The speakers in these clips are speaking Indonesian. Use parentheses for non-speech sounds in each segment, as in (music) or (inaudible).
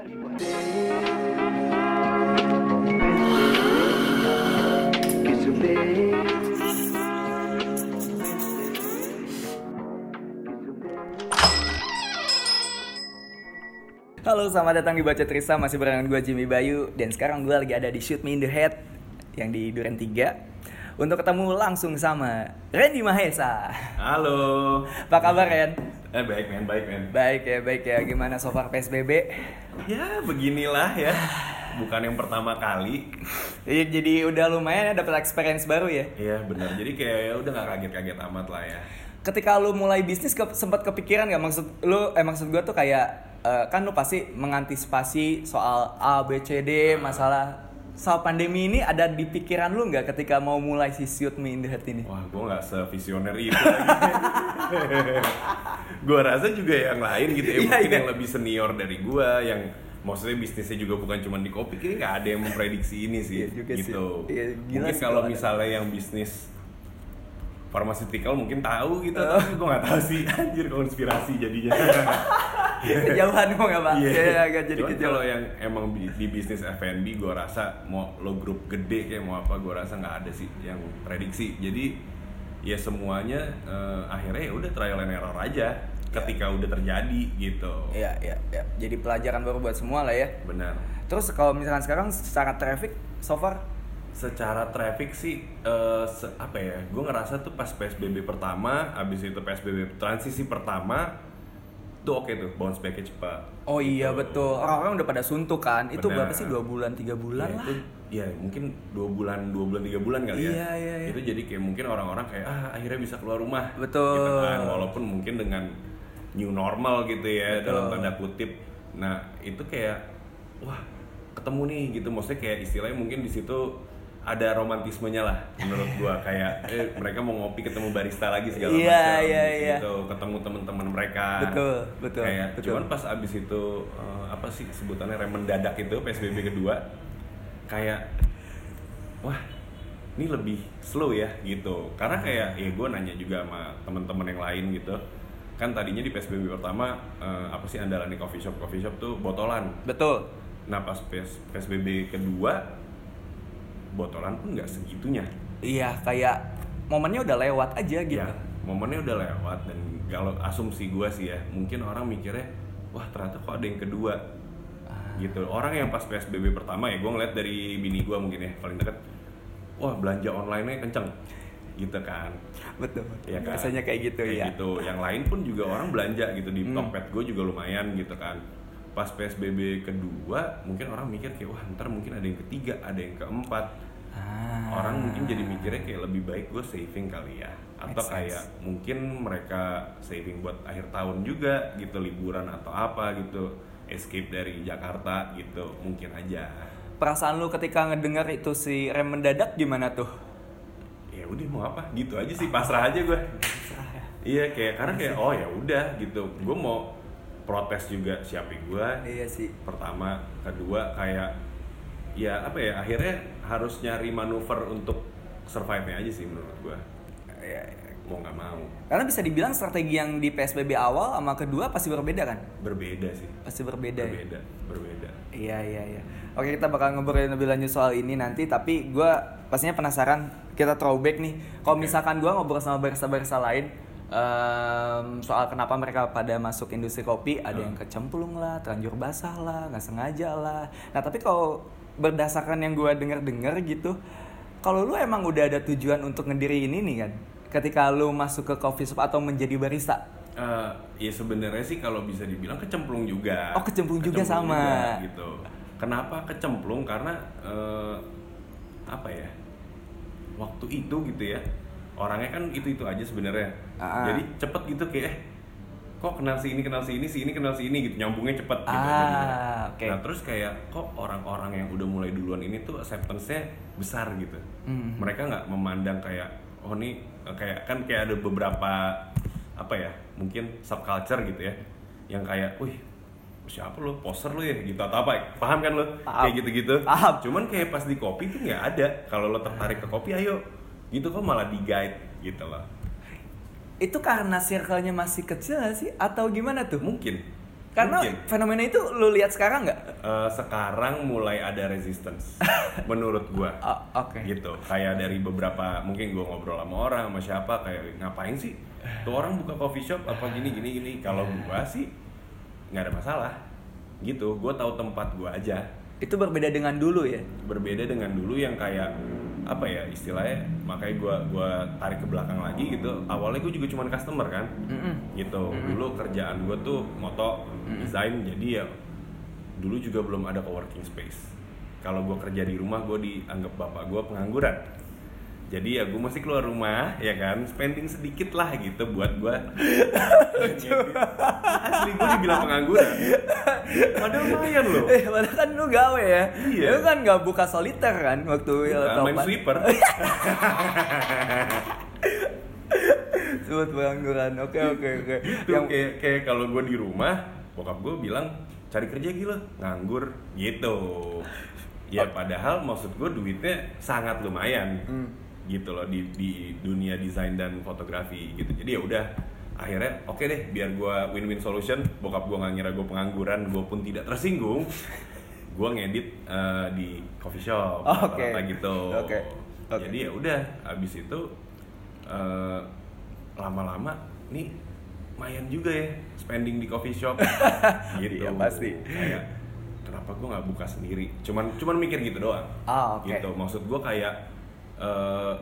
Halo, selamat datang di Baca Trisa, masih barengan gue Jimmy Bayu Dan sekarang gue lagi ada di Shoot Me In The Head Yang di Duren 3 Untuk ketemu langsung sama Randy Mahesa Halo. Apa kabar Ren? Eh baik men, baik men. Baik ya, baik ya Gimana so far PSBB? Ya beginilah ya. Bukan yang pertama kali. Jadi udah lumayan ya dapet experience baru ya Iya benar. Jadi kayak ya udah nggak kaget-kaget amat lah ya. Ketika lu mulai bisnis ke, sempat kepikiran gak maksud lu eh maksud gue tuh kayak eh, kan lu pasti mengantisipasi soal A B C D masalah soal pandemi ini ada di pikiran lu nggak ketika mau mulai si Shoot Me In The Head ini? Wah gue nggak sevisioner itu lagi. (laughs) gue rasa juga yang lain gitu ya. Iya, Mungkin iya. yang lebih senior dari gue yang maksudnya bisnisnya juga bukan cuma di kopi kayaknya nggak ada yang memprediksi ini sih Iya juga sih. gitu Iya, gila mungkin sih kalau kalau ada. misalnya yang bisnis pharmaceutical mungkin tahu gitu Oh. tapi gue nggak tahu sih (laughs) anjir konspirasi jadinya (laughs) Kejauhan kok nggak pak? Iya. Iya, agak jadi Cuman kalau yang emang bi- di bisnis F&B gue rasa mau lo grup gede kayak mau apa gue rasa nggak ada sih yang prediksi. Jadi ya semuanya eh, akhirnya ya udah trial and error aja ketika udah terjadi gitu. Iya, iya, iya. Jadi pelajaran baru buat semua lah ya. Benar. Terus kalau misalkan sekarang secara traffic so far Secara traffic sih eh, se- apa ya? Gue ngerasa tuh pas PSBB pertama, abis itu PSBB transisi pertama tuh oke tuh bounce back cepat. Oh iya Gitu. betul. Orang-orang udah pada suntuk kan. Itu Benar. berapa sih? Dua bulan, tiga bulan ya, lah. itu ya mungkin dua bulan dua bulan tiga bulan kali ya Iya, iya, iya. itu jadi kayak mungkin orang-orang kayak ah akhirnya bisa keluar rumah Betul. gitu kan walaupun mungkin dengan new normal gitu ya Betul. dalam tanda kutip nah itu kayak wah ketemu nih gitu maksudnya kayak istilahnya mungkin di situ ada romantismenya lah menurut gua. (laughs) Kayak eh, mereka mau ngopi ketemu barista lagi segala Iya, macam iya, iya. gitu ketemu teman-teman mereka. Betul, betul, kayak betul. cuman pas abis itu eh, apa sih sebutannya rem mendadak itu psbb kedua kayak wah ini lebih slow ya gitu. Karena kayak ya gue nanya juga sama teman-teman yang lain gitu. Kan tadinya di psbb pertama eh, apa sih andalan di coffee shop? Coffee shop tuh botolan. Betul. nah pas PS, psbb kedua botolan pun nggak segitunya Iya, kayak momennya udah lewat aja gitu. Ya, momennya udah lewat dan kalau asumsi gue sih ya, mungkin orang mikirnya, wah ternyata kok ada yang kedua, Ah. gitu. Orang yang pas PSBB pertama ya, gue ngeliat dari bini gue mungkin ya paling deket, wah belanja online-nya kenceng, gitu kan. Betul. Ya kan? Biasanya kayak gitu Kayak ya. gitu. Yang lain pun juga orang belanja gitu di Hmm. Tokped gue juga lumayan gitu kan. Pas PSBB kedua, mungkin orang mikir kayak wah ntar mungkin ada yang ketiga, ada yang keempat. Ah. orang mungkin jadi mikirnya kayak lebih baik gue saving kali ya. Atau Make sense. kayak mungkin mereka saving buat akhir tahun juga gitu liburan atau apa gitu escape dari Jakarta gitu mungkin aja. Perasaan lu ketika ngedengar itu si rem mendadak gimana tuh? ya udah mau apa? Gitu aja sih pasrah aja gue iya kayak karena kayak oh ya udah gitu. Gue mau protes juga siapa gue Iya sih. pertama kedua kayak ya apa ya akhirnya harus nyari manuver untuk survive-nya aja sih menurut gue Iya, iya. mau nggak mau Karena bisa dibilang strategi yang di PSBB awal sama kedua pasti berbeda kan? berbeda sih Pasti berbeda. ya? berbeda berbeda Iya iya iya. Oke kita bakal ngobrolin lebih lanjut soal ini nanti. Tapi gue pastinya penasaran. Kita throwback nih. Kalau Oke. misalkan gue ngobrol sama barista-barista lain em, soal kenapa mereka pada masuk industri kopi, ada yang kecemplung lah, terlanjur basah lah, nggak sengaja lah. Nah tapi kalau berdasarkan yang gue dengar-dengar gitu, kalau lu emang udah ada tujuan untuk ngediriin ini kan, ketika lu masuk ke coffee shop atau menjadi barista, Eh, ya sebenarnya sih kalau bisa dibilang kecemplung juga. Oh, kecemplung juga sama. juga, gitu. Kenapa kecemplung? Karena eh, apa ya? Waktu itu gitu ya orangnya kan itu itu aja sebenarnya. Jadi cepet gitu kayak eh, kok kenal si ini kenal si ini si ini kenal si ini gitu. Nyambungnya cepet gitu. Ah, oke. nah terus kayak kok orang-orang yang udah mulai duluan ini tuh acceptance-nya besar gitu. Hmm. mereka nggak memandang kayak oh nih eh, kayak kan kayak ada beberapa apa ya mungkin subculture gitu ya yang kayak wih siapa lo? Poster lo ya? Gitu atau apa paham kan lo? Paham. kayak gitu-gitu. Paham. cuman kayak pas di kopi tuh nggak ada. Kalau lo tertarik ke kopi ayo gitu kok malah di guide gitu loh itu karena circle-nya masih kecil gak sih? Atau gimana tuh? mungkin Karena Mungkin. fenomena itu lu lihat sekarang nggak? Eh, sekarang mulai ada resistance (laughs) menurut gua Oh, Oke. gitu kayak dari beberapa mungkin gua ngobrol sama orang sama siapa kayak ngapain sih tuh orang buka coffee shop apa gini gini gini kalau gua sih nggak ada masalah gitu gua tahu tempat gua aja Itu berbeda dengan dulu ya. berbeda dengan dulu yang kayak apa ya istilahnya makanya gua gua tarik ke belakang lagi gitu. Awalnya gua juga cuma customer kan Mm-mm. gitu. Dulu kerjaan gue tuh moto desain jadi ya dulu juga belum ada coworking space. Kalau gue kerja di rumah gue dianggap bapak gue pengangguran jadi ya gue masih keluar rumah ya kan spending sedikit lah gitu buat gue asli gue dibilang pengangguran padahal lumayan loh Eh, padahal kan lu gawe ya. Iya. Lu kan nggak buka soliter kan waktu Bukan, main topan. sweeper (laughs) Sebut pengangguran. Oke oke oke. itu kayak kayak kalau gue di rumah bokap gue bilang cari kerja gila nganggur gitu ya padahal maksud gue duitnya sangat lumayan Hmm. Gitu loh di di dunia desain dan fotografi gitu jadi ya udah akhirnya oke deh biar gue win-win solution bokap gue nggak ngira gue pengangguran gue pun tidak tersinggung gue ngedit eh, di coffee shop Oke. rata-rata gitu Oke. Oke. jadi ya udah abis itu eh, lama-lama nih lumayan juga ya spending di coffee shop (laughs) gitu Iya, pasti. kayak kenapa gue nggak buka sendiri cuman cuman mikir gitu doang Ah, oke. gitu maksud gue kayak eh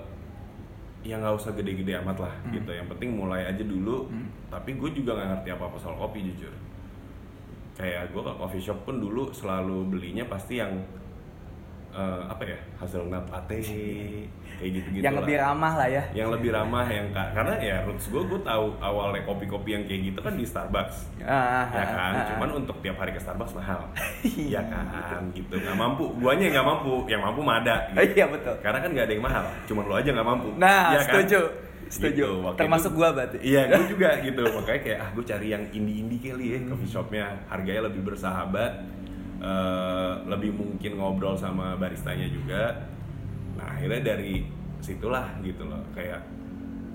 ya nggak usah gede-gede amat lah Hmm. gitu. Yang penting mulai aja dulu. Tapi gue juga nggak ngerti apa apa soal kopi jujur. Kayak gue ke coffee shop pun dulu selalu belinya pasti yang eh, apa ya hazelnut latte kayak gitu-gitu Yang lah lebih ramah lah ya. yang lebih ramah yang ka- karena ya roots gue gue tahu awalnya kopi-kopi yang kayak gitu kan di Starbucks Ah, ya ah, kan ah, ah. cuman untuk tiap hari ke Starbucks mahal (laughs) ya kan gitu nggak mampu guanya nggak mampu yang mampu mah ada Oh, gitu. iya betul. karena kan nggak ada yang mahal cuman lo aja nggak mampu Nah, Ya kan? setuju. Setuju. Gitu, waktu Termasuk gua berarti. iya gue (laughs) juga gitu makanya kayak ah gue cari yang indie-indie kali ya coffee shopnya harganya lebih bersahabat eh, lebih mungkin ngobrol sama baristanya juga akhirnya dari situlah gitu loh kayak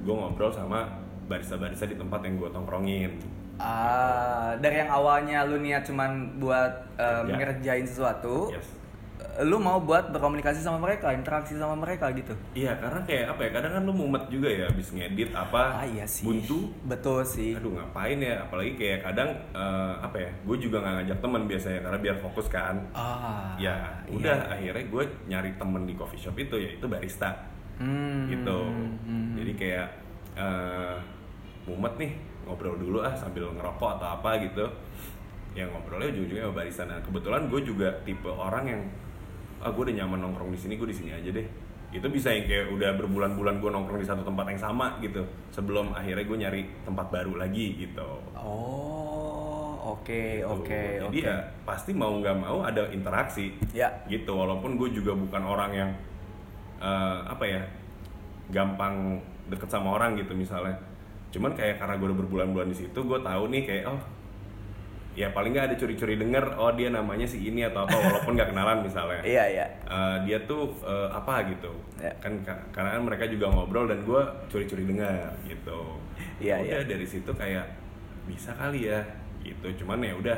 gue ngobrol sama barista-barista di tempat yang gue tongkrongin Ah, dari yang awalnya lu niat cuman buat um, Kerja. ngerjain sesuatu, Yes. Lu mau buat berkomunikasi sama mereka, interaksi sama mereka gitu. Iya karena kayak apa ya kadang kan lu mumet juga ya abis ngedit apa Ah iya sih. buntu Betul sih. aduh ngapain ya apalagi kayak kadang eh, apa ya gue juga nggak ngajak teman biasanya karena biar fokus kan Ah. ya iya. udah akhirnya gue nyari temen di coffee shop itu yaitu barista Hmm, gitu hmm. jadi kayak eh, mumet nih ngobrol dulu ah sambil ngerokok atau apa gitu yang ngobrolnya ujung-ujungnya sama barista nah kebetulan gue juga tipe orang yang ah gue udah nyaman nongkrong di sini gue di sini aja deh itu bisa yang kayak udah berbulan-bulan gue nongkrong di satu tempat yang sama gitu sebelum akhirnya gue nyari tempat baru lagi gitu Oh, oke, oke, jadi oke. ya pasti mau nggak mau ada interaksi Ya. gitu walaupun gue juga bukan orang yang eh, apa ya gampang deket sama orang gitu misalnya cuman kayak karena gue udah berbulan-bulan di situ gue tahu nih kayak oh ya paling nggak ada curi-curi denger oh dia namanya si ini atau apa walaupun nggak kenalan misalnya (laughs) Iya, iya. Eh, dia tuh eh, apa gitu Ya. kan ka- karena kan mereka juga ngobrol dan gue curi-curi dengar gitu Iya, udah iya. dari situ kayak bisa kali ya gitu cuman ya udah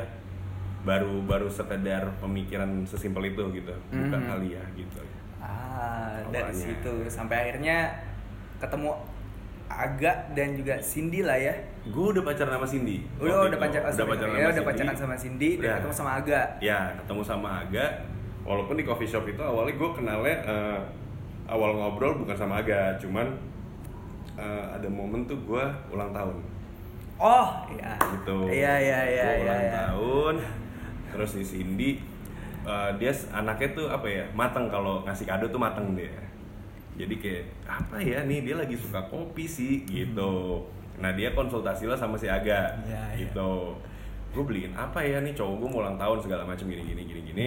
baru baru sekedar pemikiran sesimpel itu gitu buka Mhm. kali ya gitu Ah, dari Awalnya. situ sampai akhirnya ketemu Aga dan juga Cindy lah ya. Gue udah pacaran sama Cindy Udah Waktu udah itu. pacaran udah pacaran ya, sama udah pacaran sama Cindy dan Udah. ketemu sama Aga. ya ketemu sama Aga walaupun di coffee shop itu awalnya gue kenalnya eh, awal ngobrol bukan sama Aga cuman eh, ada momen tuh gue ulang tahun Oh, iya. gitu Iya, iya, iya, iya. ulang iya. tahun terus si Cindy eh, dia anaknya tuh apa ya mateng kalau ngasih kado tuh mateng dia jadi kayak apa ya nih dia lagi suka kopi sih gitu nah dia konsultasi lah sama si Aga iya. gitu gue beliin apa ya nih cowok gue mau ulang tahun segala macam gini gini gini gini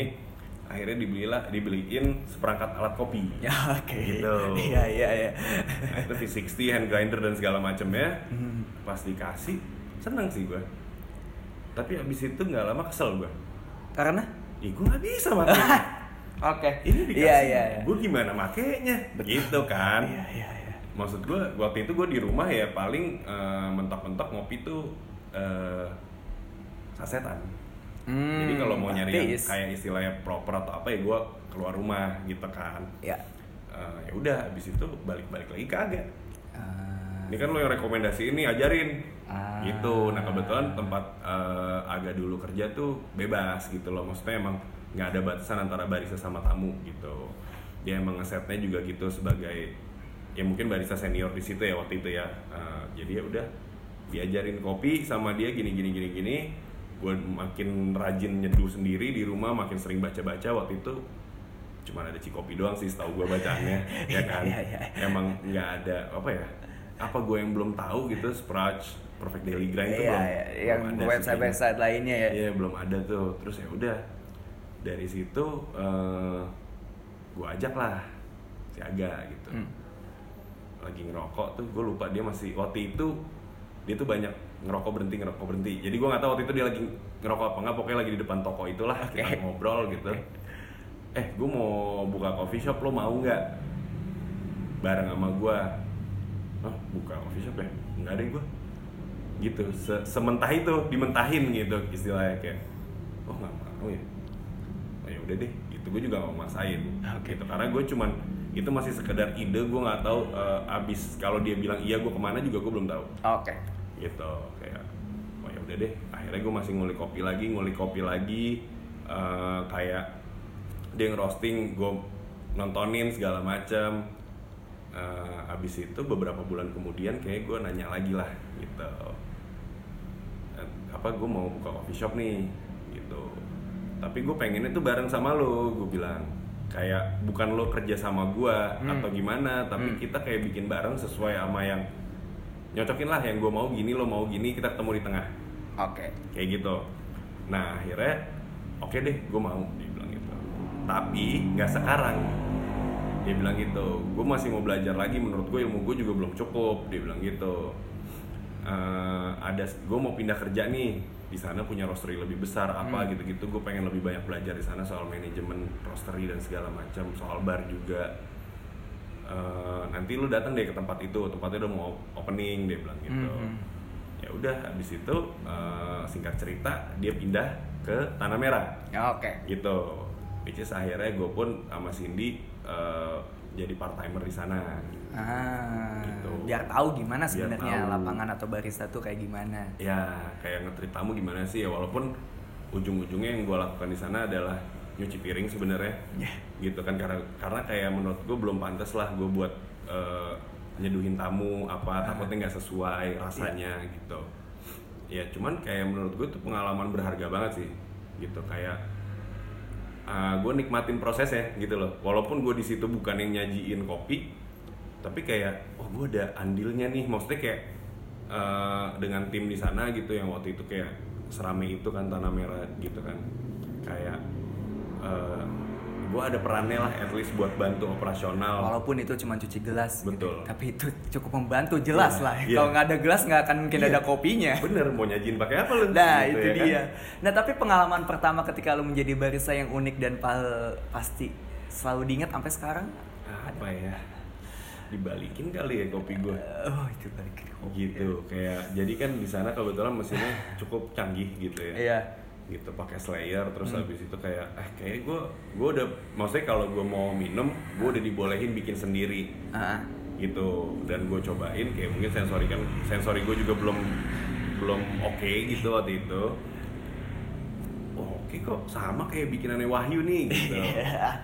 akhirnya dibelilah dibeliin seperangkat alat kopi (laughs) Ya, oke. Gitu. Iya, iya, iya. nah, itu V60 hand grinder dan segala macamnya Hmm. pas dikasih seneng sih gue tapi abis itu nggak lama kesel gue Karena Ih gue nggak bisa makanya (laughs) Oke. ini dikasih Iya, iya, iya. gue gimana makainya gitu kan Iya, iya, iya. Maksud gue waktu itu gue di rumah ya paling eh, mentok-mentok ngopi tuh eh, sasetan. Hmm, jadi kalau mau nyari yang kayak istilahnya proper atau apa ya gue keluar rumah gitu kan. Ya. Eh, ya udah habis itu balik-balik lagi kagak Ah, ini kan lo yang rekomendasi ini ajarin. Ah. gitu. Nah kebetulan tempat eh, agak dulu kerja tuh bebas gitu loh. Maksudnya emang nggak ada batasan antara barista sama tamu gitu. Dia emang ngesetnya juga gitu sebagai ya mungkin barista senior di situ ya waktu itu ya. Eh, jadi ya udah diajarin kopi sama dia gini gini gini gini. Gue makin rajin nyeduh sendiri di rumah makin sering baca baca waktu itu cuma ada cikopi doang sih setahu gue bacanya (laughs) ya kan? Iya, iya, iya. emang nggak ada apa ya apa gue yang belum tahu gitu Sprach Perfect Daily Grind itu Iya, belum, iya, belum yang ada sih website-website lainnya ya. Iya belum ada tuh. Terus ya udah dari situ eh gue ajak lah si Aga gitu. Hmm. Lagi ngerokok tuh gue lupa dia masih waktu itu dia tuh banyak ngerokok berhenti ngerokok berhenti. Jadi gue nggak tahu waktu itu dia lagi ngerokok apa nggak pokoknya lagi di depan toko itulah Oke. kita ngobrol gitu. Eh gue mau buka coffee shop lo mau nggak? Bareng sama gue. Oh buka coffee shop ya? Nggak ada gue. Gitu Se- sementah itu dimentahin gitu istilahnya kayak oh nggak mau ya? Oh, ya udah deh gitu. Gue juga nggak mau maksain Oke. gitu karena gue cuman itu masih sekedar ide gue nggak tahu eh, abis kalau dia bilang iya gue ke mana juga gue belum tahu. Oke. gitu kayak oh ya udah deh akhirnya gue masih ngulik kopi lagi ngulik kopi lagi eh, kayak dia ngerosting gue nontonin segala macam Eh, abis itu beberapa bulan kemudian kayak gue nanya lagi lah gitu. Apa gue mau buka coffee shop nih gitu. Tapi gue pengennya tuh bareng sama lo gue bilang kayak bukan lo kerja sama gue Hmm. atau gimana tapi Hmm. kita kayak bikin bareng sesuai sama yang nyocokin lah yang gue mau gini lo mau gini kita ketemu di tengah. Oke. kayak gitu. Nah akhirnya oke deh gue mau dia bilang gitu. Tapi nggak sekarang. Dia bilang gitu gue masih mau belajar lagi menurut gue ilmu gue juga belum cukup. Dia bilang gitu. Eh, ada gue mau pindah kerja nih di sana punya roastery lebih besar apa Hmm. gitu-gitu gue pengen lebih banyak belajar di sana soal manajemen roastery dan segala macam soal bar juga Eh, nanti lu datang deh ke tempat itu tempatnya udah mau opening dia bilang gitu Mhm. ya udah habis itu eh, singkat cerita dia pindah ke tanah merah Ya, Oke. gitu which is akhirnya gue pun sama Cindy eh, jadi part timer di sana. Ah, Gitu. biar tahu gimana sebenarnya lapangan atau barista tuh kayak gimana. ya kayak ngetrit tamu gimana sih? Ya walaupun ujung-ujungnya yang gue lakukan di sana adalah nyuci piring sebenarnya. Ya. gitu kan karena karena kayak menurut gue belum pantas lah gue buat eh, nyeduhin tamu apa takutnya nggak sesuai rasanya gitu. Ya cuman kayak menurut gue tuh pengalaman berharga banget sih. Gitu kayak gue nikmatin prosesnya gitu loh. Walaupun gue di situ bukan yang nyajiin kopi tapi kayak oh gue ada andilnya nih. Maksudnya kayak eh, dengan tim di sana gitu yang waktu itu kayak serame itu kan tanah merah gitu kan. Kayak gue ada perannya lah at least buat bantu operasional Walaupun itu cuma cuci gelas, gitu. Betul. tapi itu cukup membantu jelas Iya, lah. iya. Kalau nggak ada gelas nggak akan mungkin Iya. ada kopinya. bener mau nyajiin pakai apa lu Nah Gitu itu ya kan? dia. Nah tapi pengalaman pertama ketika lu menjadi barista yang unik dan pal- pasti selalu diingat sampai sekarang. apa ya dibalikin kali ya kopi gue Oh itu balik ke kopi. gitu kayak jadi kan di sana kebetulan mesinnya cukup canggih gitu ya Iya. Gitu pakai slayer terus Hmm. habis itu kayak eh kayak gue gue udah maksudnya kalau gue mau minum gue udah dibolehin bikin sendiri. Ah, gitu dan gue cobain kayak mungkin sensori kan sensori gue juga belum belum oke gitu waktu itu. Oh oke kok sama kayak bikinannya Wahyu nih gitu.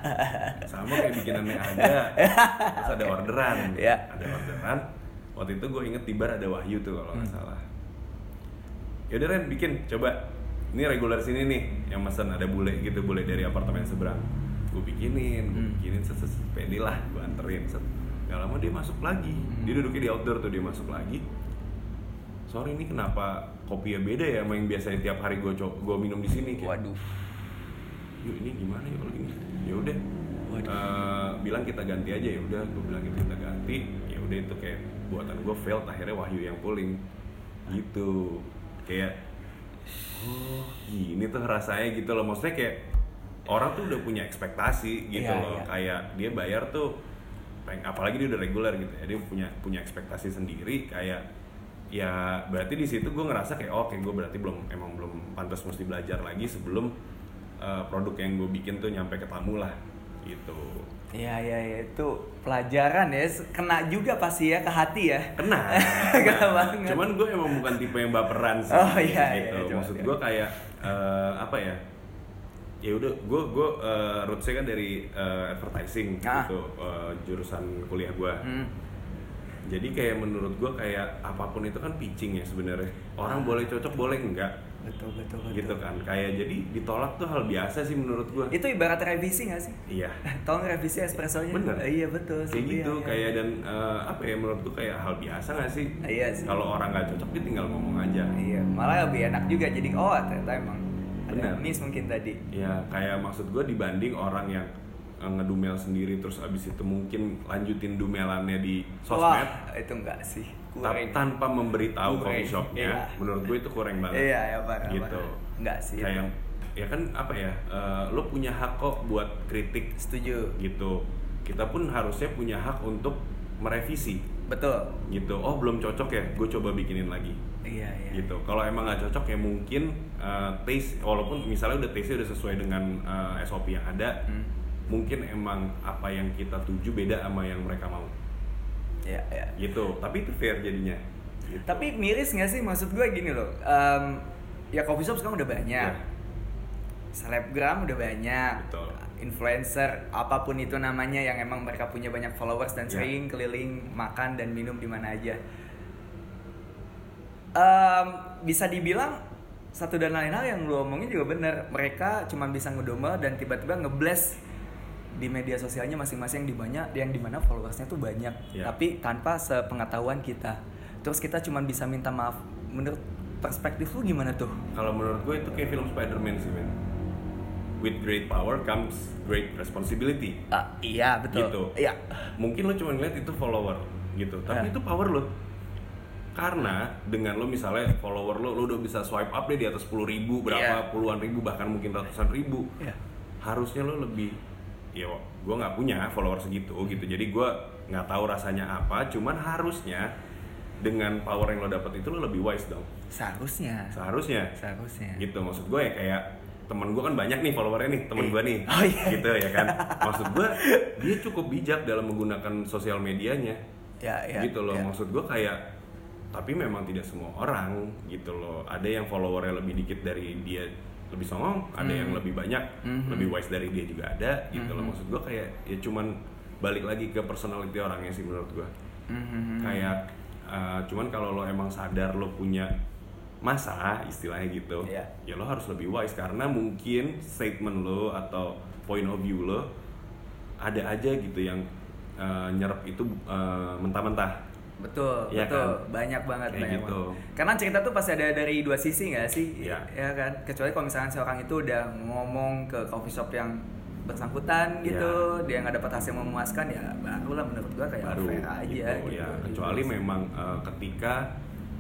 (laughs) Sama kayak bikinannya ada terus ada orderan. Iya. ada orderan. Waktu itu gue inget di bar ada Wahyu tuh kalau nggak Hmm. salah. Yaudah Ren bikin coba ini regular sini nih yang mesen ada bule gitu bule dari apartemen seberang. Gue bikinin gue Hmm. bikinin set set pede lah gue anterin set. Gak lama dia masuk lagi. Dia Hmm. duduknya di outdoor tuh dia masuk lagi. Sorry ini kenapa kopinya beda ya sama yang biasanya tiap hari gue gue minum di sini kayak Waduh. yuk ini gimana ya kalau gini ya udah. Eh, bilang kita ganti aja ya udah. Gue bilang kita ganti. Ya udah itu kayak buatan gue failed akhirnya Wahyu yang pulling. Gitu. Kayak oh gini tuh rasanya gitu loh. Maksudnya kayak orang tuh udah punya ekspektasi gitu Iya, loh. iya. kayak dia bayar tuh apalagi dia udah reguler gitu ya. Dia punya punya ekspektasi sendiri. Kayak ya berarti di situ gue ngerasa kayak oh, oke gue berarti belum emang belum pantas mesti belajar lagi sebelum uh, produk yang gue bikin tuh nyampe ke tamu lah gitu Iya iya ya. itu pelajaran ya kena juga pasti ya ke hati ya. kena (laughs) Kena banget. cuman gue emang bukan tipe yang baperan sih Oh, iya, iya, gitu coba, maksud iya. gue kayak eh, apa ya ya udah gue gue uh, rootsnya kan dari eh, advertising Ah. gitu eh, jurusan kuliah gue Hmm. jadi kayak menurut gue kayak apa pun itu kan pitching ya sebenarnya orang Ah. boleh cocok boleh enggak Betul betul betul. gitu kan kayak jadi ditolak tuh hal biasa sih menurut gue Itu ibarat revisi gak sih? iya (laughs) Tolong revisi espressonya. Bener. Eh, iya betul. kayak sih. gitu Iya, iya. kayak dan eh, apa ya menurut gue kayak hal biasa gak sih Iya sih. kalau orang nggak cocok dia tinggal ngomong aja Iya, malah lebih enak juga jadi oh ternyata emang ada Benar. miss mungkin tadi. ya kayak maksud gue dibanding orang yang eh, ngedumel sendiri terus abis itu mungkin lanjutin dumelannya di sosmed Wah, itu enggak sih. Kurang. tanpa memberitahu Kurang. coffee shopnya Iya. menurut gue itu kurang banget Iya, ya parah. gitu parah. Enggak sih. kayak ya kan apa ya eh, lo punya hak kok buat kritik Setuju. gitu kita pun harusnya punya hak untuk merevisi Betul. gitu oh belum cocok ya gue coba bikinin lagi Iya, iya. gitu kalau emang nggak cocok ya mungkin uh, taste walaupun misalnya udah taste udah sesuai dengan uh, SOP yang ada Hmm. mungkin emang apa yang kita tuju beda sama yang mereka mau Iya, iya. gitu tapi itu fair jadinya gitu. Tapi miris nggak sih maksud gue gini loh. em, ya coffee shop sekarang udah banyak. Ya. Selebgram udah banyak. Betul. Influencer apa pun itu namanya yang emang mereka punya banyak followers dan Ya. sering keliling makan dan minum di mana aja. Em, bisa dibilang satu dan lain hal yang lu omongin juga bener. Mereka cuma bisa ngedumel dan tiba-tiba ngeblast di media sosialnya masing-masing yang di banyak yang di mana followersnya tuh banyak. Ya. tapi tanpa sepengetahuan kita. Terus kita cuma bisa minta maaf. Menurut perspektif lu gimana tuh? Kalau menurut gue itu kayak film Spider-Man sih men. With great power comes great responsibility. Ah, iya betul. Gitu. iya. Mungkin lo cuma ngeliat itu follower gitu. Tapi Ya. itu power lo karena dengan lo misalnya follower lo lo udah bisa swipe up deh di atas 10 ribu berapa puluhan ribu bahkan mungkin ratusan ribu. Iya. harusnya lo lebih ya gue nggak punya follower segitu gitu. Jadi gue nggak tahu rasanya apa cuman harusnya dengan power yang lo dapet itu lo lebih wise dong. Seharusnya. Seharusnya. Seharusnya. Gitu maksud gue ya kayak temen gue kan banyak nih followernya nih temen gue nih. Oh, iya. gitu ya kan. (laughs) Maksud gue dia cukup bijak dalam menggunakan sosial medianya. Ya ya gitu loh ya. maksud gue kayak tapi memang tidak semua orang gitu loh. Ada yang followernya lebih dikit dari dia lebih songong ada Hmm. yang lebih banyak Mhm. lebih wise dari dia juga ada gitu loh Mhm. maksud gue kayak ya cuman balik lagi ke personality orangnya sih menurut gue Mhm. kayak uh, cuman kalau lo emang sadar lo punya masa istilahnya gitu Iya. ya lo harus lebih wise karena mungkin statement lo atau point of view lo ada aja gitu yang uh, nyerap itu uh, mentah-mentah betul Iya betul kan? banyak banget Kayak banyak gitu. banget. karena cerita tuh pasti ada dari dua sisi nggak sih Iya. ya kan kecuali kalau misalnya seorang itu udah ngomong ke coffee shop yang bersangkutan gitu dia nggak dapat hasil memuaskan ya barulah menurut gua kayak Iya. baru fair aja gitu, gitu. ya kecuali memang uh, ketika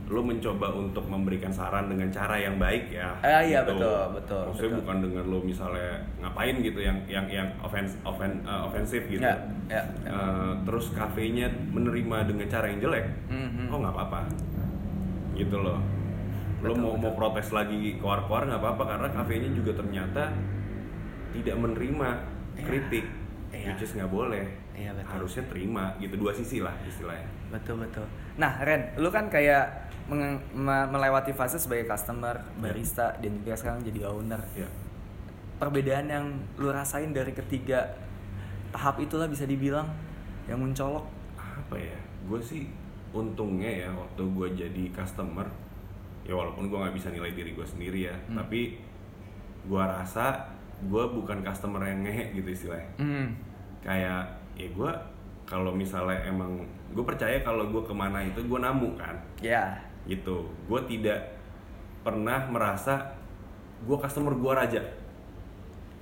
lo mencoba untuk memberikan saran dengan cara yang baik ya Ah, iya, gitu. betul, betul, maksudnya betul. bukan dengan lo misalnya ngapain gitu yang yang yang offens offen, uh, ofensif gitu ya ya, ya. Uh, terus kafenya menerima dengan cara yang jelek Mhm. oh nggak apa-apa gitu loh lo Betul, mau mau betul. protes lagi keluar-keluar nggak apa-apa karena kafenya juga ternyata tidak menerima Iya. kritik Iya. which is nggak boleh Iya, betul. harusnya terima gitu dua sisi lah istilahnya Betul betul. Nah Ren, lu kan kayak melewati fase sebagai customer, barista, dan juga sekarang jadi owner. ya Perbedaan yang lu rasain dari ketiga tahap itulah bisa dibilang yang mencolok. apa ya gue sih untungnya ya waktu gue jadi customer ya walaupun gue nggak bisa nilai diri gue sendiri ya Hmm. tapi gue rasa gue bukan customer yang ngehe gitu istilahnya Hmm. kayak ya gue kalau misalnya emang gue percaya kalau gue ke mana itu gue namu kan Ya. Gitu gue tidak pernah merasa gue customer gue raja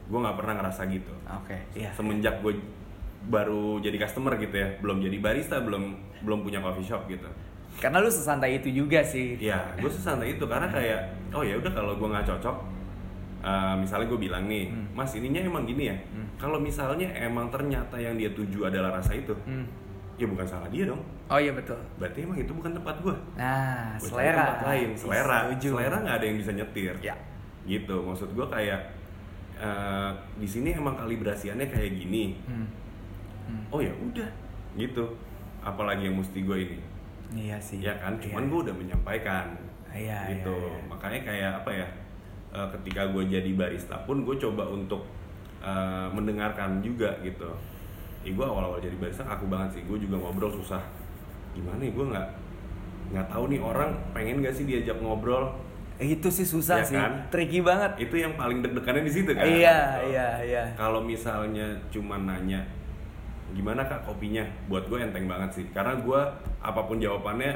gue nggak pernah ngerasa gitu Oke. Iya. semenjak gue baru jadi customer gitu ya belum jadi barista belum belum punya coffee shop gitu Karena lu sesantai itu juga sih. ya gue sesantai itu karena kayak oh ya udah kalau gue nggak cocok eh, misalnya gue bilang nih Hmm. mas ininya emang gini ya Hmm. kalau misalnya emang ternyata yang dia tuju adalah rasa itu Hmm. Ya bukan salah dia dong. Oh iya betul. Berarti emang itu bukan tempat gue nah Gua selera. tempat lain. Selera. Setuju. selera nggak ada yang bisa nyetir. Ya. Gitu. Maksud gue kayak eh, di sini emang kalibrasiannya kayak gini. Hmm. Hmm. oh ya udah. Gitu. Apalagi yang mesti gue ini. Iya sih. Ya kan? Cuman Iya. gue udah menyampaikan. Iya, gitu. iya, iya. makanya kayak apa ya eh, ketika gue jadi barista pun gue coba untuk eh, mendengarkan juga gitu ya gue awal-awal jadi barista aku banget sih. Gue juga ngobrol susah. Gimana ya gue nggak nggak tahu nih orang pengen gak sih diajak ngobrol? Itu sih susah Iya sih. kan? tricky banget. Itu yang paling deg-degannya di situ kan? Iya Gitu. iya iya. Kalau misalnya cuma nanya gimana kak kopinya? Buat gue enteng banget sih. Karena gue apa pun jawabannya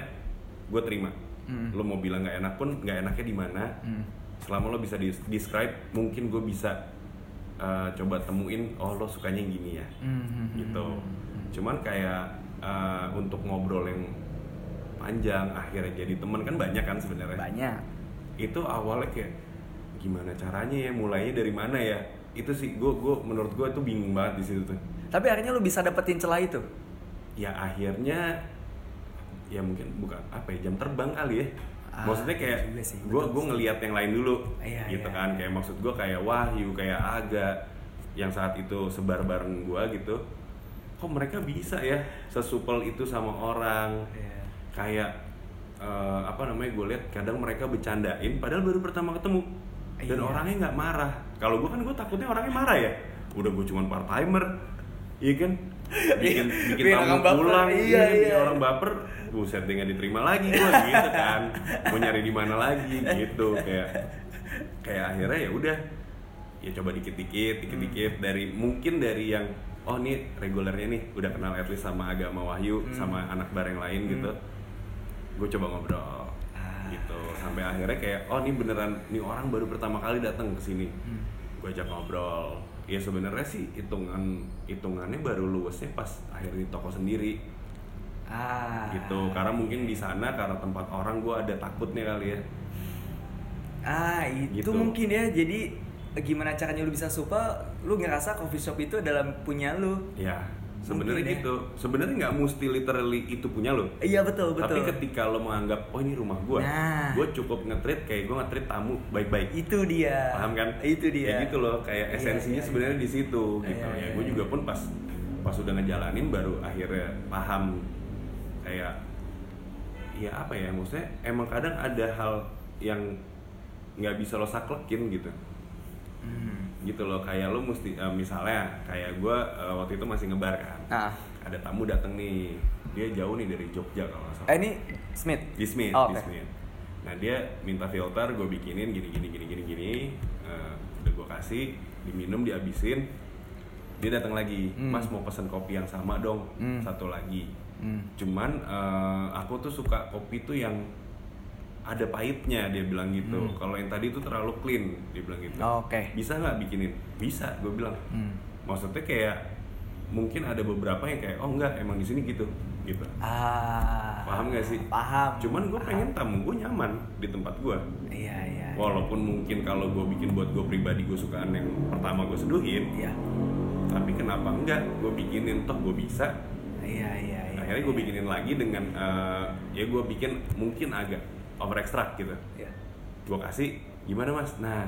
gue terima. Hmm. lo mau bilang nggak enak pun nggak enaknya di mana? Hmm. selama lo bisa di describe mungkin gue bisa uh, coba temuin oh lo sukanya yang gini ya. Hmm, hmm, hmm, gitu. hmm, hmm. cuman kayak uh, untuk ngobrol yang panjang akhirnya jadi teman kan banyak kan sebenarnya? Banyak. Itu awalnya kayak gimana caranya ya mulainya dari mana ya? Itu sih gue gue menurut gue tuh bingung banget di situ tuh. Tapi akhirnya lu bisa dapetin celah itu? Ya akhirnya ya mungkin bukan apa ya jam terbang kali ya maksudnya kayak gue gue ngelihat yang lain dulu Iya, gitu iya, kan. Iya. kayak maksud gue kayak Wahyu kayak Aga yang saat itu sebar bareng gue gitu. Kok mereka bisa ya sesupel itu sama orang? Iya. kayak eh, apa namanya gue lihat kadang mereka bercandain padahal baru pertama ketemu. Dan Iya. orangnya nggak marah. Kalau gue kan gue takutnya orangnya marah ya. Udah gue cuma part timer iya kan bikin bikin Bikin tamu pulang iya, iya, iya. orang baper. Buset dia nggak diterima lagi gue gitu kan. Mau nyari di mana lagi gitu. Kayak kayak akhirnya ya udah. Ya coba dikit-dikit dikit-dikit. Dari mungkin dari yang oh nih regulernya nih udah kenal at least sama agama Wahyu Hmm. sama anak bareng lain gitu. Gue coba ngobrol Ah. gitu. Sampai akhirnya kayak oh nih beneran nih orang baru pertama kali datang ke sini. Hmm. gue ajak ngobrol. Ya sebenarnya sih hitungan hitungannya baru luwesnya pas akhirnya di toko sendiri. Ah. Gitu karena mungkin di sana karena tempat orang gue ada takutnya kali ya. Ah itu Gitu. mungkin ya. Jadi gimana caranya lu bisa suka lu ngerasa coffee shop itu dalam punya lu. Ya sebenarnya ya. gitu. Sebenarnya nggak mesti literally itu punya lo. Iya betul betul. tapi ketika lo menganggap oh ini rumah gue Nah. gue cukup nge-treat kayak gue nge-treat tamu baik-baik. Itu dia. Paham kan? Itu dia. Kayak gitu loh kayak Iya, esensinya iya, sebenarnya di situ Iya, gitu. Iya, ya gue iya. juga pun pas pas udah ngejalanin baru akhirnya paham. Kayak ya apa ya maksudnya emang kadang ada hal yang nggak bisa lo saklekin gitu. Hmm. Gitu loh kayak lo mesti eh, misalnya kayak gue eh, waktu itu masih ngebar kan nah ada tamu datang nih dia jauh nih dari Jogja kalau nggak salah eh, ini Smith di Smith, Oh, di oke. Smith. Nah dia minta filter, gue bikinin gini gini gini gini gini, Eh, udah gue kasih, diminum, dihabisin. Dia datang lagi, Hmm. Mas mau pesen kopi yang sama dong, Hmm. satu lagi. Hmm. Cuman eh, aku tuh suka kopi tuh yang ada pahitnya, dia bilang gitu. Hmm. Kalau yang tadi tuh terlalu clean, dia bilang gitu. Oh, Oke. Bisa nggak bikinin? Bisa, gue bilang. Hmm. Maksudnya kayak mungkin ada beberapa yang kayak oh enggak emang di sini gitu, gitu. Ah. Paham gak sih? Paham. Cuman gue pengen tamu gue nyaman di tempat gue. Iya iya. Walaupun mungkin kalau gue bikin buat gue pribadi gue sukaan yang pertama gue seduhin, Iya. tapi kenapa enggak? Gue bikinin toh gue bisa. Iya iya iya. Akhirnya gue bikinin lagi dengan eh, ya gue bikin mungkin agak over extract gitu. Iya. Gue kasih gimana mas? Nah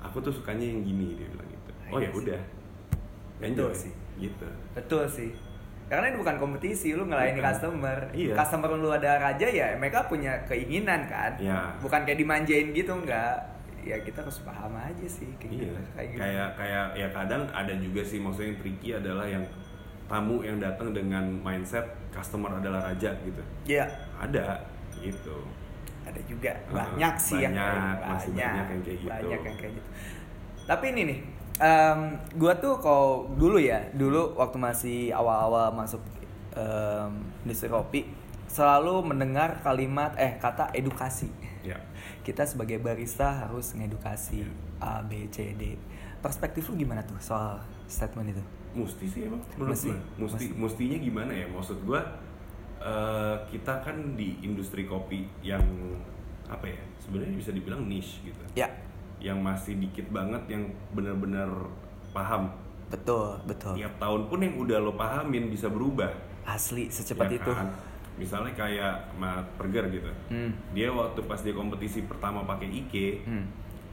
aku tuh sukanya yang gini dia bilang gitu. Oh ya Iya udah. Betul sih. Gitu. Betul sih. Karena ini bukan kompetisi, lu ngelayani Bukan. customer. Iya. Customer lu ada raja ya, mereka punya keinginan kan. Iya. Bukan kayak dimanjain gitu enggak. Ya kita harus paham aja sih kayak Iya, gitu. Kayak gitu. kayak kayak ya kadang ada juga sih maksudnya yang tricky adalah yang tamu yang datang dengan mindset customer adalah raja gitu. Iya. Ada gitu. Ada juga Uh, banyak sih yang kayak banyak, masih banyak yang kayak gitu. Banyak yang kayak gitu. Tapi ini nih, em, gua tuh kalau dulu ya, dulu waktu masih awal-awal masuk em, industri kopi, selalu mendengar kalimat eh kata edukasi. Ya. Kita sebagai barista harus ngedukasi A, B, C, D. Perspektif lu gimana tuh soal statement itu? Mesti sih emang menurut Mesti, gua. Mesti, mesti. mestinya gimana ya? Maksud gua eh, kita kan di industri kopi yang apa ya? Sebenarnya bisa dibilang niche gitu. Ya, Yang masih dikit banget yang benar-benar paham. betul, betul. Tiap tahun pun yang udah lo pahamin bisa berubah. asli secepat Ya itu kan? misalnya kayak Matt Perger gitu Hmm. dia waktu pas dia kompetisi pertama pakai Ike Hmm.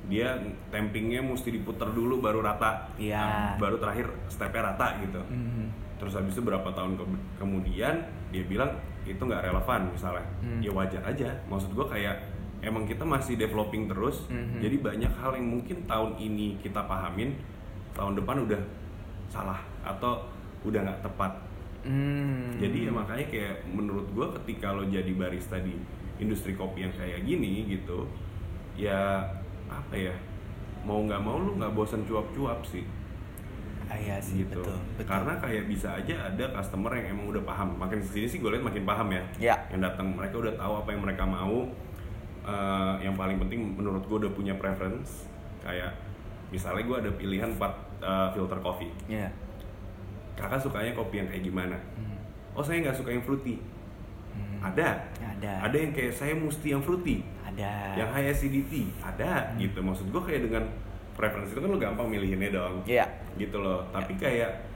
dia tampingnya mesti diputar dulu baru rata Iya. Nah, baru terakhir stepnya rata gitu Hmm. Terus habis itu berapa tahun ke- kemudian dia bilang itu nggak relevan misalnya Hmm. ya wajar aja maksud gua kayak emang kita masih developing terus Mhm. jadi banyak hal yang mungkin tahun ini kita pahamin tahun depan udah salah atau udah nggak tepat Hmm. jadi ya makanya kayak menurut gua ketika lo jadi barista di industri kopi yang kayak gini gitu ya apa ya mau nggak mau lu nggak bosan cuap-cuap sih iya sih gitu betul betul karena kayak bisa aja ada customer yang emang udah paham makin sini sih gue lihat makin paham ya Ya. yang datang mereka udah tahu apa yang mereka mau Eh, yang paling penting menurut gue udah punya preference kayak misalnya gue ada pilihan 4 eh, filter coffee Iya. kakak sukanya kopi yang kayak gimana Hmm. oh saya nggak suka yang fruity Hmm. ada Ada. ada yang kayak saya mesti yang fruity Ada. yang high acidity ada Hmm. gitu maksud gue kayak dengan preference itu kan lo gampang milihinnya dong Iya. gitu loh. Tapi kayak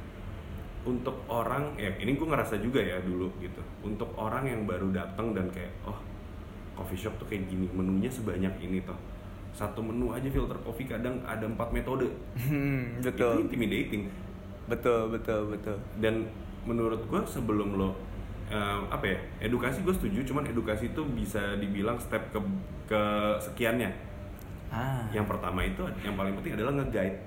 untuk orang ya ini gue ngerasa juga ya dulu gitu. Untuk orang yang baru datang dan kayak oh coffee shop tuh kayak gini menunya sebanyak ini toh. Satu menu aja filter kopi kadang ada empat metode. Hmm, itu betul. intimidating. Betul, betul, betul. dan menurut gue sebelum lo eh, apa ya edukasi gue setuju cuman edukasi itu bisa dibilang step ke ke sekiannya Ah. yang pertama itu yang paling penting adalah nge-guide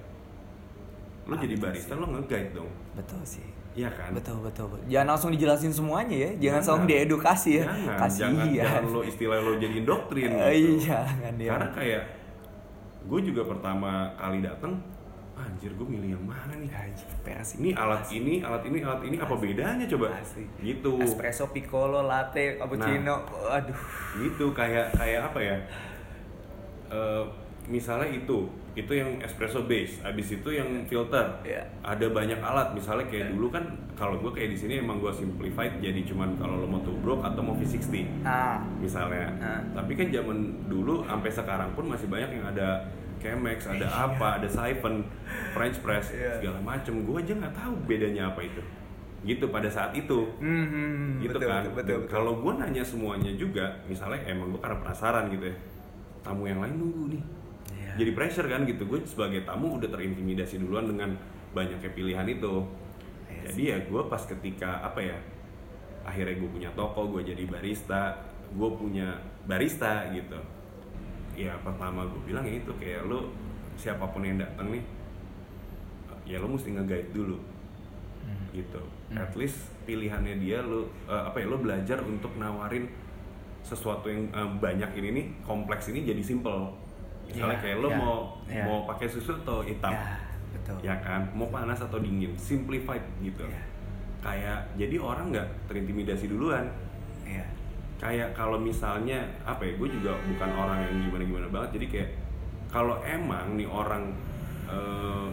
lo Ah, jadi barista lo nge-guide dong Betul sih. Iya kan Betul, betul, betul. Jangan langsung dijelasin semuanya ya. Jangan Jangan. langsung diedukasi ya. jangan Kasihan. jangan, jangan lo istilah lo jadiin doktrin Eh, (laughs) gitu. Iya, jangan dia. karena kayak gue juga pertama kali datang anjir gue milih yang mana nih Anjir, peras ini alat ini alat ini alat ini apa bedanya coba Asli. gitu Espresso, piccolo, latte, cappuccino. Nah. Aduh. gitu kayak kayak apa ya Eh, misalnya itu itu yang espresso base abis itu yang filter Iya. ada banyak alat misalnya kayak dulu kan kalau gue kayak di sini emang gue simplified jadi cuman kalau lo mau tubruk atau mau V60 Ah. misalnya Ah. tapi kan zaman dulu sampai sekarang pun masih banyak yang ada Chemex, ada apa, ada siphon, French press, Iya. segala macem. Gue aja nggak tahu bedanya apa itu. Gitu pada saat itu Hmm, hmm, gitu betul, kan betul, betul, betul. kalau gue nanya semuanya juga misalnya emang gue karena penasaran gitu ya tamu yang lain nunggu nih. Iya. jadi pressure kan gitu. Gue sebagai tamu udah terintimidasi duluan dengan banyaknya pilihan itu. Iya jadi ya gue pas ketika apa ya akhirnya gue punya toko gue jadi barista gue punya barista gitu. Ya pertama gue bilang ya itu kayak lo siapa pun yang datang nih ya lo mesti nge-guide dulu. Hmm. gitu. Hmm. at least pilihannya dia lo eh, apa ya lo belajar untuk nawarin sesuatu yang eh, banyak ini nih kompleks ini jadi simple. Misalnya Ya, kayak lo ya, mau ya. mau pakai susu atau hitam. Ya, betul. ya kan? Mau panas atau dingin. Simplified gitu. Ya. kayak jadi orang nggak terintimidasi duluan. Iya. kayak kalau misalnya apa ya gue juga bukan orang yang gimana gimana banget. Jadi kayak kalau emang nih orang eh,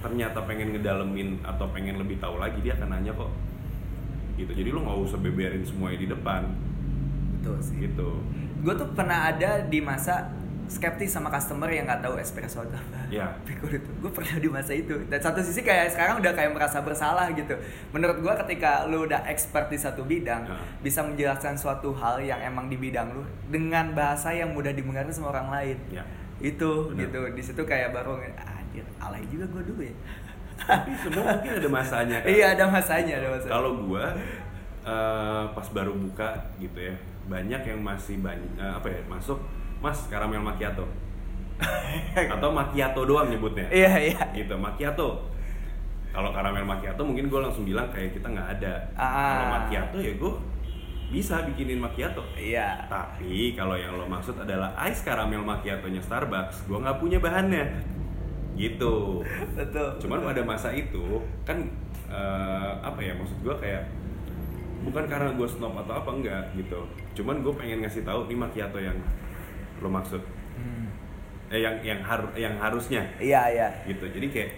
ternyata pengen ngedalemin atau pengen lebih tahu lagi dia akan nanya kok. Gitu. Jadi lo nggak usah beberin semuanya di depan Betul sih. gitu Gue tuh pernah ada di masa skeptis sama customer yang nggak tahu espresso (laughs) itu apa. Ya. Piccolo itu. Gue pernah di masa itu. Dan satu sisi kayak sekarang udah kayak merasa bersalah gitu. Menurut gue ketika lu udah expert di satu bidang, Ya. bisa menjelaskan suatu hal yang emang di bidang lu dengan bahasa yang mudah dimengerti sama orang lain. ya Itu Bener. gitu. Di situ kayak baru anjir, alay juga gue dulu ya. tapi semua mungkin ada masanya kan iya, ada masanya, ada masanya. kalau gue eh, pas baru buka gitu ya banyak yang masih banyak apa ya masuk mas karamel macchiato (laughs) atau macchiato doang nyebutnya Iya, iya. gitu macchiato kalau karamel macchiato mungkin gue langsung bilang kayak kita nggak ada Ah. kalau macchiato ya gue bisa bikinin macchiato Iya. tapi kalau yang lo maksud adalah ice karamel macchiato-nya Starbucks gue nggak punya bahannya gitu Betul. cuman pada masa itu kan eh, apa ya maksud gue kayak bukan karena gue snob atau apa enggak gitu cuman gue pengen ngasih tahu nih macchiato yang lo maksud Hmm. eh yang yang har yang harusnya Iya, iya. gitu jadi kayak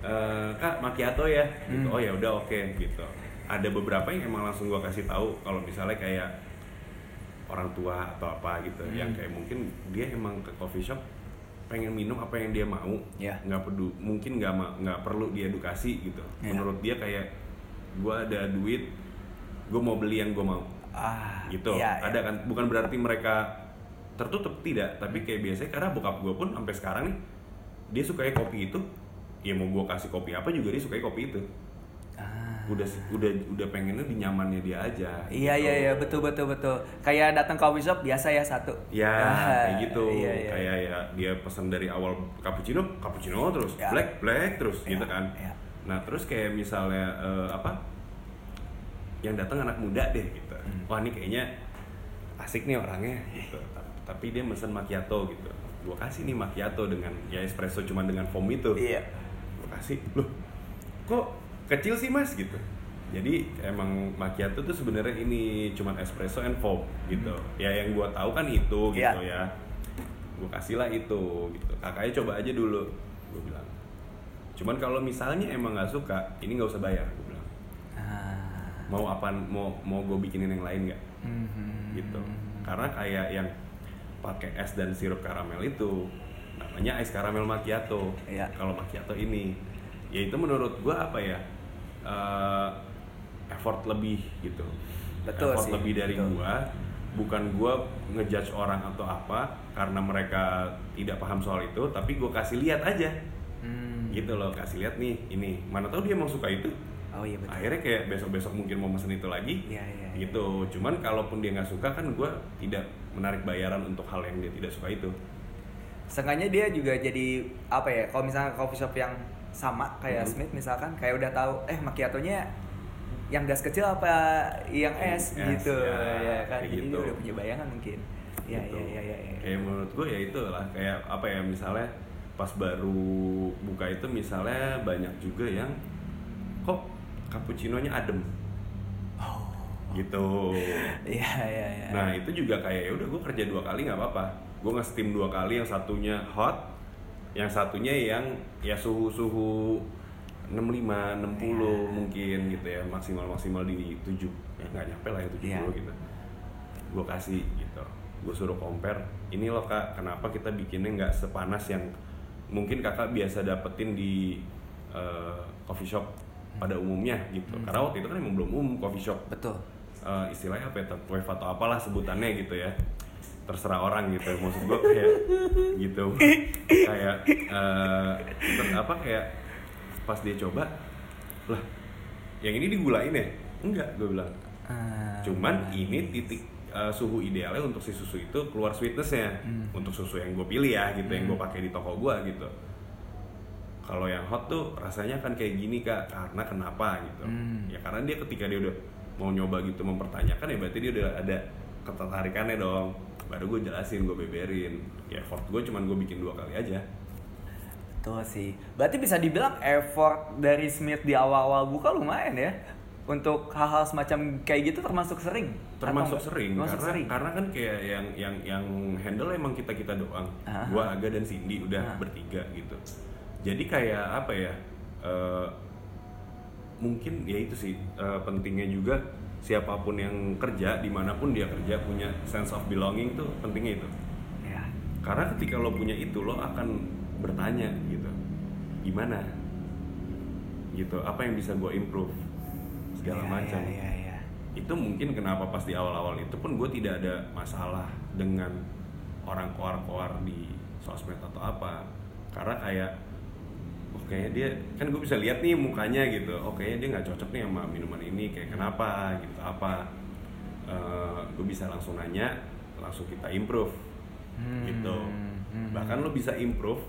eh, kak macchiato ya gitu Hmm. oh ya udah oke gitu ada beberapa yang emang langsung gue kasih tahu kalau misalnya kayak orang tua atau apa gitu Hmm. yang kayak mungkin dia emang ke coffee shop pengen minum apa yang dia mau Ya. nggak perlu mungkin nggak nggak perlu diedukasi gitu Ya. menurut dia kayak gue ada duit gue mau beli yang gue mau Ah, gitu iya, iya. ada kan bukan berarti mereka tertutup tidak tapi kayak biasanya karena bokap gue pun sampai sekarang nih dia sukanya kopi itu ya mau gue kasih kopi apa juga dia sukanya kopi itu Ah. udah udah udah pengennya di nyamannya dia aja Iya gitu. iya iya betul betul betul. Kayak datang ke coffee shop biasa ya satu. Ya, Ah, kayak gitu. Iya, iya. Kayak ya dia pesan dari awal cappuccino, cappuccino terus, Ya. black, black terus Ya, gitu kan. ya. Nah, terus kayak misalnya eh, apa? Yang datang anak muda deh gitu. Hmm. Wah, ini kayaknya asik nih orangnya gitu. Ta- Tapi dia mesen macchiato gitu. Gua kasih nih macchiato dengan ya espresso cuma dengan foam itu. Iya. Gua kasih. Loh, kok kecil sih, Mas gitu. Jadi emang macchiato tuh sebenarnya ini cuman espresso and foam gitu. Ya yang gua tahu kan itu Hmm. Iya. gitu ya. Gua kasih lah itu gitu. Kakaknya coba aja dulu. Gua bilang. Cuman kalau misalnya emang nggak suka, ini nggak usah bayar. Mau apa? Mau mau gue bikinin yang lain nggak? Mhm. Gitu. Karena kayak yang pakai es dan sirup karamel itu namanya es karamel macchiato. Iya. Kalau macchiato ini, ya itu menurut gua apa ya? eh, effort lebih gitu. Betul effort sih, lebih dari betul. gua bukan gua ngejudge orang atau apa karena mereka tidak paham soal itu tapi gua kasih lihat aja Hmm. gitu loh kasih lihat nih ini mana tahu dia emang suka itu Oh iya betul. akhirnya kayak besok besok mungkin mau pesen itu lagi Iya, iya, iya. gitu cuman kalaupun dia nggak suka kan gua tidak menarik bayaran untuk hal yang dia tidak suka itu Sengaja dia juga jadi apa ya? Kalau misalnya coffee shop yang sama kayak Hmm. Smith misalkan kayak udah tahu eh macchiatonya yang gas kecil apa yang es, es, gitu ya, ya kan. Jadi gitu. dia udah punya bayangan mungkin. Iya gitu. iya iya iya. iya. kayak menurut gue ya itu lah kayak apa ya misalnya pas baru buka itu misalnya banyak juga yang kok cappuccino-nya adem. Gitu. Iya iya iya. nah itu juga kayak ya udah gue kerja dua kali nggak apa-apa. Gue nge-steam dua kali yang satunya hot yang satunya yang ya suhu-suhu 65, 60 Iya. mungkin gitu ya maksimal maksimal di 7 ya nggak nyampe lah yang 70 Iya. gitu. Gue kasih gitu. Gue suruh compare ini loh kak kenapa kita bikinnya nggak sepanas yang mungkin kakak biasa dapetin di eh, coffee shop pada umumnya gitu. Hmm. karena waktu itu kan emang belum umum coffee shop. Betul. eh, istilahnya apa ya wave atau apalah sebutannya gitu ya. Terserah orang gitu maksud gue kayak (laughs) gitu. Kayak eh, ter- apa kayak pas dia coba lah yang ini digulain ya? Enggak gue bilang. Ah, cuman ini titik eh, suhu idealnya untuk si susu itu keluar sweetnessnya. Hmm. untuk susu yang gue pilih ya gitu yang gue Hmm. pakai di toko gue gitu kalau yang hot tuh rasanya kan kayak gini kak karena kenapa gitu Hmm. ya karena dia ketika dia udah mau nyoba gitu mempertanyakan ya berarti dia udah ada ketertarikannya dong baru gue jelasin gue beberin ya effort gue cuman gue bikin dua kali aja Betul sih. Berarti bisa dibilang effort dari Smith di awal-awal buka lumayan ya. Untuk hal-hal semacam kayak gitu termasuk sering. termasuk Atau- sering termasuk karena sering. karena kan kayak yang yang yang handle emang kita kita doang Aha. gua Aga dan Cindy udah Ah. bertiga gitu jadi kayak apa ya eh, mungkin ya itu sih eh, pentingnya juga siapa pun yang kerja di mana pun dia kerja punya sense of belonging tuh pentingnya itu. Ya. karena ketika lo punya itu lo akan bertanya gitu gimana? Gitu apa yang bisa gue improve? Segala Ya, macam. Ya, ya, ya. itu mungkin kenapa pas di awal-awal itu pun gue tidak ada masalah dengan orang koar-koar di sosmed atau apa. Karena kayak kayaknya dia kan gue bisa lihat nih mukanya gitu oh kayaknya dia nggak cocok nih sama minuman ini kayak kenapa gitu apa gue bisa langsung nanya langsung kita improve Hmm, gitu hmm. bahkan lo bisa improve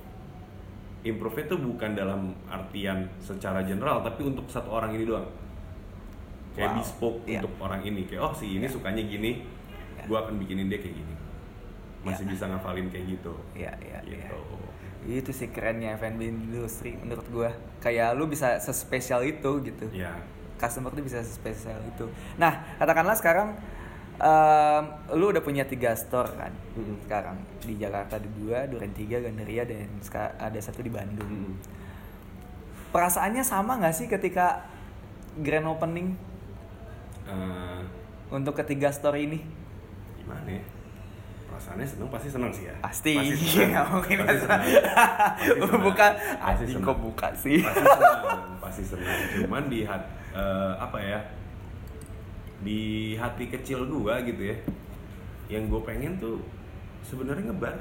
improve itu bukan dalam artian secara general tapi untuk satu orang ini doang kayak Wow. bespoke Iya. untuk orang ini kayak oh si ini Iya. sukanya gini Iya. gua akan bikinin dia kayak gini masih Iya. bisa ngafalin kayak gitu Iya, iya, iya. gitu Itu sih kerennya F&B industri menurut gua. Kayak lu bisa sespesial itu gitu. ya Customer tuh bisa sespesial itu. Nah, katakanlah sekarang em, lu udah punya tiga store kan Mm-mm. sekarang di Jakarta ada dua, Duren tiga, Gandaria dan ada satu di Bandung. Mm-mm. Perasaannya sama nggak sih ketika grand opening Eh, untuk ketiga store ini? gimana ya perasaannya seneng pasti seneng sih ya Pasti, (laughs) seneng. nggak mungkin Pasti seneng. seneng. Pasti (laughs) seneng. Buka, Pasti anjing seneng. kok buka sih? pasti senang pasti senang cuman di hat- eh, apa ya di hati kecil gua gitu ya yang gue pengen tuh sebenarnya ngebar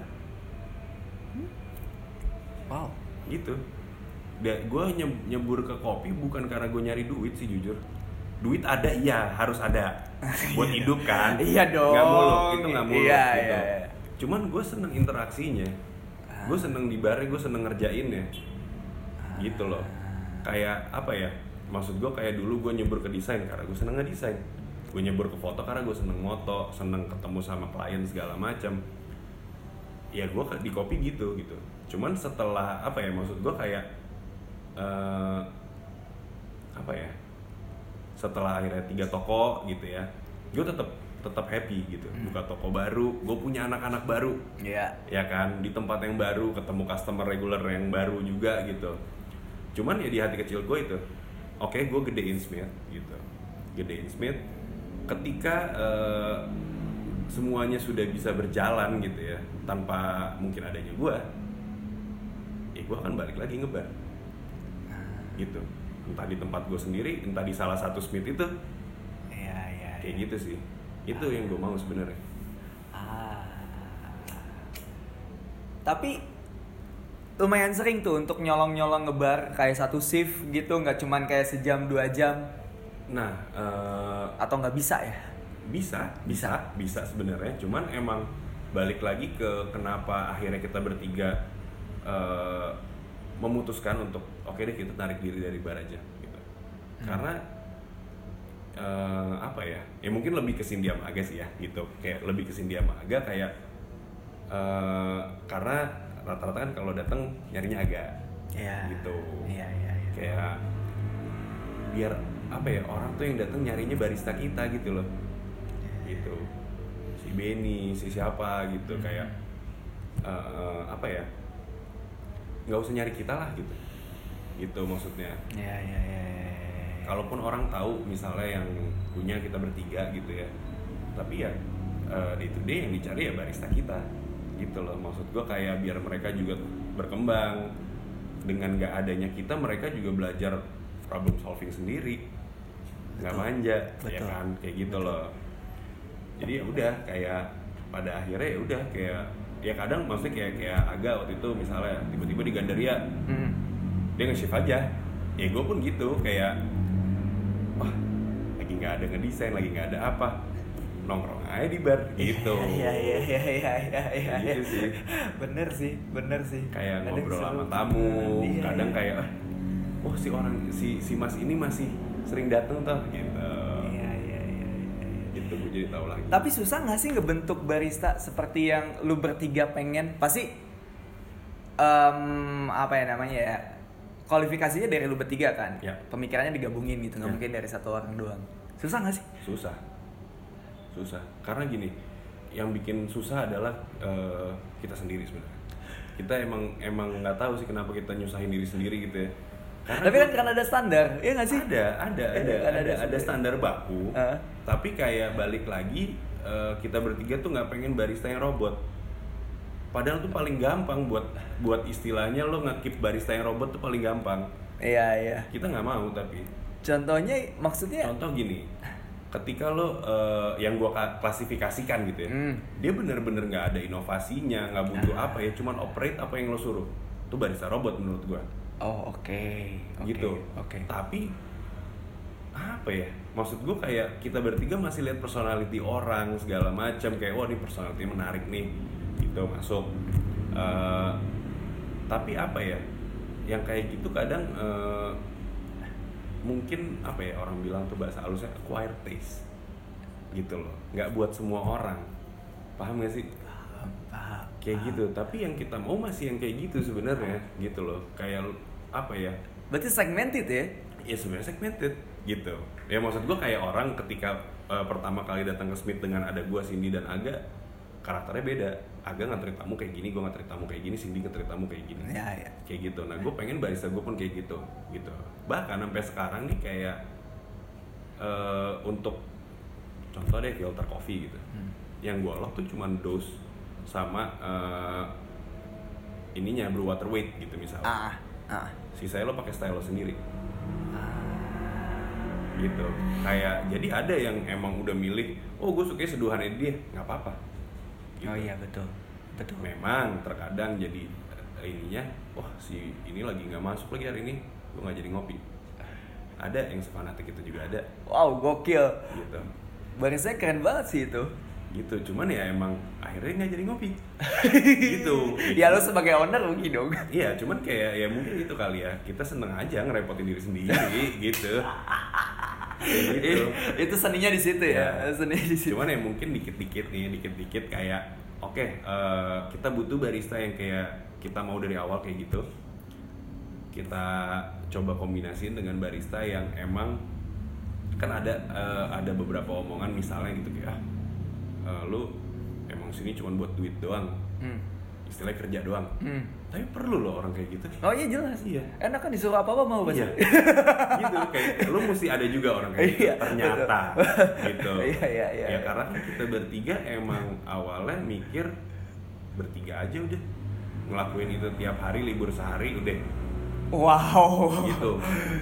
wow gitu gue nyebur ke kopi bukan karena gue nyari duit sih jujur duit ada iya harus ada. (laughs) Buat hidup kan? Iya dong nggak muluk itu nggak muluk iya, gitu. iya, iya. cuman gue seneng interaksinya. Gue seneng di bar gue seneng ngerjainnya. Gitu loh. Kayak apa ya maksud gue kayak dulu gue nyebur ke desain karena gue seneng ngedesain. Gue nyebur ke foto karena gue seneng moto seneng ketemu sama klien segala macam ya gue di kopi gitu gitu. Cuman setelah apa ya maksud gue kayak uh, apa ya setelah akhirnya tiga toko gitu ya gue tetap tetap happy gitu. Hmm. buka toko baru gue punya anak-anak baru. Yeah. ya kan? Di tempat yang baru ketemu customer regular yang baru juga gitu. Cuman ya di hati kecil gue itu oke okay, gue gedein Smith gitu. Gedein Smith. Ketika uh, semuanya sudah bisa berjalan gitu ya tanpa mungkin adanya gue ya gue akan balik lagi ngebar. Gitu entah di tempat gue sendiri entah di salah satu Smith itu ya, ya, kayak ya. gitu sih itu ah. yang gue mau sebenarnya ah. tapi lumayan sering tuh untuk nyolong-nyolong ngebar kayak satu shift gitu nggak cuman kayak sejam dua jam nah uh, atau nggak bisa ya bisa bisa bisa sebenarnya cuman emang balik lagi ke kenapa akhirnya kita bertiga uh, memutuskan untuk oke okay deh kita tarik diri dari bar aja gitu hmm. karena uh, apa ya ya mungkin lebih ke Cindy sama Aga sih ya gitu kayak lebih ke Cindy sama Aga kayak uh, karena rata-rata kan kalau datang nyarinya agak yeah. gitu yeah, yeah, yeah. kayak biar apa ya orang tuh yang datang nyarinya barista kita gitu loh gitu si Benny si siapa gitu hmm. kayak uh, apa ya nggak usah nyari kita lah gitu. Gitu maksudnya. Ya ya ya, ya, ya. kalaupun orang tahu misalnya yang punya kita bertiga gitu ya tapi ya uh, day to day yang dicari ya barista kita gitu loh. Maksud gue kayak biar mereka juga berkembang. Dengan nggak adanya kita mereka juga belajar problem solving sendiri. Nggak manja ya Betul. ya kan? Kayak gitu Betul. loh. Jadi ya udah kayak pada akhirnya ya udah kayak ya kadang maksudnya kayak kayak agak waktu itu misalnya tiba-tiba di Gandaria hmm. dia nge-shift aja. Ya gue pun gitu kayak wah lagi nggak ada ngedesain lagi nggak ada apa nongkrong aja di bar gitu. iya iya iya iya iya iya gitu sih. Bener sih bener sih. Kayak kadang ngobrol sama tamu iya, kadang iya. kayak oh si orang si si mas ini masih sering datang tuh gitu jadi tahu lagi. Tapi susah nggak sih ngebentuk barista seperti yang lu bertiga pengen? Pasti um, apa ya namanya ya kualifikasinya dari lu bertiga kan? Ya. pemikirannya digabungin gitu nggak ya. mungkin dari satu orang doang. Susah nggak sih? Susah. Susah. Karena gini yang bikin susah adalah uh, kita sendiri sebenarnya. Kita emang emang nggak tahu sih kenapa kita nyusahin diri sendiri gitu ya karena tapi kan karena ada standar, ya nggak sih? Ada, ada, ada, ada, ada, ada, ada standar baku. Uh. Tapi kayak balik lagi uh, kita bertiga tuh nggak pengen barista yang robot. Padahal tuh paling gampang buat buat istilahnya lo ngekip barista yang robot tuh paling gampang. Iya iya. Kita nggak mau tapi. Contohnya maksudnya? Contoh gini, ketika lo uh, yang gua klasifikasikan gitu ya, hmm. dia bener-bener nggak ada inovasinya, nggak butuh uh. apa ya, cuman operate apa yang lo suruh. Itu barista robot menurut gua Oh oke. Okay. Gitu. Oke. Okay. Tapi apa ya? Maksud gue kayak kita bertiga masih lihat personality orang segala macam kayak wah ini personality menarik nih gitu masuk. Uh, tapi apa ya? Yang kayak gitu kadang uh, mungkin apa ya orang bilang tuh bahasa halusnya acquired taste gitu loh nggak buat semua orang paham gak sih paham paham kayak gitu tapi yang kita mau masih yang kayak gitu sebenarnya gitu loh kayak apa ya? Berarti segmented ya? Ya sebenarnya segmented gitu. Ya maksud gue kayak orang ketika uh, pertama kali datang ke Smith dengan ada gue Cindy dan Aga karakternya beda. Aga nganterin tamu kayak gini gue nganterin tamu kayak gini Cindy nganterin tamu kayak gini. Ya, ya. kayak gitu. Nah gue pengen barista gue pun kayak gitu gitu. Bahkan sampai sekarang nih kayak uh, untuk contoh deh filter coffee gitu. Hmm. yang gue lock tuh cuma dos sama uh, ininya brew water weight gitu misalnya. Ah, ah sisanya lo pakai style lo sendiri ah. gitu kayak jadi ada yang emang udah milih oh gue suka seduhannya dia nggak apa-apa Gitu. Oh iya betul. Betul. memang terkadang jadi eh, ininya wah si ini lagi nggak masuk lagi hari ini gue nggak jadi ngopi ada yang sefanatik itu juga ada Wow, gokil. gitu Barisnya keren banget sih itu. Gitu cuman ya emang akhirnya nggak jadi ngopi gitu (laughs) ya lo sebagai owner rugi dong. Iya, cuman kayak ya mungkin itu kali ya. Kita seneng aja ngerepotin diri sendiri (laughs) gitu. Kayak gitu. itu seninya di situ ya. Ya. Seninya di situ. Cuman ya mungkin dikit-dikit nih, dikit-dikit kayak oke, eh, kita butuh barista yang kayak kita mau dari awal kayak gitu. Kita coba kombinasiin dengan barista yang emang kan ada eh, ada beberapa omongan misalnya gitu kayak ah, eh, lu emang sini cuma buat duit doang. Hmm. Istilahnya kerja doang. Hmm. Tapi perlu loh orang kayak gitu. Oh iya jelas. Iya. Enak kan disuruh apa-apa mau pasti. Iya. (laughs) gitu kayak lu mesti ada juga orang kayak gitu Iya, ternyata gitu. (laughs) Iya, iya, iya. Ya karena kita bertiga emang awalnya mikir bertiga aja udah ngelakuin itu tiap hari libur sehari udah Wow. Gitu.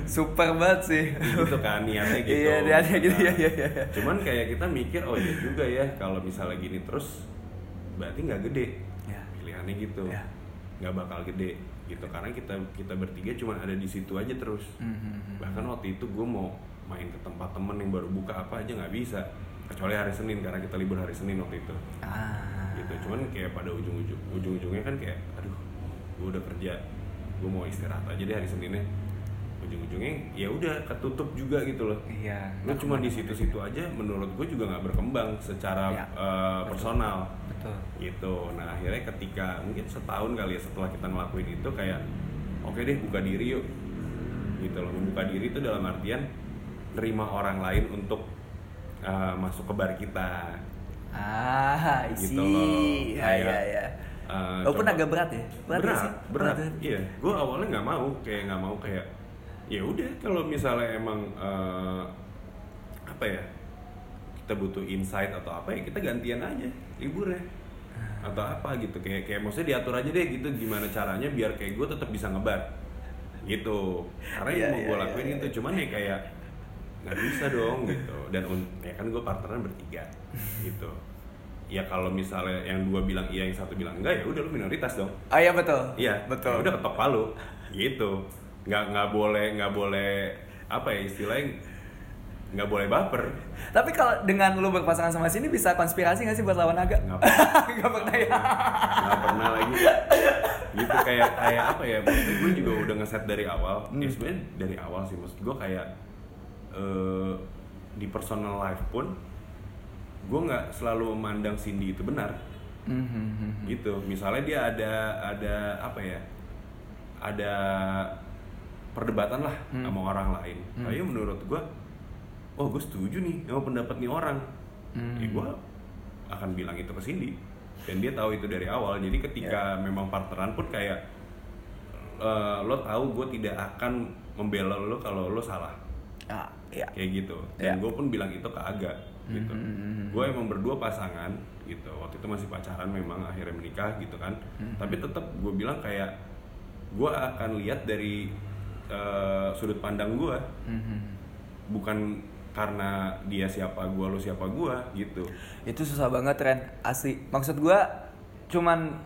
Super banget sih. gitu kan niatnya gitu. Iya, niatnya gitu, Nah, iya, iya, iya. Cuman kayak kita mikir oh iya juga ya kalau misalnya gini terus berarti nggak gede Ya. pilihannya gitu Ya. nggak bakal gede gitu karena kita kita bertiga cuma ada di situ aja terus Mhm. bahkan waktu itu gue mau main ke tempat temen yang baru buka apa aja nggak bisa kecuali hari Senin karena kita libur hari Senin waktu itu Ah. gitu cuman kayak pada ujung-ujung ujung-ujungnya kan kayak aduh gue udah kerja gue mau istirahat aja deh hari Seninnya ujung-ujungnya ya udah ketutup juga gitu loh Iya. lu cuma di situ-situ aja menurut gue juga nggak berkembang secara Ya. eh, personal Betul. gitu nah akhirnya ketika mungkin setahun kali ya setelah kita ngelakuin itu kayak oke deh buka diri yuk gitu loh membuka diri itu dalam artian nerima orang lain untuk uh, masuk ke bar kita Ah, isi. gitu loh Ya, ya, ya. Uh, Walaupun coba- agak berat ya. berat nggak sih? berat, ya? iya gue awalnya nggak mau kayak nggak mau kayak ya udah kalau misalnya emang uh, apa ya kita butuh insight atau apa ya kita gantian aja liburnya atau apa gitu kayak kayak maksudnya diatur aja deh gitu gimana caranya biar kayak gue tetap bisa ngebar gitu karena yang Iya, mau iya, gue iya, lakuin iya. itu cuman ya kayak nggak bisa dong gitu dan ya kan gue partneran bertiga gitu ya kalau misalnya yang dua bilang iya yang satu bilang enggak ya udah lu minoritas dong Oh iya betul. Iya, betul. ya Udah ketok palu, gitu. Nggak nggak boleh nggak boleh apa ya istilahnya nggak boleh baper. Tapi kalau dengan lu berpasangan sama sini bisa konspirasi nggak sih buat lawan naga? Nggak (laughs) pernah. Nggak pernah ya. Nggak pernah lagi. Gitu kayak kayak apa ya? Maksud gue juga udah ngeset dari awal. Hmm. Ya sebenarnya dari awal sih maksud gue kayak eh, di personal life pun gue nggak selalu memandang Cindy itu benar. Mhm. gitu misalnya dia ada ada apa ya ada perdebatan lah Hmm. sama orang lain Hmm. tapi menurut gua oh gue setuju nih sama pendapat nih orang Hmm. ya gua akan bilang itu ke Cindy dan dia tahu itu dari awal jadi ketika Ya. memang partneran pun kayak eh, lo tahu gue tidak akan membela lo kalau lo salah Ah, iya. kayak gitu dan gue pun bilang itu ke Aga gitu Mhm. gue emang berdua pasangan gitu waktu itu masih pacaran memang akhirnya menikah gitu kan Mhm. tapi tetap gue bilang kayak gue akan lihat dari eh, sudut pandang gue Mhm. bukan karena dia siapa gue lo siapa gue gitu Itu susah banget Ren, asli. Maksud gua cuman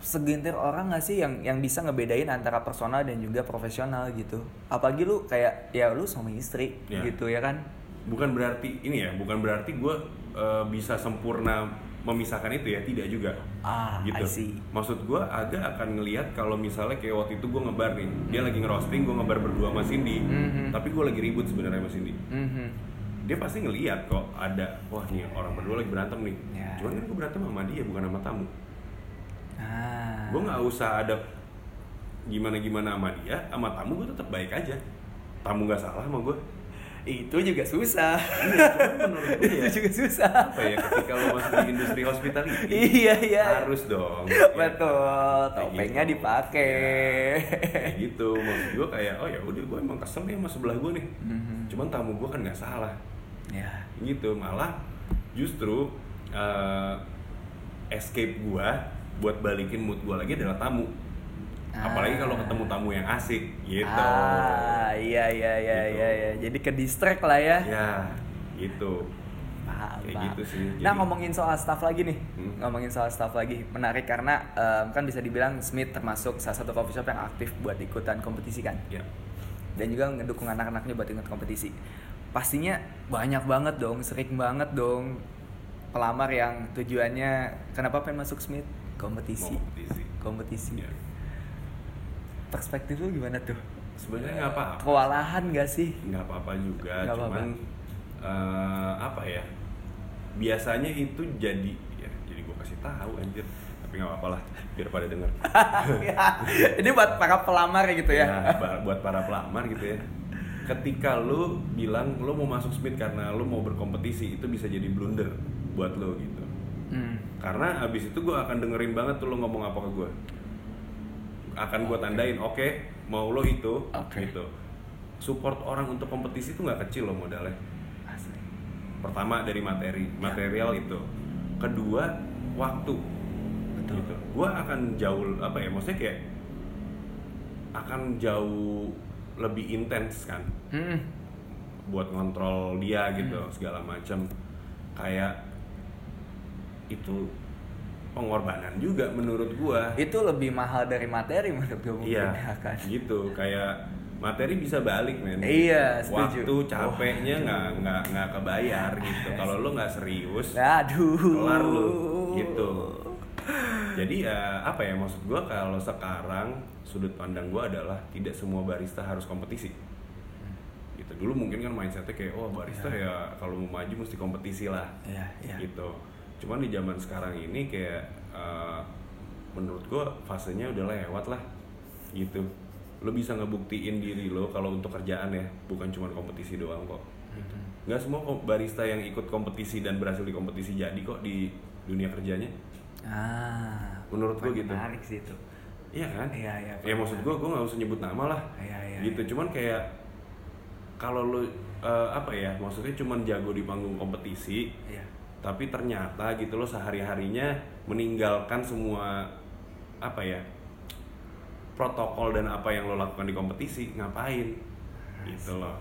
segelintir orang gak sih yang yang bisa ngebedain antara personal dan juga profesional gitu. Apalagi lu kayak ya lu suami istri Ya. gitu ya kan. Bukan berarti ini ya bukan berarti gue eh, bisa sempurna memisahkan itu ya tidak juga Ah, gitu I see. maksud gue agak akan ngelihat kalau misalnya kayak waktu itu gue ngebar nih dia lagi ngerosting gue ngebar berdua sama Cindy Mhm. tapi gue lagi ribut sebenarnya sama Cindy Mhm. dia pasti ngelihat kok ada wah nih orang berdua lagi berantem nih Ya. cuman kan gue berantem sama dia bukan sama tamu Ah. gue nggak usah ada gimana gimana sama dia sama tamu gue tetap baik aja tamu nggak salah sama gue Itu juga susah. iya menurut gue (laughs) ya Itu juga susah. apa ya ketika lo masuk di industri hospitality Iya, iya. harus dong Ya, Betul, kayak topengnya gitu. dipakai. Ya, kayak gitu maksud gue kayak oh ya udah gue emang kesel nih sama sebelah gue nih Mhm. cuman tamu gue kan nggak salah Ya. gitu malah justru eh, escape gue buat balikin mood gue lagi adalah tamu apalagi kalau ketemu tamu yang asik gitu Ah, iya iya iya Gitu. iya iya. Jadi ke distract lah ya. ya gitu Paham, Kayak paham. gitu sih, Nah jadi- ngomongin soal staff lagi nih, Hmm. ngomongin soal staff lagi menarik karena em, kan bisa dibilang Smith termasuk salah satu coffee shop yang aktif buat ikutan kompetisi kan, ya dan juga ngedukung anak-anaknya buat ikut kompetisi. Pastinya banyak banget dong, sering banget dong pelamar yang tujuannya kenapa pengen masuk Smith kompetisi, kompetisi kompetisi. Ya. Perspektif lu gimana tuh? sebenarnya nggak apa-apa Kewalahan gak sih? nggak apa-apa juga Nggak cuman eh, apa ya biasanya itu jadi ya jadi gue kasih tahu anjir tapi nggak apa-apa lah biar pada denger (laughs) Ya, Ini buat para pelamar gitu ya. Ya, buat para pelamar gitu ya ketika lu bilang lu mau masuk Smith karena lu mau berkompetisi itu bisa jadi blunder buat lu gitu Hmm. karena abis itu gue akan dengerin banget tuh lu ngomong apa ke gue akan gue tandain oke mau lo itu Oke. gitu support orang untuk kompetisi itu nggak kecil loh modalnya Asli. pertama dari materi Ya. material itu kedua waktu Betul. gitu gue akan jauh apa ya maksudnya kayak akan jauh lebih intens kan Hmm. buat ngontrol dia gitu Hmm. segala macam kayak itu pengorbanan juga menurut gua. Itu lebih mahal dari materi menurut mungkin iya ya kan. gitu. Kayak materi bisa balik men. Iya, setuju. waktu capeknya nggak nggak nggak kebayar gitu. Kalau lu nggak serius Aduh. kelar lu gitu. Jadi ya apa ya maksud gua kalau sekarang sudut pandang gua adalah tidak semua barista harus kompetisi. Gitu. Dulu mungkin kan mindsetnya kayak oh barista ya kalau mau maju mesti kompetisi lah. Iya, iya. gitu cuman di zaman sekarang ini kayak eh, menurut gua fasenya udah lewat lah gitu lo bisa ngebuktiin diri lo kalau untuk kerjaan ya bukan cuma kompetisi doang kok Mhm. nggak semua barista yang ikut kompetisi dan berhasil di kompetisi jadi kok di dunia kerjanya Ah. Menurut gua gitu. Menarik sih itu. iya kan Iya, iya, ya maksud gua gua nggak usah nyebut nama lah Iya, iya. gitu iya. cuman kayak kalau lo eh, apa ya maksudnya cuman jago di panggung kompetisi Iya. Tapi ternyata gitu loh sehari harinya meninggalkan semua apa ya protokol dan apa yang lo lakukan di kompetisi ngapain? Gitu loh.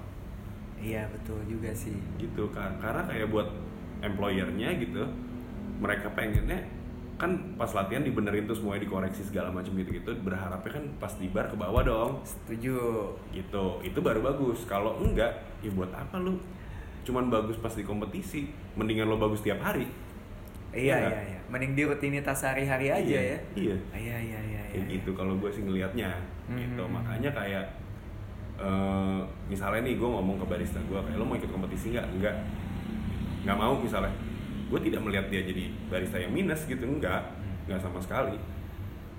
Iya, betul juga sih. gitu kan. Karena kayak buat employernya gitu mereka pengennya kan pas latihan dibenerin tuh semuanya dikoreksi segala macam gitu gitu berharapnya kan pas di bar ke bawah dong. Setuju. gitu. Itu baru bagus. Kalau enggak ya buat apa lu cuman bagus pas di kompetisi mendingan lo bagus tiap hari. Iya, Iya iya, iya. Mending di rutinitas sehari-hari aja Iya, ya. iya. Iya, iya, iya, kayak iya. gitu kalau gue sih ngelihatnya gitu. Hmm. makanya kayak eh, misalnya nih gue ngomong ke barista gue kayak lo mau ikut kompetisi nggak? Enggak nggak mau misalnya. Gue tidak melihat dia jadi barista yang minus gitu. Enggak nggak sama sekali.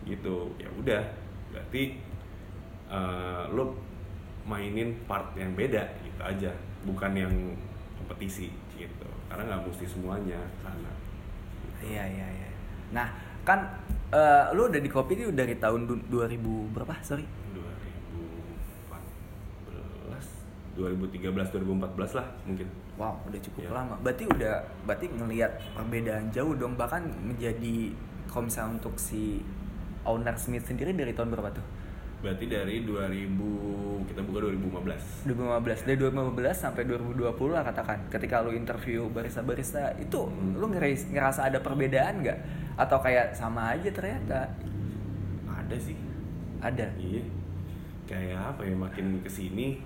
Gitu. Ya udah. Berarti eh, lo mainin part yang beda gitu aja. Bukan yang kompetisi gitu karena nggak mesti semuanya karena Iya, iya, iya. Nah, kan eh, lu udah di kopi ini dari tahun du- 2000 berapa? Sorry. 2014 2013 2014 lah mungkin Wow, udah cukup Iya. lama. Berarti udah berarti ngelihat perbedaan jauh dong bahkan menjadi kalau misalnya untuk si owner Smith sendiri dari tahun berapa tuh? Berarti dari 2000 kita buka 2015 2015 dari 2015 sampai 2020 lah katakan ketika lu interview barista-barista itu Hmm. lu ngeras- ngerasa ada perbedaan nggak? Atau kayak sama aja ternyata? Ada sih. Ada? Iya. Kayak apa ya makin ke sini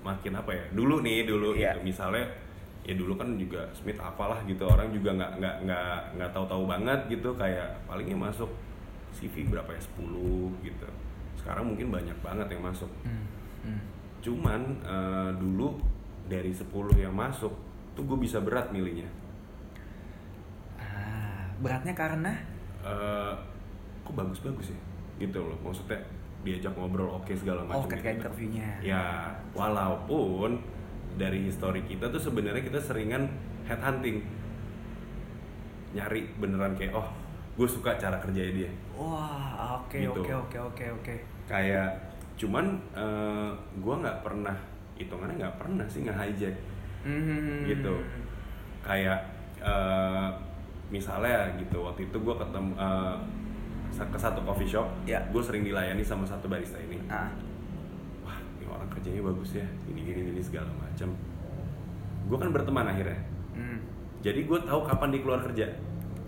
makin apa ya dulu nih dulu Iya. gitu. Misalnya ya dulu kan juga Smith apalah gitu orang juga nggak nggak nggak nggak tahu-tahu banget gitu. Kayak palingnya masuk CV berapa ya 10 gitu sekarang mungkin banyak banget yang masuk. Hmm, hmm. cuman eh, dulu dari 10 yang masuk tuh gue bisa berat milihnya. Ah, beratnya karena? Eh, kok bagus-bagus ya? Gitu loh maksudnya diajak ngobrol oke segala macam oh ketika gitu. interviewnya. Ya walaupun dari histori kita tuh sebenarnya kita seringan headhunting. Nyari beneran kayak oh gue suka cara kerjanya dia wah oke Gitu. oke oke oke oke kayak cuman eh, gue nggak pernah hitungannya nggak pernah sih nge hijack Hmm. gitu kayak eh, misalnya gitu waktu itu gue ketemu sa- ke satu coffee shop Ya. gue sering dilayani sama satu barista ini Ah. wah ini orang kerjanya bagus ya gini gini gini segala macam gue kan berteman akhirnya Hmm. jadi gue tahu kapan dia keluar kerja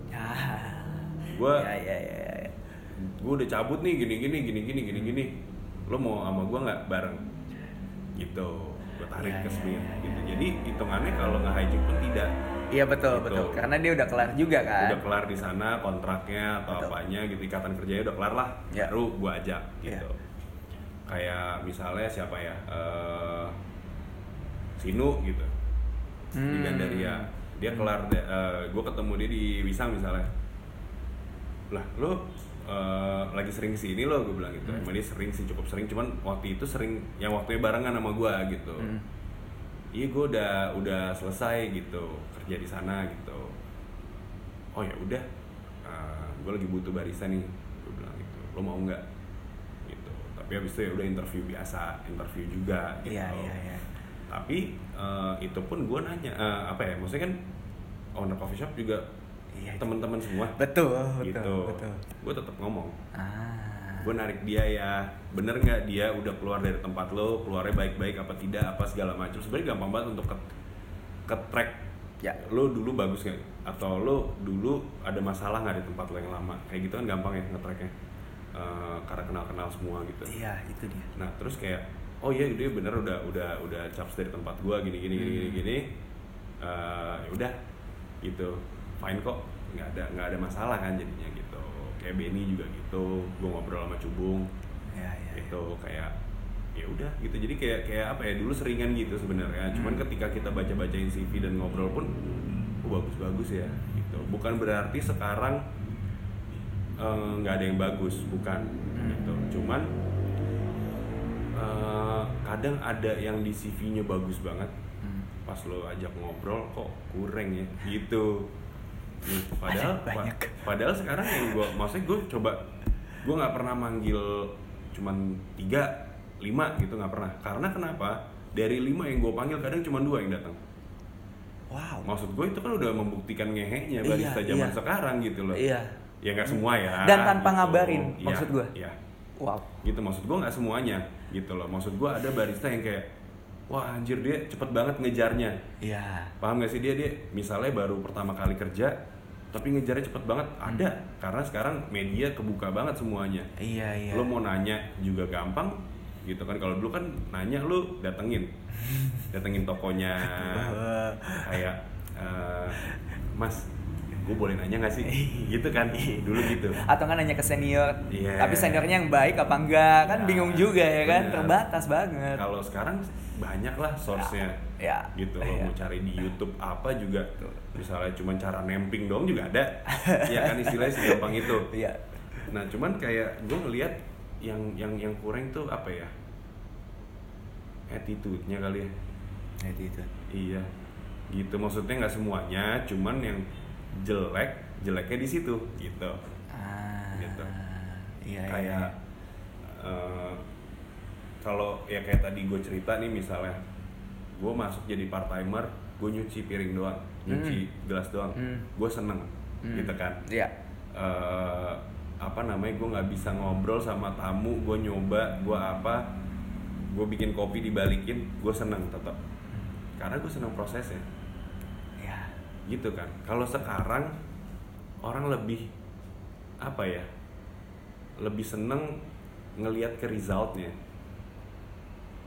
Ya. gue Ya, ya, ya, ya. Gue udah cabut nih gini gini gini gini gini gini. Lo mau sama gue nggak bareng? Gitu. Gue tarik Ya, ke ya, Smith ya, gitu. jadi hitungannya kalau nggak hygiene pun tidak. Iya betul Gitu. betul. Karena dia udah kelar juga kan. udah kelar di sana kontraknya atau Betul. apanya gitu. Ikatan kerjanya udah kelar lah. Ya. baru gue ajak Ya. gitu. Kayak misalnya siapa ya? Eh, Sinu gitu. Di Hmm. Gandaria. Dia kelar gue ketemu dia di Wisang misalnya. Lah lo eh, lagi sering sini lo gue bilang gitu. Hmm. emang dia sering sih cukup sering cuman waktu itu sering yang waktunya barengan sama gue gitu. Hmm. iya gue udah udah selesai gitu kerja di sana gitu. Oh ya udah. Gue lagi butuh barista nih gue bilang gitu. Lo mau nggak? Gitu. Tapi habis itu ya udah interview biasa interview juga gitu. Iya iya iya. tapi eh, itu pun gue nanya eh, apa ya maksudnya kan owner coffee shop juga Iya. teman-teman semua. Betul betul gitu. betul. gue tetap ngomong. Ah. gue narik dia ya bener nggak dia udah keluar dari tempat lo keluarnya baik-baik apa tidak apa segala macam? Sebenarnya gampang banget untuk ke ke track Ya. lo dulu bagus nggak? Atau lo dulu ada masalah nggak di tempat lo yang lama? Kayak gitu kan gampang ya nge-tracknya. Eh, karena kenal-kenal semua gitu. Iya itu dia. nah terus kayak oh iya dia bener udah udah udah caps dari tempat gua gini gini gini gini gini. Ya udah gitu fine kok. Nggak ada nggak ada masalah kan jadinya gitu. Kayak Benny juga gitu gua ngobrol sama Cubung. Iya iya. iya. itu kayak ya udah gitu. Jadi kayak kayak apa ya dulu seringan gitu sebenarnya. Cuman ketika kita baca bacain CV dan ngobrol pun oh bagus bagus ya gitu. Bukan berarti sekarang eh, nggak ada yang bagus bukan gitu. Cuman eh, kadang ada yang di CV-nya bagus banget. Hmm. pas lo ajak ngobrol kok kurang ya? Gitu Gitu. padahal (laughs) pa- Banyak. padahal sekarang yang gue maksudnya gue coba gue nggak pernah manggil cuman tiga lima gitu nggak pernah karena kenapa dari lima yang gue panggil kadang cuma dua yang datang Wow. maksud gue itu kan udah membuktikan ngeheknya Iya, barista zaman iya. sekarang gitu loh Iya. ya nggak semua ya Dan tanpa gitu. ngabarin, Iya, maksud gue. iya Wow. gitu maksud gue nggak semuanya gitu loh maksud gue ada barista yang kayak wah anjir dia cepet banget ngejarnya Iya. paham gak sih dia dia misalnya baru pertama kali kerja tapi ngejarnya cepet banget. Ada karena sekarang media kebuka banget semuanya. Iya iya. lo mau nanya juga gampang gitu kan. Kalau dulu kan nanya lo datengin. (laughs) Datengin tokonya. Kayak eh, mas gue boleh nanya gak sih? (laughs) Gitu kan. Dulu gitu. Atau kan nanya ke senior. Iya. Tapi seniornya yang baik apa enggak kan Ya, bingung juga ya kan. bener. terbatas banget. kalau sekarang banyak lah source-nya Ya, gitu lo ya. mau cari di YouTube apa juga misalnya cuma cara nemping dong juga ada ya kan istilahnya segampang itu (laughs) Iya. nah cuman kayak gue ngelihat yang yang yang kurang tuh apa ya attitude-nya kali ya itu itu. iya gitu maksudnya nggak semuanya cuman yang jelek jeleknya di situ gitu Ah. Gitu. Iya iya. kayak eh, kalau ya kayak tadi gue cerita nih misalnya gue masuk jadi part timer gue nyuci piring doang nyuci gelas doang. Hmm. gue seneng Hmm. gitu kan. Iya. Eh, apa namanya gue nggak bisa ngobrol sama tamu gue nyoba gue apa gue bikin kopi dibalikin gue seneng tetap karena gue seneng prosesnya. Iya. gitu kan. Kalau sekarang orang lebih apa ya lebih seneng ngelihat ke resultnya.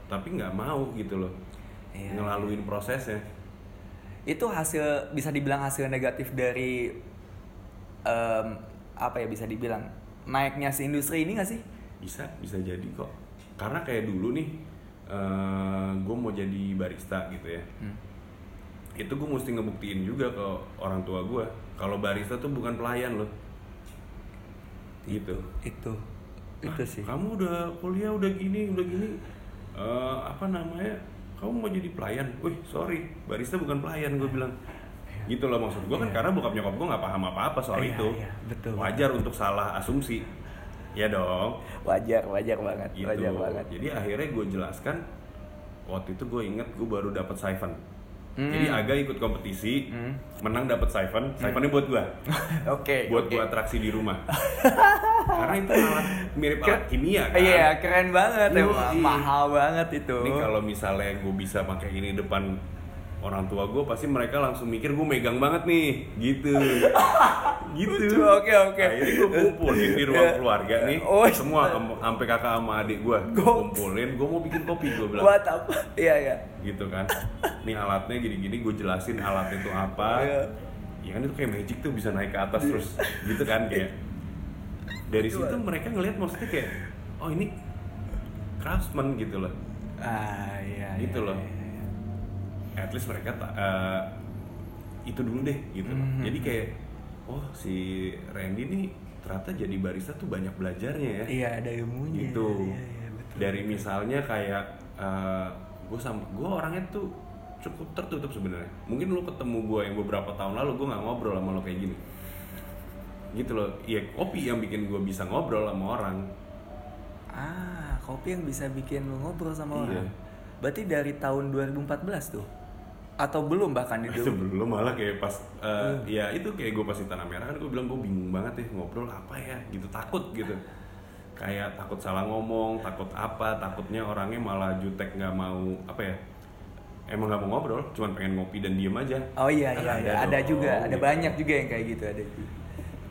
Tapi nggak mau gitu loh Iya, ngelaluin prosesnya Itu hasil bisa dibilang hasil negatif dari em, apa ya bisa dibilang naiknya si industri ini gak sih? bisa bisa jadi kok karena kayak dulu nih gue mau jadi barista gitu ya Hmm. itu gue mesti ngebuktiin juga ke orang tua gue kalau barista tuh bukan pelayan loh gitu Itu. "Ah, Itu sih. kamu udah kuliah udah gini udah gini Eh, apa namanya kamu mau jadi pelayan? Wih sorry barista bukan pelayan gue bilang. Gitu loh maksud gue kan karena bokap nyokap gue nggak paham apa apa soal Iya, itu. iya, betul. wajar untuk salah asumsi. Ya dong. Wajar, wajar banget. gitu. Wajar banget. jadi akhirnya gue jelaskan waktu itu gue inget gue baru dapat siphon Hmm. jadi agak ikut kompetisi Hmm. menang dapat siphon siphonnya buat gue (laughs) Oke. buat oke. gue atraksi di rumah (laughs) karena itu alat mirip alat kimia kan Iya, keren banget Yoi. emang. Mahal banget itu. ini kalau misalnya gue bisa pakai ini depan orang tua gue pasti mereka langsung mikir gue megang banget nih gitu (laughs) gitu oke, oke. akhirnya gue kumpulin di ruang Ya. keluarga nih Oh, semua em- sampai kakak sama adik gue kumpulin gue mau bikin kopi gue bilang Buat apa? Iya, iya. gitu kan ini alatnya gini-gini gue jelasin alatnya itu apa Iya. ya kan itu kayak magic tuh bisa naik ke atas terus gitu kan kayak dari Iya. situ mereka ngelihat maksudnya kayak oh ini craftsman gitu loh Ah, iya. Gitu iya, loh. iya, iya. At least mereka eh, itu dulu deh gitu loh. Mhm. jadi kayak oh si Randy nih ternyata jadi barista tuh banyak belajarnya ya Iya, ada ilmunya. gitu Iya, iya, betul. dari misalnya kayak gue sama gue orangnya tuh cukup tertutup sebenarnya mungkin lu ketemu gue yang beberapa tahun lalu gue nggak ngobrol sama lo kayak gini gitu loh ya kopi yang bikin gue bisa ngobrol sama orang Ah, kopi yang bisa bikin lu ngobrol sama Iya. orang. Berarti dari tahun 2014 tuh? Atau belum bahkan itu (laughs) belum malah kayak pas uh, Hmm. ya itu kayak gue pas di tanah merah kan gue bilang gue bingung banget ya ngobrol apa ya gitu takut gitu kayak takut salah ngomong takut apa takutnya orangnya malah jutek nggak mau apa ya emang nggak mau ngobrol cuman pengen ngopi dan diem aja Oh iya Kan iya, ada iya. ada dong, juga, ada gitu. banyak juga yang kayak gitu ada.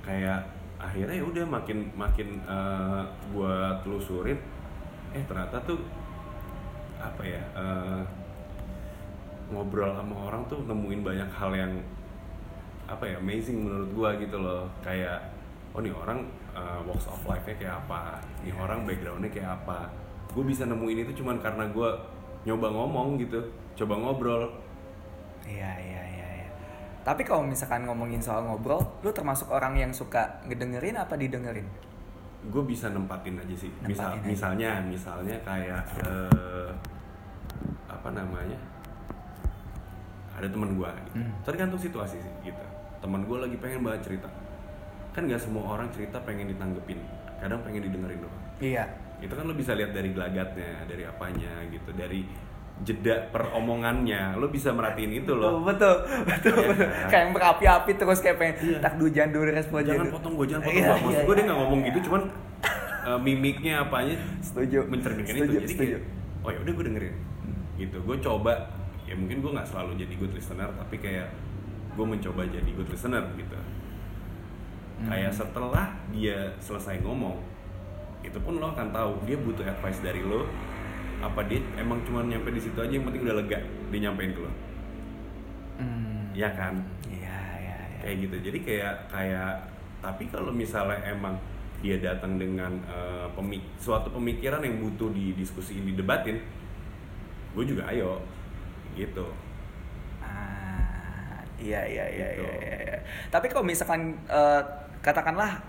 kayak akhirnya ya udah makin makin uh, gue telusurin eh ternyata tuh apa ya uh, ngobrol sama orang tuh nemuin banyak hal yang apa ya amazing menurut gue gitu loh kayak oh nih orang uh, walks of life-nya kayak apa nih orang backgroundnya kayak apa gue bisa nemuin itu cuman karena gue nyoba ngomong gitu coba ngobrol Iya iya iya. iya. Tapi kalau misalkan ngomongin soal ngobrol, lu termasuk orang yang suka ngedengerin apa didengerin? gue bisa nempatin aja sih misal Nempatin aja. misalnya misalnya kayak eh, apa namanya ada teman gue gitu. Hmm. tergantung situasi sih gitu teman gue lagi pengen banget cerita kan nggak semua orang cerita pengen ditanggepin kadang pengen didengerin doang Iya. itu kan lo bisa lihat dari gelagatnya dari apanya gitu dari jeda peromongannya lo bisa merhatiin itu loh Betul betul. Iya betul. kan? Kayak yang berapi-api terus kayak pengen Iya. tak dulu jangan dulu respon jangan jangan- potong gue jangan potong Iya, gue maksud iya, gue dia iya, nggak ngomong iya. gitu cuman eh, mimiknya apanya Setuju. mencerminkan Setuju, itu jadi setuju. kayak oh ya udah gue dengerin gitu gue coba ya mungkin gue nggak selalu jadi good listener tapi kayak gue mencoba jadi good listener gitu kayak Hmm. setelah dia selesai ngomong itu pun lo akan tahu dia butuh advice dari lo apa dia emang cuma nyampe di situ aja yang penting udah lega dia nyampein ke lo Hmm. ya kan Iya iya iya. kayak gitu jadi kayak kayak tapi kalau misalnya emang dia datang dengan eh, pemik suatu pemikiran yang butuh didiskusiin didebatin gue juga ayo gitu Ah, iya iya iya Gitu. iya, iya, iya. Tapi kalau misalkan eh, katakanlah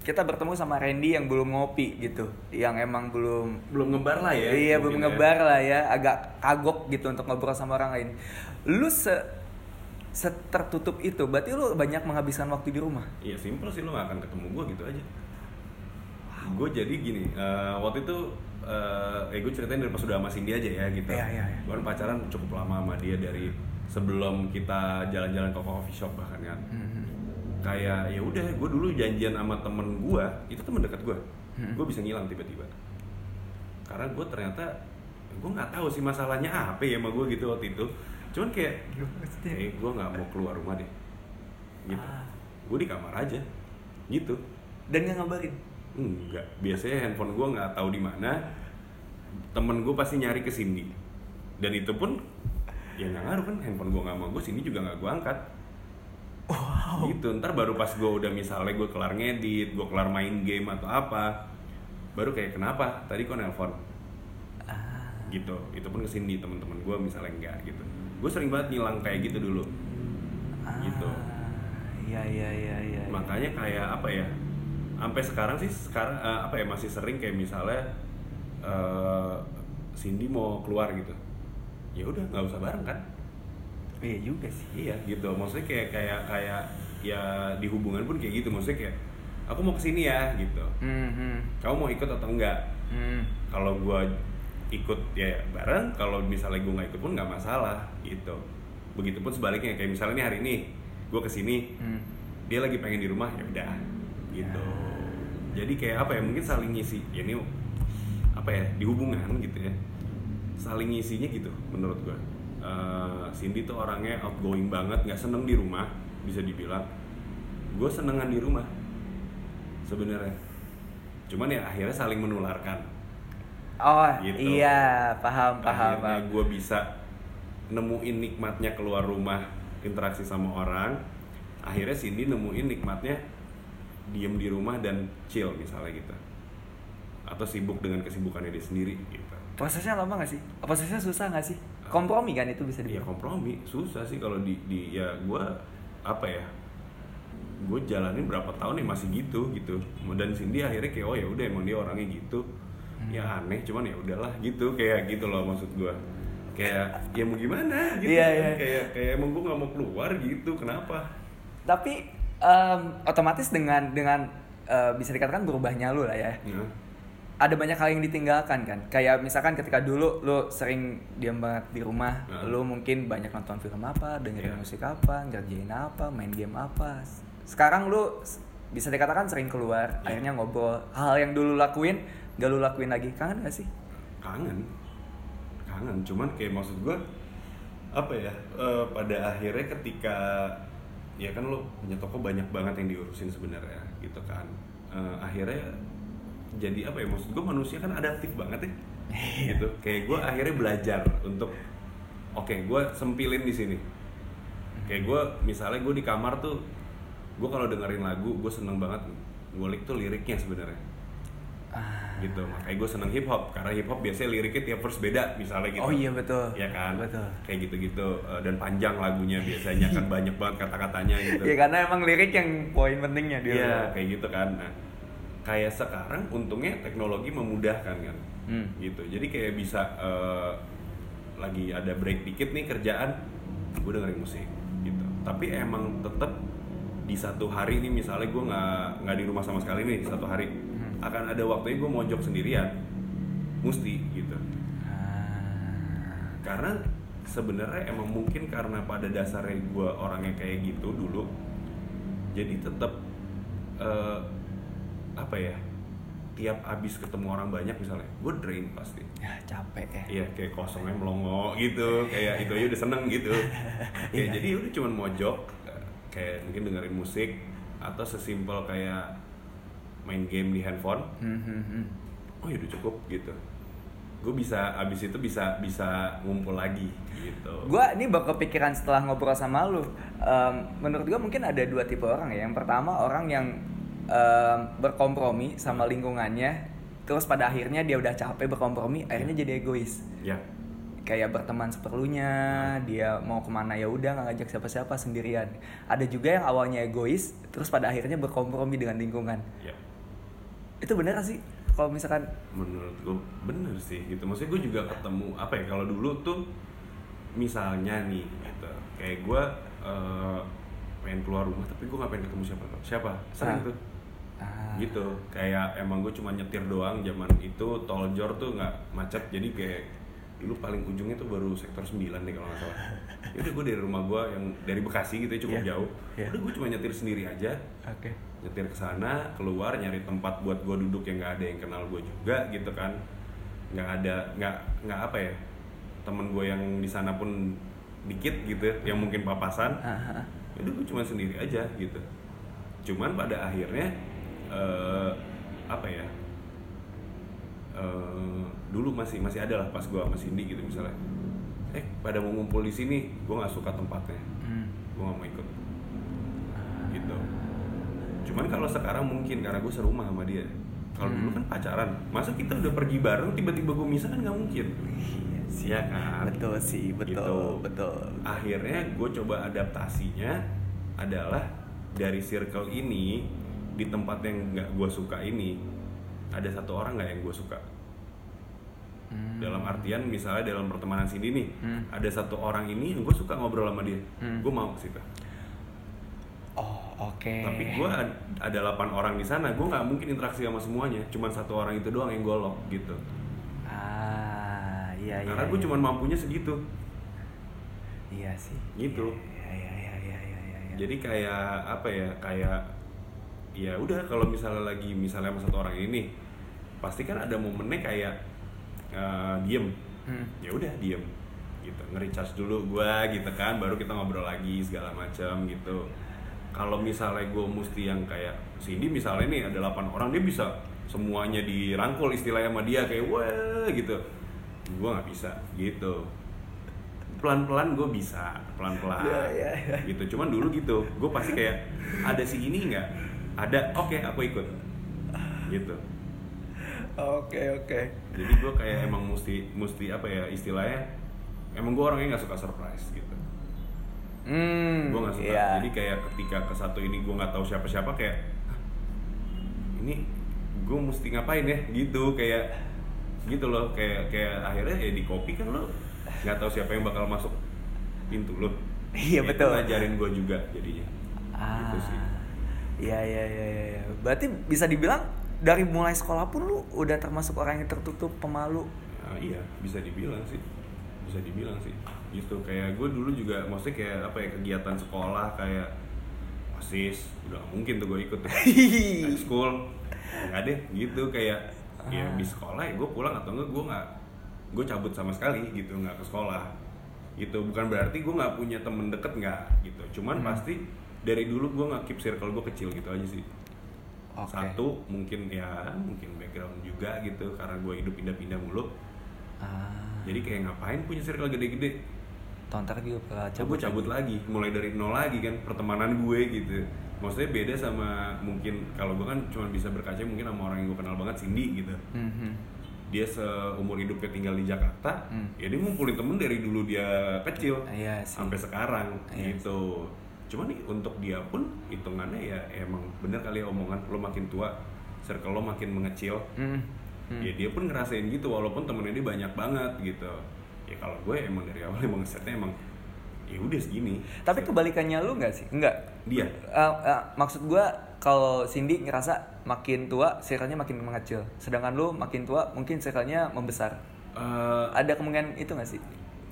kita bertemu sama Randy yang belum ngopi gitu, yang emang belum belum ngebar lah ya iya belum ya. ngebar lah ya, agak kagok gitu untuk ngobrol sama orang lain. Lu se tertutup itu, berarti lu banyak menghabiskan waktu di rumah. iya simpel sih lo gak akan ketemu gue gitu aja gue jadi gini eh, waktu itu eh, eh gue ceritain dari pas udah sama Cindy aja ya gitu Iya, iya, iya. gue kan pacaran cukup lama sama dia dari sebelum kita jalan-jalan ke coffee shop bahkan kan Hmm. kayak ya udah gue dulu janjian sama temen gue itu temen dekat gue Hmm. gue bisa ngilang tiba-tiba karena gue ternyata gue nggak tahu sih masalahnya apa ya sama gue gitu waktu itu cuman kayak eh gue nggak mau keluar rumah deh gitu Ah. gue di kamar aja gitu Dan nggak ngabarin. Enggak. Biasanya handphone gue nggak tahu di mana. Temen gue pasti nyari ke Cindy dan itu pun ya nggak ngaruh kan handphone gue nggak mau gue Cindy juga nggak gue angkat. Wow. gitu. Ntar baru pas gue udah misalnya gue kelar ngedit gue kelar main game atau apa baru kayak kenapa? Tadi kok nelpon. Ah. gitu. Itu pun ke Cindy teman-teman gue misalnya enggak gitu. Gue sering banget ngilang kayak gitu dulu. Gitu. Iya iya iya iya. makanya kayak apa ya sampai sekarang sih sekarang eh, apa ya masih sering kayak misalnya eh, Cindy mau keluar gitu. Ya udah nggak usah bareng kan? Iya juga sih. iya gitu. Maksudnya kayak kayak kayak ya di hubungan pun kayak gitu. Maksudnya kayak aku mau ke sini ya gitu. Hmm, hmm, kamu mau ikut atau enggak? Hmm. kalau gua ikut ya bareng. Kalau misalnya gue nggak ikut pun nggak masalah gitu. Begitupun sebaliknya. Kayak misalnya nih hari ini gue ke sini Hmm. dia lagi pengen di rumah ya udah gitu. Jadi kayak apa ya mungkin saling ngisi. Ya ini apa ya di hubungan gitu ya. Saling ngisinya gitu menurut gue Eh, Cindy tuh orangnya outgoing banget nggak seneng di rumah bisa dibilang. Gue senengan di rumah sebenarnya. Cuman ya akhirnya saling menularkan. Oh Gitu. iya paham paham. akhirnya paham. gue bisa nemuin nikmatnya keluar rumah interaksi sama orang. Akhirnya Cindy nemuin nikmatnya diem di rumah dan chill misalnya gitu atau sibuk dengan kesibukannya dia sendiri gitu Prosesnya lama gak sih? Prosesnya susah gak sih? Kompromi kan itu bisa ya dibilang. kompromi susah sih kalau di, di ya gue apa ya gue jalanin berapa tahun ya masih gitu gitu dan Cindy akhirnya kayak oh ya udah emang dia orangnya gitu ya Hmm. aneh cuman ya udahlah gitu kayak gitu loh maksud gue kayak ya mau gimana gitu Iya, kan. iya. kayak kayak emang gue nggak mau keluar gitu kenapa Tapi em, otomatis dengan dengan eh, bisa dikatakan berubahnya lu lah ya. Nah, Ada banyak hal yang ditinggalkan kan. Kayak misalkan ketika dulu lu sering diam banget di rumah, Nah. lu mungkin banyak nonton film apa, dengerin Iya. musik apa, ngerjain apa, main game apa. Sekarang lu bisa dikatakan sering keluar, Iya. akhirnya ngobrol. Hal yang dulu lakuin, gak lu lakuin lagi. Kangen gak sih? kangen kangen cuman kayak maksud gue apa ya eh, pada akhirnya ketika ya kan lo punya toko banyak banget yang diurusin sebenarnya gitu kan. Eh, akhirnya jadi apa ya maksud gue manusia kan adaptif banget ya. Gitu. Kayak gue akhirnya belajar untuk oke gue sempilin di sini. Kayak gue misalnya gue di kamar tuh gue kalau dengerin lagu gue seneng banget ngulik tuh liriknya sebenarnya Ah. gitu makanya gue seneng hip hop karena hip hop biasanya liriknya tiap verse beda misalnya gitu Oh iya betul. ya kan Betul. kayak gitu-gitu Eh, dan panjang lagunya biasanya kan (laughs) banyak banget kata-katanya gitu Ya karena emang lirik yang poin pentingnya dia. Iya, kayak gitu kan nah kayak sekarang untungnya teknologi memudahkan kan Hmm. gitu jadi kayak bisa eh, lagi ada break dikit nih kerjaan gue dengerin musik gitu tapi emang tetap di satu hari nih misalnya gue nggak nggak di rumah sama sekali nih satu hari. Akan ada waktunya gue mojok sendirian mesti gitu Ah. karena sebenarnya emang mungkin karena pada dasarnya gue orangnya kayak gitu dulu jadi tetap eh, apa ya tiap abis ketemu orang banyak misalnya gue drain pasti Ya capek ya. Iya kayak kosongnya melongo gitu kayak itu aja udah seneng gitu (laughs) Iya. jadi udah cuman mojok eh, kayak mungkin dengerin musik atau sesimpel kayak main game di handphone Hmm, hmm, hmm. oh ya udah cukup gitu gue bisa abis itu bisa bisa ngumpul lagi gitu Gua ini baru kepikiran setelah ngobrol sama lu. Em, menurut gua mungkin ada dua tipe orang ya. Yang pertama orang yang em, berkompromi sama lingkungannya, terus pada akhirnya dia udah capek berkompromi, akhirnya jadi egois. ya Kayak berteman seperlunya, dia mau ke mana ya udah nggak ngajak siapa-siapa sendirian. Ada juga yang awalnya egois, terus pada akhirnya berkompromi dengan lingkungan. ya Itu bener gak sih? Kalau misalkan menurut gue bener sih gitu maksudnya gue juga ketemu apa ya kalau dulu tuh misalnya nih gitu kayak gue eh, pengen keluar rumah tapi gue nggak pengen ketemu siapa siapa sering Ah. tuh ah, gitu kayak emang gue cuma nyetir doang zaman itu tol jor tuh nggak macet jadi kayak dulu paling ujungnya tuh baru sektor 9 deh kalau nggak salah (laughs) udah gue dari rumah gue yang dari Bekasi gitu ya cukup Iya. jauh Iya. udah gue cuma nyetir sendiri aja Oke. Nyetir ke sana keluar nyari tempat buat gue duduk yang nggak ada yang kenal gue juga gitu kan. Nggak ada nggak nggak apa ya temen gue yang di sana pun dikit gitu yang mungkin papasan. Ah, ah. itu gue cuma sendiri aja gitu. Cuman pada akhirnya eh, apa ya eh, dulu masih masih ada lah pas gue sama Cindy gitu misalnya. Eh pada mau ngumpul di sini gue nggak suka tempatnya. Hmm. gue nggak mau ikut cuman kalau sekarang mungkin karena gue serumah sama dia kalau dulu Hmm. kan pacaran masa kita udah pergi bareng tiba-tiba gue misah kan nggak mungkin Iya sih. Iya kan? Betul sih, betul, Gitu. betul. akhirnya gue coba adaptasinya adalah dari circle ini di tempat yang nggak gue suka ini ada satu orang nggak yang gue suka Hmm. dalam artian misalnya dalam pertemanan sini nih Hmm. ada satu orang ini yang gue suka ngobrol sama dia Hmm. gue mau ke situ Oh, oke. tapi gue ada 8 orang di sana gue nggak mungkin interaksi sama semuanya cuman satu orang itu doang yang gue lock gitu Ah, iya iya. karena gue iya. cuman mampunya segitu Iya sih. Gitu. Iya iya iya iya iya iya. iya. jadi kayak apa ya kayak ya udah kalau misalnya lagi misalnya sama satu orang ini pasti kan ada momennya kayak eh, diem Hmm. ya udah diem gitu nge-recharge dulu gua gitu kan baru kita ngobrol lagi segala macam gitu kalau misalnya gue mesti yang kayak Cindy misalnya nih ada 8 orang dia bisa semuanya dirangkul istilahnya sama dia kayak wah gitu. Gue nggak bisa gitu. Pelan-pelan gue bisa pelan-pelan Iya, iya, iya. gitu. Cuman dulu gitu gue pasti kayak ada si ini nggak? Ada oke aku ikut gitu. Oke oke. jadi gue kayak emang mesti mesti apa ya istilahnya emang gue orangnya nggak suka surprise gitu Hmm. gue nggak suka iya. jadi kayak ketika ke satu ini gue nggak tahu siapa siapa kayak "Hah, ini gue mesti ngapain ya gitu kayak gitu loh kayak kayak akhirnya ya di kopi kan lo nggak tahu siapa yang bakal masuk pintu lo (laughs) Iya, Ya, betul. itu ngajarin gue juga jadinya Ah. gitu sih Iya iya iya iya. iya. Berarti bisa dibilang dari mulai sekolah pun lu udah termasuk orang yang tertutup, pemalu. Nah, iya bisa dibilang sih bisa dibilang sih gitu. Kayak gue dulu juga maksudnya kayak apa ya kegiatan sekolah kayak osis udah mungkin tuh gue ikut high (laughs) school. Nggak deh gitu. Kayak ya Ah. di sekolah ya gue pulang atau enggak gue nggak gue cabut sama sekali gitu nggak ke sekolah. Gitu. Bukan berarti gue nggak punya temen deket nggak gitu. Cuman Hmm. pasti dari dulu gue nggak keep circle gue kecil gitu aja sih. Oke. satu mungkin ya mungkin background juga gitu karena gue hidup pindah-pindah mulu. Ah. jadi kayak ngapain punya circle gede-gede Tontar juga bakal cabut cabut lagi mulai dari nol lagi kan pertemanan gue gitu maksudnya beda sama mungkin kalau gue kan cuma bisa berkaca mungkin sama orang yang gue kenal banget Cindy gitu Mhm. dia seumur hidupnya tinggal di Jakarta Hmm. ya dia ngumpulin temen dari dulu dia kecil sih. sampai sekarang Iya gitu cuman nih untuk dia pun hitungannya ya emang bener kali ya omongan lo makin tua circle lo makin mengecil Hmm. Hmm. ya dia pun ngerasain gitu walaupun temennya dia banyak banget gitu ya kalau gue emang dari awal (laughs) emang setnya emang ya udah segini Tapi kebalikannya lu nggak sih? Enggak. Dia? Eh, eh, maksud gua kalau Cindy ngerasa makin tua circle-nya makin mengecil. Sedangkan lu makin tua mungkin circle-nya membesar. Eh, Ada kemungkinan itu nggak sih?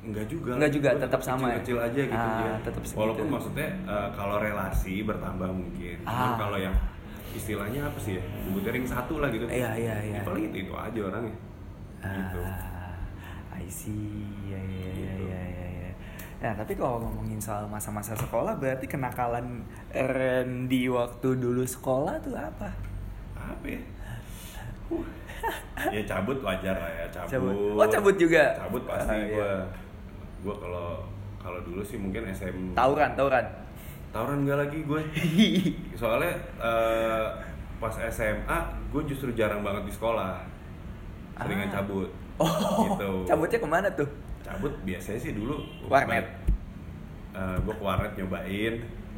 enggak juga Enggak juga, Gue tetap sama ya? kecil aja gitu Ah, ya tetap segitu. walaupun maksudnya eh, kalau relasi bertambah mungkin Ah. kalau yang istilahnya apa sih ya sebutnya ring satu lah gitu Iya, iya, iya. Ya, paling itu itu aja orangnya gitu Ah, I see. Ya, ya, ya, Gitu. ya, ya, ya. Nah, tapi kalau ngomongin soal masa-masa sekolah, berarti kenakalan Randy waktu dulu sekolah tuh apa? apa ya ya cabut wajar lah ya cabut Cabut. Oh, cabut juga? cabut pasti Ah, iya. gue gue kalau kalau dulu sih mungkin SM Tauran, tauran. tawuran enggak lagi gue (laughs) soalnya eh, pas SMA gue justru jarang banget di sekolah seringan Ah. cabut Oh, gitu. cabutnya ke mana tuh? cabut biasanya sih dulu Warnet. gue ke warnet nyobain.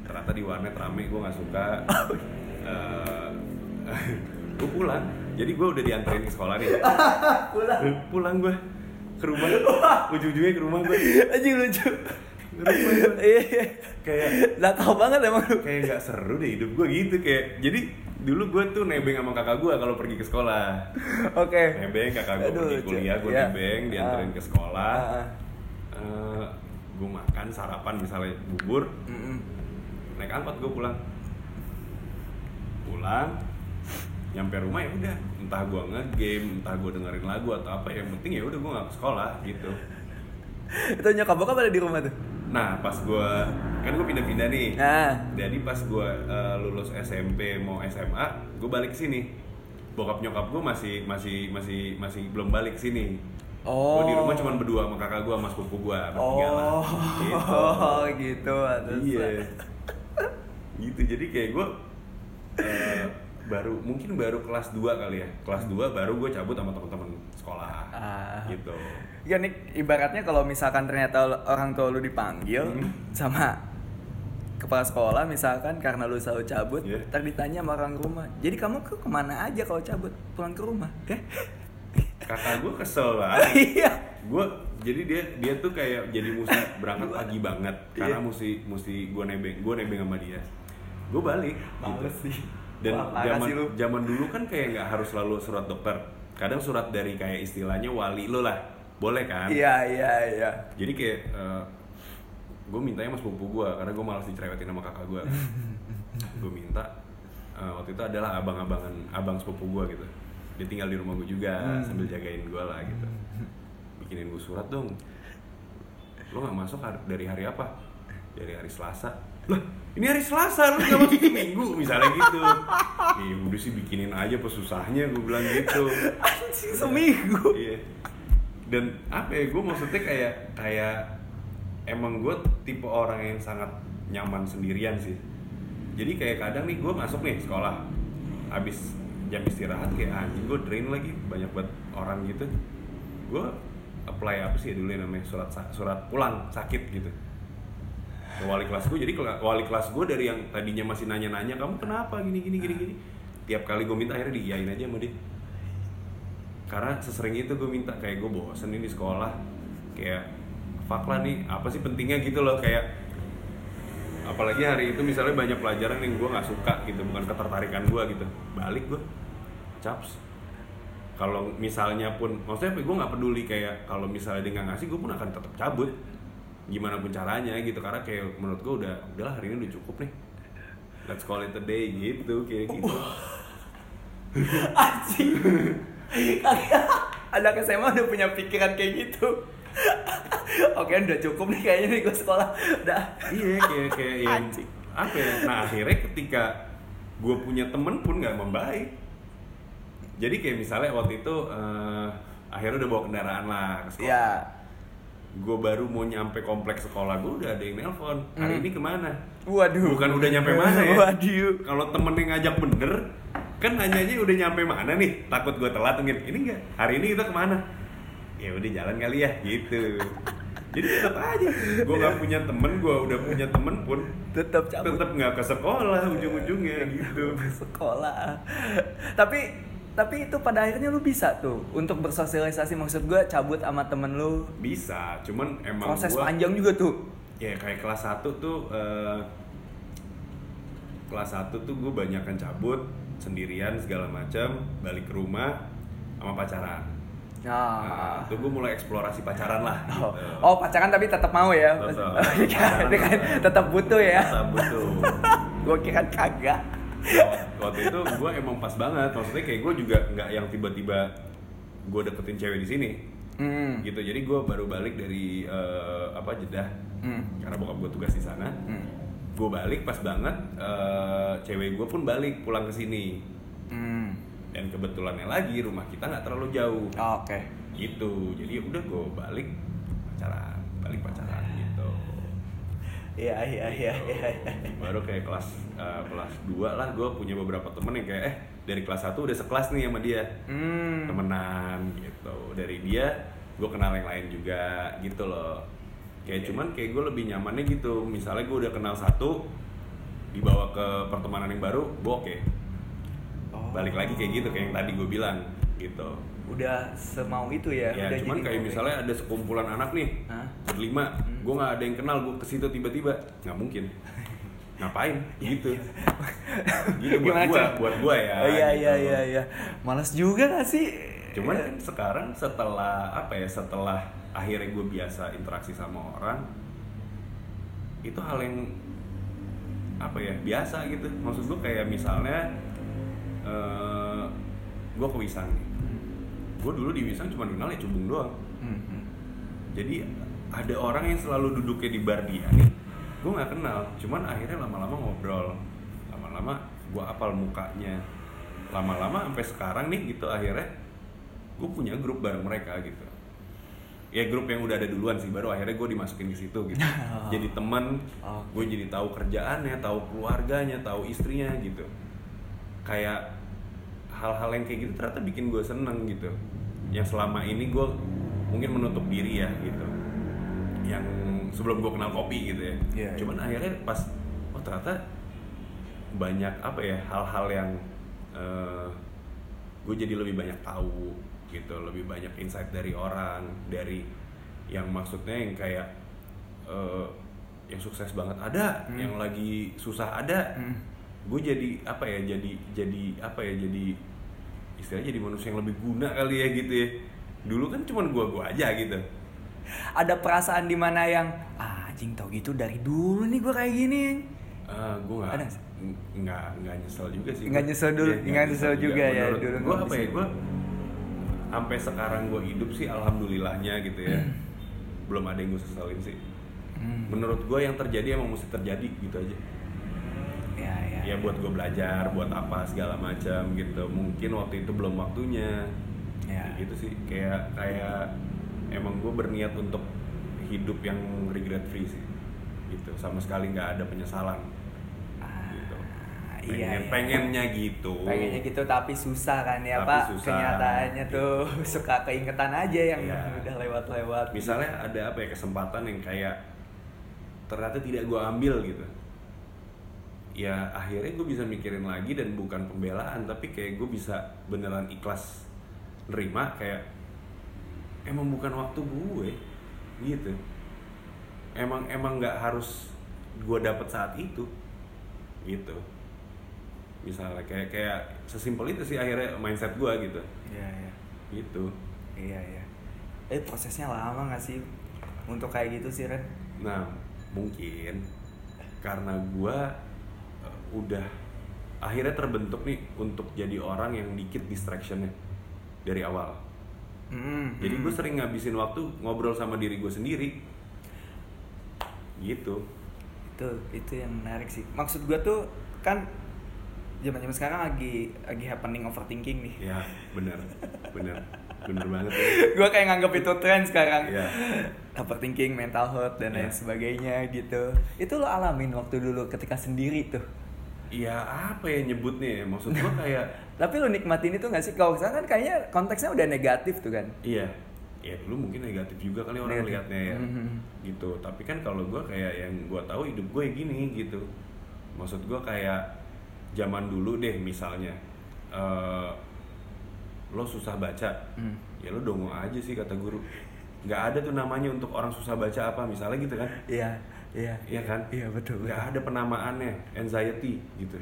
Ternyata di warnet rame gue nggak suka. (laughs) Gue pulang. Jadi gue udah dianterin ke sekolah nih. (laughs) Pulang. pulang gue ke rumah. Ujung-ujungnya ke rumah gue Anjing lucu. Iya. kayak Nakal banget emang kayak nggak seru deh hidup gue gitu kayak. Jadi dulu gue tuh nebeng sama kakak gue kalau pergi ke sekolah (laughs) Oke. nebeng kakak gue pergi kuliah gue Iya. nebeng dianterin ke sekolah Ah, ah. Eh, gue makan sarapan misalnya bubur Mm-mm. naik angkot gue pulang pulang nyampe rumah ya udah entah gue ngegame entah gue dengerin lagu atau apa yang penting ya udah gue nggak ke sekolah gitu (laughs) Itu nyokap bokap ada di rumah tuh. Nah pas gue kan gue pindah-pindah nih Nah. jadi pas gue eh, lulus SMP mau SMA gue balik ke sini bokap nyokap gue masih masih masih masih belum balik ke sini Oh. gue di rumah cuma berdua sama kakak gue sama sepupu gue bertiga lah Oh, gitu (laughs) gitu. atas. iya gitu jadi kayak gue eh, baru mungkin baru kelas 2 kali ya kelas 2 baru gue cabut sama teman-teman sekolah Ah. gitu Ya nih ibaratnya kalau misalkan ternyata orang tua lu dipanggil Hmm. sama kepala sekolah misalkan karena lu selalu cabut, Iya. ntar ditanya sama orang rumah. Jadi kamu ke ke mana aja kalau cabut pulang ke rumah? (laughs) Ya? kakak gue kesel banget (laughs) Iya. gue jadi dia dia tuh kayak jadi mesti berangkat pagi banget karena Iya. mesti mesti gue nebeng gue nebeng sama dia gue balik Males gitu. sih. Dan zaman zaman dulu kan kayak nggak harus selalu surat dokter. Kadang surat dari kayak istilahnya wali lo lah. Boleh kan? Iya, iya, iya. jadi kayak gue mintanya sama sepupu gue karena gue malas dicerewetin sama kakak gue (laughs) gue minta eh, waktu itu adalah abang-abangan abang sepupu gue gitu. Dia tinggal di rumah gue juga Hmm. sambil jagain gue lah gitu. Bikinin gue surat dong. Lo nggak masuk dari hari apa? Dari hari Selasa lah ini hari Selasa lo nggak masuk ke Minggu misalnya gitu Ih, udah sih bikinin aja pesusahnya gue bilang gitu Anjing seminggu. Iya. Dan apa ya, gue maksudnya kayak kayak emang gue tipe orang yang sangat nyaman sendirian sih. Jadi kayak kadang nih gue masuk nih sekolah, abis jam istirahat kayak anjing gue drain lagi banyak banget orang gitu. Gue apply apa sih dulu yang namanya surat surat pulang sakit gitu. Wali kelas gue jadi wali kelas gue dari yang tadinya masih nanya-nanya kamu kenapa gini gini gini gini? Tiap kali gue minta akhirnya diiyain aja sama dia. Karena sesering itu gue minta kayak gue bosen di sekolah kayak fuck lah nih apa sih pentingnya? Gitu loh kayak apalagi hari itu misalnya banyak pelajaran yang gue nggak suka gitu bukan ketertarikan gue gitu. Balik gue caps. Kalau misalnya pun maksudnya gue nggak peduli kayak kalau misalnya dia nggak ngasih gue pun akan tetap cabut gimana pun caranya gitu karena kayak menurut gue udah udahlah hari ini udah cukup nih let's call it a day gitu kayak gitu (laughs) Anjing. Anak SMA udah punya pikiran kayak gitu. (laughs) Oke, udah cukup nih kayaknya nih gue sekolah. Udah. iya kayak kayak yang Anjing. apa ya nah akhirnya ketika gue punya temen pun nggak membaik jadi kayak misalnya waktu itu eh, akhirnya udah bawa kendaraan lah ke sekolah Iya. Gue baru mau nyampe kompleks sekolah gue udah ada yang nelpon. Hari Hmm. ini ke mana? Waduh. bukan udah nyampe mana ya? Waduh. kalau temen yang ngajak bener kan nanyanya udah nyampe mana nih? Takut gue telat mungkin ini enggak hari ini kita ke mana? Ya udah jalan kali ya gitu. Jadi tetap aja gue nggak punya temen gue udah punya temen pun Tetap tetap nggak ke sekolah ujung-ujungnya gitu. Sekolah. Tapi tapi itu pada akhirnya lu bisa tuh untuk bersosialisasi maksud gue cabut sama temen lu bisa cuman emang proses gua- panjang juga tuh. ya kayak kelas 1 tuh eh, kelas 1 tuh gue banyak kan cabut sendirian segala macam balik ke rumah sama pacaran Nah, Nah. itu gue mulai eksplorasi pacaran lah Oh, gitu. oh pacaran tapi tetap mau ya? Tetap. Kan tetap butuh ya? Tetap butuh. (laughs) Gue kira kagak. Waktu itu gue emang pas banget maksudnya kayak gue juga nggak yang tiba-tiba gue deketin cewek di sini Hmm. gitu jadi gue baru balik dari eh, apa Jeddah Hmm. karena bokap gue tugas di sana Hmm. gue balik pas banget eh, cewek gue pun balik pulang ke sini Hmm. dan kebetulannya lagi rumah kita nggak terlalu jauh Oh, Oke. gitu jadi udah gue balik pacaran balik pacaran Iya iya iya iya. baru kayak kelas eh, kelas 2 lah gue punya beberapa temen yang kayak eh dari kelas 1 udah sekelas nih sama dia Hmm. temenan gitu dari dia gue kenal yang lain juga gitu loh kayak cuman kayak gue lebih nyamannya gitu misalnya gue udah kenal satu dibawa ke pertemanan yang baru gue oke Oh. balik lagi kayak gitu kayak yang tadi gue bilang gitu Udah semau itu ya? ya udah cuman jadi kayak misalnya ada sekumpulan anak nih Hah? Berlima Hmm. gue nggak ada yang kenal gue ke situ tiba-tiba nggak mungkin (laughs) ngapain gitu gitu buat gue buat gue ya Oh iya iya gitu. iya iya. Malas juga gak sih? cuman kan sekarang setelah apa ya setelah akhirnya gue biasa interaksi sama orang itu hal yang apa ya biasa gitu maksud gue kayak misalnya eh gue ke Wisang nih gue dulu di Wisang cuma kenal ya cubung doang Hmm, hmm. jadi ada orang yang selalu duduknya di bar dia nih gue nggak kenal. Cuman akhirnya lama-lama ngobrol. Lama-lama gue apal mukanya. Lama-lama sampai sekarang nih gitu akhirnya gue punya grup bareng mereka gitu. Ya grup yang udah ada duluan sih baru akhirnya gue dimasukin ke situ gitu. (laughs) Jadi teman Oh. gue jadi tahu kerjaannya tahu keluarganya tahu istrinya gitu. Kayak hal-hal yang kayak gitu ternyata bikin gue seneng gitu. Yang selama ini gue mungkin menutup diri ya gitu yang sebelum gue kenal kopi gitu ya Iya, iya. cuman akhirnya pas oh ternyata banyak apa ya hal-hal yang gue jadi lebih banyak tahu gitu lebih banyak insight dari orang dari yang maksudnya yang kayak eh, yang sukses banget ada Hmm. yang lagi susah ada Hmm. gue jadi apa ya jadi jadi apa ya jadi istilahnya jadi manusia yang lebih guna kali ya gitu ya dulu kan cuman gua gua aja gitu Ada perasaan di mana yang ah, anjing tau gitu dari dulu nih gue kayak gini. Ah, gue nggak Ada nggak nggak nyesel juga sih. Nggak nyesel dulu, Iya, nggak nyesel juga. ya, Menurut dulu gue apa ya gue sampai sekarang gue hidup sih alhamdulillahnya gitu ya. (clears throat) Belum ada yang gue seselin sih. Hmm. menurut gue yang terjadi emang mesti terjadi gitu aja. Ya ya. Ya buat gue belajar buat apa segala macam gitu. Mungkin waktu itu belum waktunya. Ya. gitu sih. Kayak kayak emang gue berniat untuk hidup yang regret free sih. Gitu sama sekali nggak ada penyesalan. Ah, gitu iya, pengen iya. pengennya gitu. Pengennya gitu tapi susah kan ya Tapi pak? susah. kenyataannya tuh (laughs) suka keingetan aja yang Iya. (laughs) udah lewat-lewat. Misalnya ada apa ya kesempatan yang kayak ternyata tidak gue ambil gitu. Ya akhirnya gue bisa mikirin lagi dan bukan pembelaan tapi kayak gue bisa beneran ikhlas nerima kayak emang bukan waktu gue gitu. Emang emang nggak harus gue dapet saat itu gitu. Misalnya kayak kayak sesimpel itu sih akhirnya mindset gue gitu. Iya iya. Gitu. Iya iya. Eh prosesnya lama nggak sih untuk kayak gitu sih Ren? Nah, mungkin karena gua eh, udah akhirnya terbentuk nih untuk jadi orang yang dikit distractionnya dari awal. Hmm, Jadi gue hmm. sering ngabisin waktu ngobrol sama diri gue sendiri. Gitu. itu itu yang menarik sih maksud gua tuh kan zaman zaman sekarang lagi lagi happening overthinking nih Ya, benar. Benar. Benar banget. ya. (laughs) gue kayak nganggap itu tren sekarang Iya. overthinking mental health dan lain Iya. sebagainya gitu itu lo alamin waktu dulu ketika sendiri tuh Iya, apa ya nyebutnya ya? Maksud gue (laughs) kayak tapi lo nikmatin itu gak sih kalau sekarang kan kayaknya konteksnya udah negatif tuh kan Iya, ya dulu mungkin negatif juga kali orang Negatif. lihatnya ya, Mhm. gitu. Tapi kan kalau gue kayak yang gue tahu hidup gue gini gitu. Maksud gue kayak zaman dulu deh misalnya, eh, lo susah baca, Hmm. ya lo dongo aja sih kata guru. Nggak ada tuh namanya untuk orang susah baca apa, misalnya gitu kan? iya iya Iya kan? iya betul betul. ada penamaannya, anxiety gitu.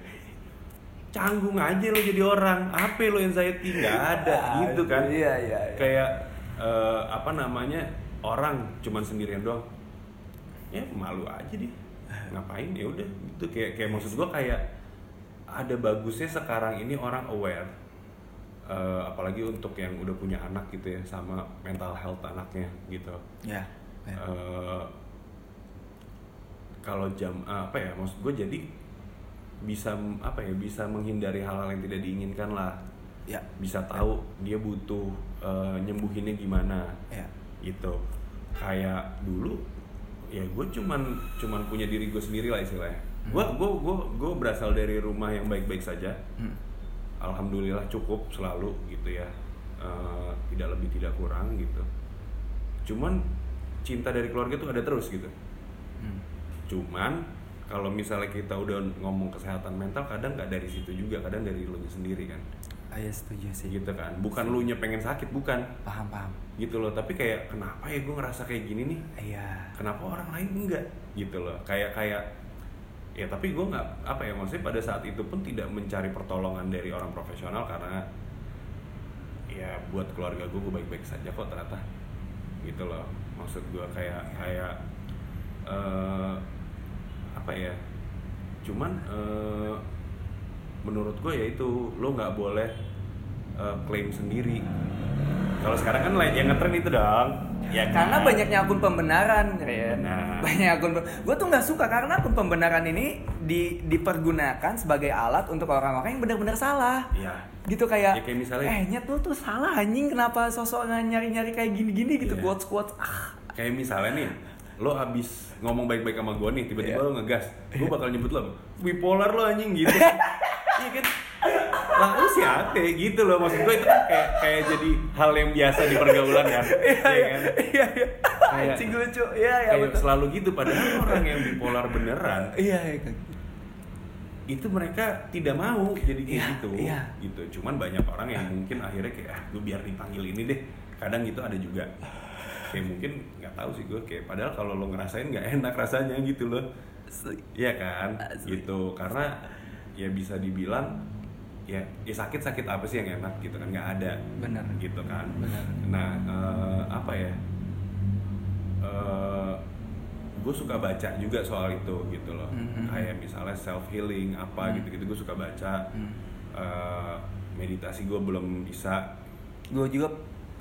Canggung aja lo jadi orang, apa lo anxiety? Nggak ada (laughs) gitu kan? iya iya iya. kayak eh, apa namanya orang cuman sendirian doang ya malu aja deh (laughs) ngapain ya udah gitu kayak kayak maksud gua kayak ada bagusnya sekarang ini orang aware Eh, apalagi untuk yang udah punya anak gitu ya sama mental health anaknya gitu ya ya. Eh, kalau jam eh, apa ya maksud gue jadi bisa apa ya bisa menghindari hal-hal yang tidak diinginkan lah. Ya. Bisa tahu dia butuh eh, nyembuhinnya gimana. Ya. Gitu. Kayak dulu ya gue cuman cuman punya diri gue sendiri lah istilahnya. Gue gue gue gue berasal dari rumah yang baik-baik saja. Hmm. alhamdulillah cukup selalu gitu ya. Eh, tidak lebih tidak kurang gitu. Cuman cinta dari keluarga tuh ada terus gitu. Hmm. Cuman kalau misalnya kita udah ngomong kesehatan mental kadang nggak dari situ juga kadang dari lu sendiri kan. Ah, ya setuju sih. Gitu kan. Bukan lu nya pengen sakit bukan. Paham paham. Gitu loh tapi kayak kenapa ya gue ngerasa kayak gini nih? Iya. Kenapa orang lain enggak? Gitu loh. Kayak kayak ya tapi gue nggak apa ya maksudnya pada saat itu pun tidak mencari pertolongan dari orang profesional karena ya buat keluarga gue gue baik-baik saja kok ternyata. Gitu loh. Maksud gue kayak kayak eh, apa ya cuman eh, menurut gue ya itu lo nggak boleh eh, klaim sendiri kalau sekarang kan yang ngetren itu dong ya karena kan? banyaknya akun pembenaran Ren. Benar. banyak akun gue tuh nggak suka karena akun pembenaran ini di, dipergunakan sebagai alat untuk orang-orang yang benar-benar salah ya gitu kayak, Ya, kayak misalnya- eh nyet lu tuh salah anjing kenapa sosok nyari-nyari kayak gini-gini gitu Iya. quotes quotes ah kayak misalnya nih lo abis ngomong baik-baik sama gue nih tiba-tiba Iya. lo ngegas gue bakal nyebut lo bipolar lo anjing gitu. (laughs) Iya kan? Lah lu siapa gitu loh maksud gue itu kan kayak kayak jadi hal yang biasa di pergaulan ya. (laughs) Iya Iya iya kan? iya iya. Anjing lucu. Iya iya kayak betul. selalu gitu padahal orang yang bipolar beneran iya iya kan. itu mereka tidak mau jadi kayak Iya, gitu iya. gitu. Cuman banyak orang yang mungkin akhirnya kayak ah gue biar dipanggil ini deh. Kadang gitu ada juga kayak mungkin nggak tahu sih gue kayak padahal kalau lo ngerasain nggak enak rasanya gitu loh. Iya kan Asli. gitu karena ya bisa dibilang ya ya sakit sakit apa sih yang enak gitu kan nggak ada Benar. gitu kan Benar. nah eh, apa ya Eh, gue suka baca juga soal itu gitu loh Mhm. kayak misalnya self healing apa Hmm. gitu gitu gue suka baca Hmm. Eh, meditasi gue belum bisa gue juga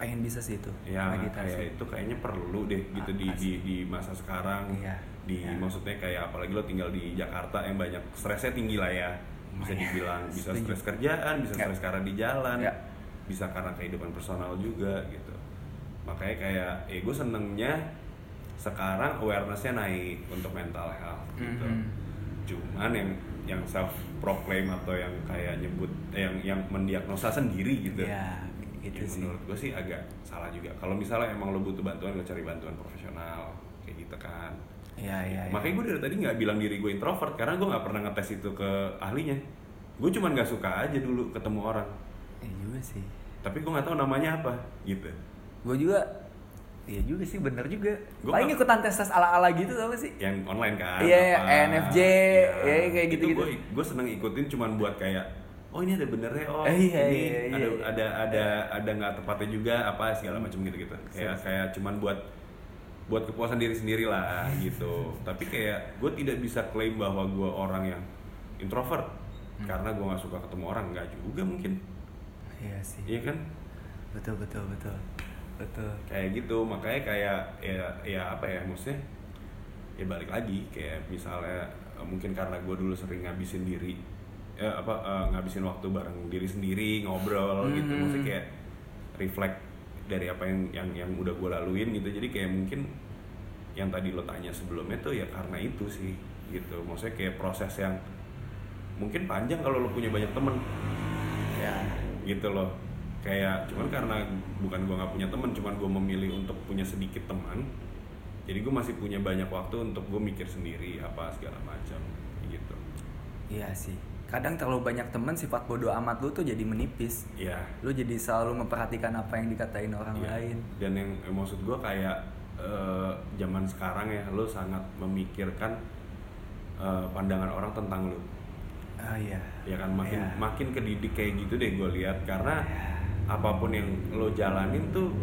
pengen bisa sih itu ya kayak itu kayaknya perlu deh gitu di, Ah, di di masa sekarang. Iya, di iya. maksudnya kayak apalagi lo tinggal di Jakarta yang banyak stresnya tinggi lah ya. Bisa Iya, dibilang bisa stres kerjaan bisa Ya. stres karena di jalan Ya. bisa karena kehidupan personal juga gitu. Makanya kayak ya gue senengnya sekarang awarenessnya naik untuk mental health gitu. Mhm. cuman yang yang self proclaim atau yang kayak nyebut eh, yang yang mendiagnosa sendiri gitu. Iya, gitu Ya, sih. menurut gue sih agak salah juga kalau misalnya emang lo butuh bantuan lo cari bantuan profesional kayak gitu kan Iya iya. iya. makanya gue dari tadi nggak bilang diri gue introvert karena gue nggak pernah ngetes itu ke ahlinya gue cuman nggak suka aja dulu ketemu orang Iya juga sih. tapi gue nggak tahu namanya apa gitu Gue juga Iya juga sih bener juga. Gua Paling kan- ikutan tes tes ala ala gitu gak sih? yang online kan Iya, apa. ENFJ, ya, kayak gitu-gitu. gue gue seneng ikutin cuman buat kayak oh ini ada benernya oh Eh, iya, ini iya, ada iya. ada ada ada nggak tepatnya juga apa segala macam gitu gitu kayak kayak cuman buat buat kepuasan diri sendiri lah (laughs) gitu tapi kayak gue tidak bisa klaim bahwa gue orang yang introvert Hmm. karena gue nggak suka ketemu orang nggak juga mungkin Iya sih. iya kan Betul betul betul. Betul. kayak gitu makanya kayak ya ya apa ya maksudnya ya balik lagi kayak misalnya mungkin karena gue dulu sering ngabisin diri ya apa eh, ngabisin waktu bareng diri sendiri ngobrol gitu Hmm. maksudnya kayak reflect dari apa yang yang yang udah gue laluin gitu jadi kayak mungkin yang tadi lo tanya sebelumnya tuh ya karena itu sih gitu maksudnya kayak proses yang mungkin panjang kalau lo punya banyak temen Ya. gitu loh kayak cuman karena bukan gue nggak punya teman cuman gue memilih untuk punya sedikit teman jadi gue masih punya banyak waktu untuk gue mikir sendiri apa segala macam gitu Iya sih. Kadang terlalu banyak temen sifat bodoh amat lu tuh jadi menipis. ya Lu jadi selalu memperhatikan apa yang dikatain orang Iya. lain. dan yang eh, maksud gue kayak eh, zaman sekarang ya lo sangat memikirkan eh, pandangan orang tentang lo Oh iya. ya kan makin Iya. makin kedidik kayak gitu deh gue lihat karena Iya. apa pun yang lo jalanin tuh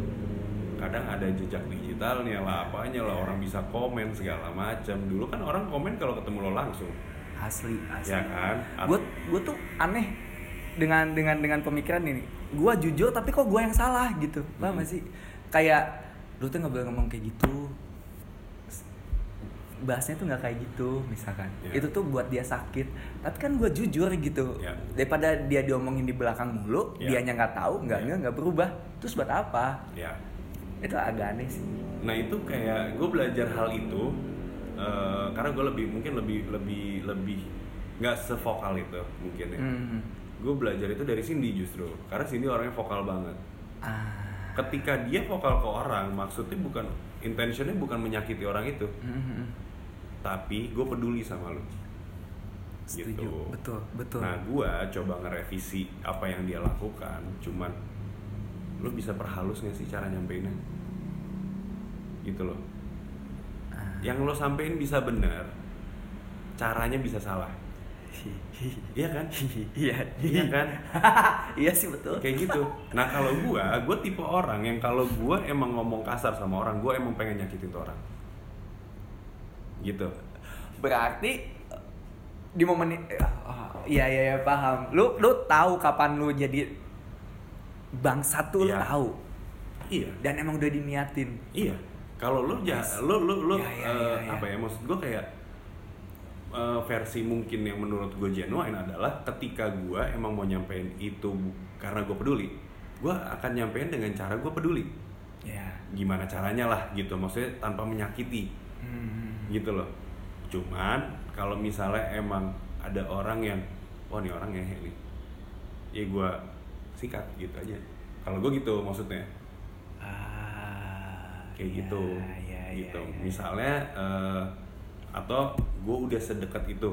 kadang ada jejak digitalnya lah apanya lah orang bisa komen segala macam dulu kan orang komen kalau ketemu lo langsung Asli, asli. ya kan Gue gue tuh aneh dengan dengan dengan pemikiran ini. Gue jujur tapi kok gue yang salah gitu. Paham Hmm. gak sih? Kayak lu tuh nggak boleh ngomong kayak gitu. Bahasnya tuh nggak kayak gitu misalkan. Ya. Itu tuh buat dia sakit. Tapi kan gue jujur gitu. Ya. Daripada dia diomongin di belakang mulu, Ya. dianya nggak tahu, nggak Ya. nggak berubah. Terus buat apa? ya Itu agak aneh sih. nah itu kayak gue belajar hal itu eh, karena gue lebih mungkin lebih lebih lebih nggak sevokal itu mungkin ya Hmm. gue belajar itu dari Cindy justru karena Cindy orangnya vokal banget Ah. ketika dia vokal ke orang maksudnya bukan intentionnya bukan menyakiti orang itu Hmm. tapi gue peduli sama lu Setuju. gitu Betul, betul. nah gue coba ngerevisi apa yang dia lakukan cuman lu bisa perhalus gak sih cara nyampeinnya gitu loh. Yang lo sampein bisa benar caranya bisa salah. (laughs) Iya kan? Iya. Iya kan? (laughs) Iya sih betul. Kayak gitu. Nah kalau gue gue tipe orang yang kalau gue emang ngomong kasar sama orang gue emang pengen nyakitin tuh orang. Gitu. Berarti di momen oh, iya iya iya paham. Lu lu tahu kapan lu jadi bangsat tuh lu Iya. tahu. Iya. Dan emang udah diniatin. Iya. Kalau lu ja, lu lu lu Iya, iya, eh, iya, iya. apa ya maksud gue kayak eh, versi mungkin yang menurut gue genuine adalah ketika gue emang mau nyampein itu karena gue peduli, gue akan nyampein dengan cara gue peduli. ya Gimana caranya lah gitu, maksudnya tanpa menyakiti Hmm. gitu loh. Cuman kalau misalnya emang ada orang yang wah nih orang ngehe nih, ya gue sikat gitu aja. Kalau gue gitu maksudnya kayak iya, gitu iya, iya, gitu iya. misalnya eh, atau gue udah sedekat itu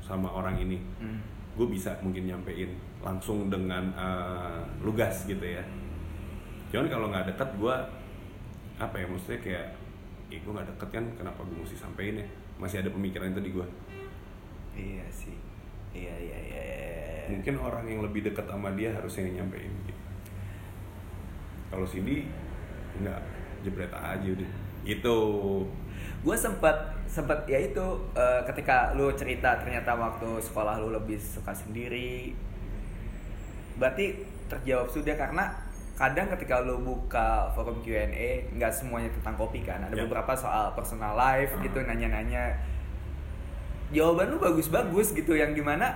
sama orang ini Hmm. gue bisa mungkin nyampein langsung dengan eh, lugas gitu ya cuman kalau nggak deket gue apa ya maksudnya kayak eh gue nggak deket kan kenapa gue mesti sampein ya masih ada pemikiran itu di gue iya sih iya iya iya iya. mungkin orang yang lebih dekat sama dia harusnya nyampein gitu. kalau Cindy nggak jebret aja udah itu gue sempat sempat ya itu eh, ketika lu cerita ternyata waktu sekolah lu lebih suka sendiri berarti terjawab sudah karena kadang ketika lu buka forum Q&A nggak semuanya tentang kopi kan ada Ya. beberapa soal personal life Hmm. gitu nanya-nanya jawaban lu bagus-bagus gitu yang di mana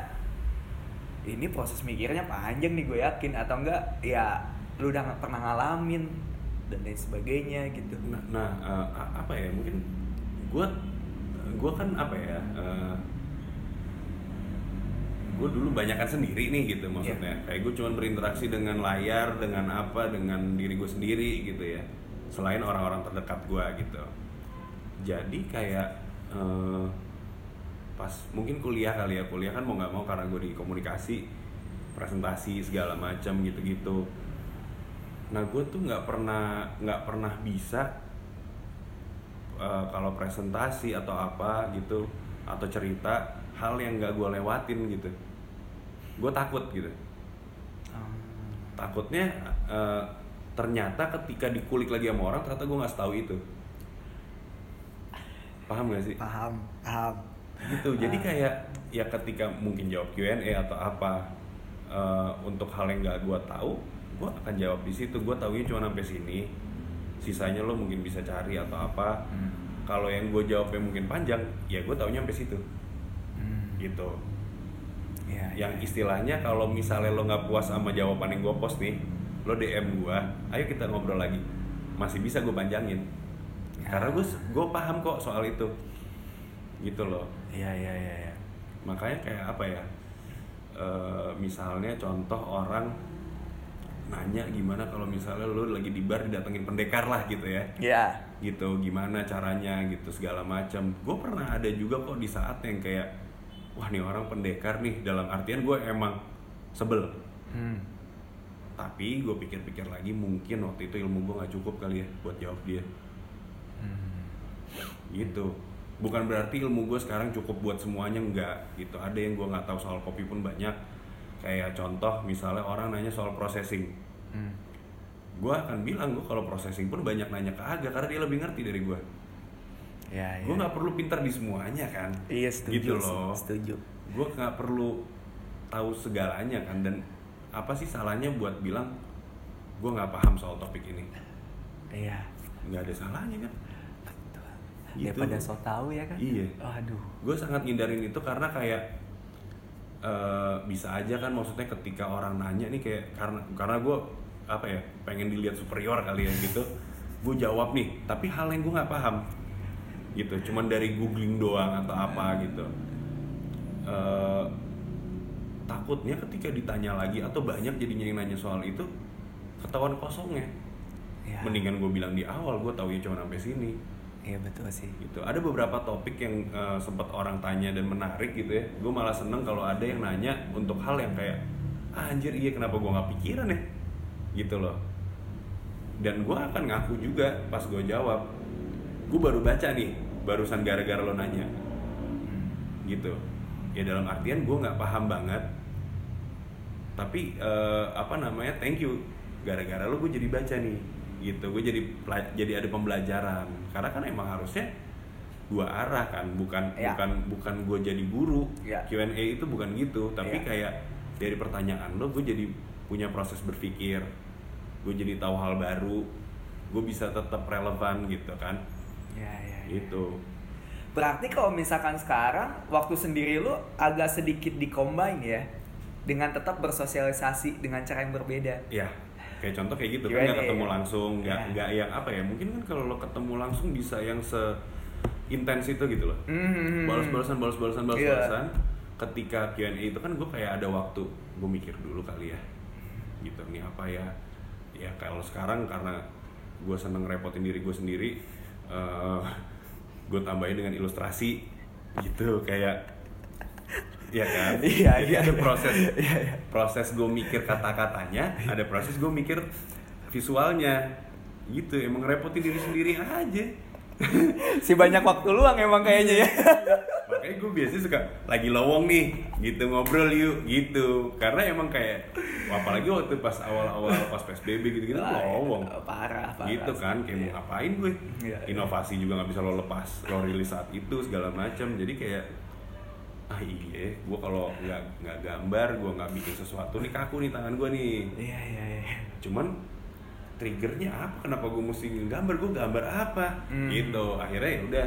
ini proses mikirnya panjang nih gue yakin atau enggak ya lu udah pernah ngalamin dan lain sebagainya gitu. Nah, nah, eh, a- apa ya mungkin gue gue kan apa ya gue dulu banyakan sendiri nih gitu maksudnya. Kayak gue cuma berinteraksi dengan layar dengan apa dengan diri gue sendiri gitu ya. Selain orang-orang terdekat gue gitu. Jadi kayak eh, pas mungkin kuliah kali ya kuliah kan mau nggak mau karena gue di komunikasi presentasi segala macam gitu-gitu nah gue tuh nggak pernah nggak pernah bisa eh, kalau presentasi atau apa gitu atau cerita hal yang nggak gue lewatin gitu. Gue takut gitu. Hmm. takutnya eh, ternyata ketika dikulik lagi sama orang ternyata gue nggak tahu itu. Paham gak sih? Paham paham. Gitu. Jadi kayak ya ketika mungkin jawab Q&A atau apa eh, untuk hal yang nggak gue tahu gue akan jawab di situ gue taunya cuma sampai sini sisanya lo mungkin bisa cari atau apa Hmm. kalau yang gue jawabnya mungkin panjang ya gue taunya sampai situ Hmm. gitu Ya, yang ya. istilahnya kalau misalnya lo nggak puas sama jawaban yang gue post nih lo DM gue ayo kita ngobrol lagi masih bisa gue panjangin karena gue gue paham kok soal itu gitu loh Iya iya iya. Ya. makanya kayak apa ya Eh, misalnya contoh orang nanya gimana kalau misalnya lo lagi di bar didatengin pendekar lah gitu ya. Ya. gitu gimana caranya gitu segala macam gue pernah ada juga kok di saat yang kayak wah nih orang pendekar nih. Dalam artian gue emang sebel. Hmm. tapi gue pikir-pikir lagi mungkin waktu itu ilmu gue nggak cukup kali ya buat jawab dia. Hmm. gitu. Bukan berarti ilmu gue sekarang cukup buat semuanya enggak gitu. Ada yang gue nggak tahu soal kopi pun banyak kayak contoh misalnya orang nanya soal processing Hmm. gue akan bilang gue kalau processing pun banyak nanya ke Aga karena dia lebih ngerti dari gue Ya, ya. gue nggak perlu pintar di semuanya kan Iya setuju. gitu loh Setuju. gue nggak perlu tahu segalanya kan dan apa sih salahnya buat bilang gue nggak paham soal topik ini Iya. nggak ada salahnya kan Betul. Gitu. Daripada so tahu ya kan? Iya. Aduh. gue sangat ngindarin itu karena kayak eh, bisa aja kan maksudnya ketika orang nanya nih kayak karena karena gue apa ya pengen dilihat superior kali ya gitu gue jawab nih tapi hal yang gue nggak paham gitu. Cuman dari googling doang atau apa gitu. Eh, takutnya ketika ditanya lagi atau banyak jadinya yang nanya soal itu ketahuan kosongnya. Ya. mendingan gue bilang di awal gue taunya cuma sampai sini Iya betul sih. gitu. Ada beberapa topik yang eh, sempat orang tanya dan menarik gitu ya. Gue malah seneng kalau ada yang nanya untuk hal yang kayak ah, anjir iya kenapa gue nggak pikiran ya? Gitu loh. Dan gue akan ngaku juga pas gue jawab. Gue baru baca nih barusan gara-gara lo nanya. Gitu. Ya dalam artian gue nggak paham banget. Tapi eh, apa namanya thank you. Gara-gara lo gue jadi baca nih gitu gue jadi jadi ada pembelajaran karena kan emang harusnya dua arah kan bukan Ya. bukan bukan gue jadi guru Ya. Q&A itu bukan gitu tapi Ya. kayak dari pertanyaan lo gue jadi punya proses berpikir gue jadi tahu hal baru gue bisa tetap relevan gitu kan Ya ya. ya. itu Berarti kalau misalkan sekarang waktu sendiri lu agak sedikit dikombine ya dengan tetap bersosialisasi dengan cara yang berbeda. ya kayak contoh kayak gitu kan Q&A, nggak ketemu ya. langsung nggak Ya. nggak yang apa ya mungkin kan kalau lo ketemu langsung bisa yang se intens itu gitu loh Hmm. balas-balasan balas-balasan Iya. balas-balasan ketika Q&A itu kan gue kayak ada waktu gue mikir dulu kali ya gitu nih apa ya ya kalau sekarang karena gue seneng repotin diri gue sendiri eh gue tambahin dengan ilustrasi gitu kayak ya kan (laughs) Iya, iya, ada iya. proses (laughs) Iya, iya. proses gue mikir kata-katanya ada proses gue mikir visualnya gitu emang repotin diri sendiri aja (laughs) Si banyak waktu luang emang kayaknya ya. makanya gue biasanya suka lagi lowong nih gitu ngobrol yuk gitu karena emang kayak apalagi waktu pas awal-awal pas psbb gitu gitu Ah, lowong iya. parah, parah. gitu kan kayak mau Iya. ngapain gue Iya, iya. inovasi juga nggak bisa lo lepas lo rilis saat itu segala macam jadi kayak ah iya. Gue kalau nggak nggak gambar gue nggak bikin sesuatu nih kaku nih tangan gue nih. Iya, iya, iya. cuman triggernya apa? Kenapa gue mesti gambar? Gue gambar apa? Hmm. gitu. Akhirnya ya udah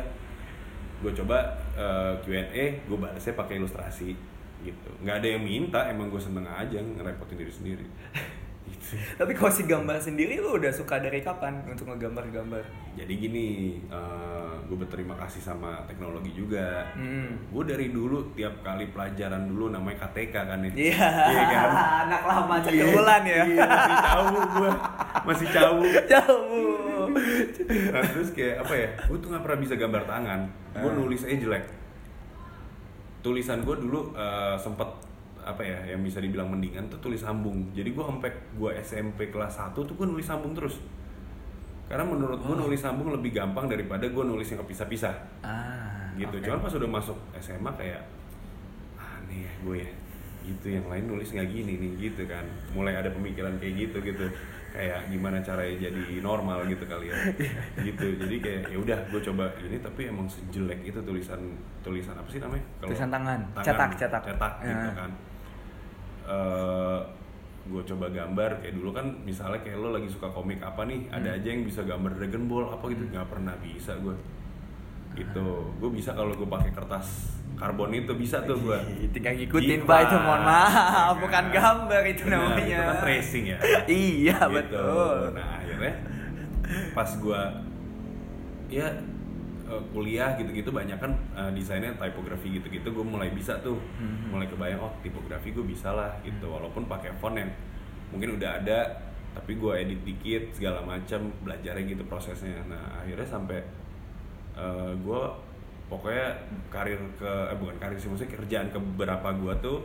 gue coba eh, Q&A gue balasnya pakai ilustrasi gitu. Nggak ada yang minta emang gue seneng aja ngerepotin diri sendiri (laughs) (laughs) Tapi kalau si gambar sendiri lu udah suka dari kapan untuk ngegambar-gambar? jadi gini gue berterima kasih sama teknologi juga Hmm. gue dari dulu tiap kali pelajaran dulu namanya KTK kan ya Iya. Iya kan (laughs) Anak lama Iya, cekulan ya. iya, masih cawu gue masih cawu (laughs) Jauh. nah, terus kayak apa ya gue tuh nggak pernah bisa gambar tangan gue Ah. nulis aja jelek tulisan gue dulu eh, sempet apa ya yang bisa dibilang mendingan tuh tulis sambung jadi gue sampai gue SMP kelas 1 tuh gue nulis sambung terus karena menurut gue Oh. nulis sambung lebih gampang daripada gue nulis yang kepisah-pisah Ah. gitu oke. cuman pas udah masuk SMA kayak aneh ya gue ya gitu yang lain nulis nggak gini nih gitu kan mulai ada pemikiran kayak gitu gitu kayak gimana caranya jadi normal gitu kali ya (laughs) gitu jadi kayak ya udah gue coba ini tapi emang sejelek itu tulisan tulisan apa sih namanya Tulisan tangan. Cetak, cetak. cetak gitu Ya. kan Eh gue coba gambar kayak dulu kan misalnya kayak lo lagi suka komik apa nih ada Hmm. aja yang bisa gambar Dragon Ball apa gitu. Nggak pernah bisa gue gitu. Gue bisa kalau gue pakai kertas karbon itu bisa tuh gue Tinggal ngikutin pak itu mohon maaf. Bukan gambar itu namanya. itu kan tracing ya. Iya Gitu. betul. nah akhirnya pas gue ya eh, kuliah gitu-gitu banyak kan eh, desainnya typography gitu-gitu gue mulai bisa tuh. Mhm. mulai kebayang oh tipografi gue bisa lah gitu. Walaupun pakai font yang mungkin udah ada tapi gue edit dikit segala macam belajarnya gitu prosesnya. Nah akhirnya sampai gue pokoknya karir ke eh bukan karir sih maksudnya kerjaan ke beberapa gue tuh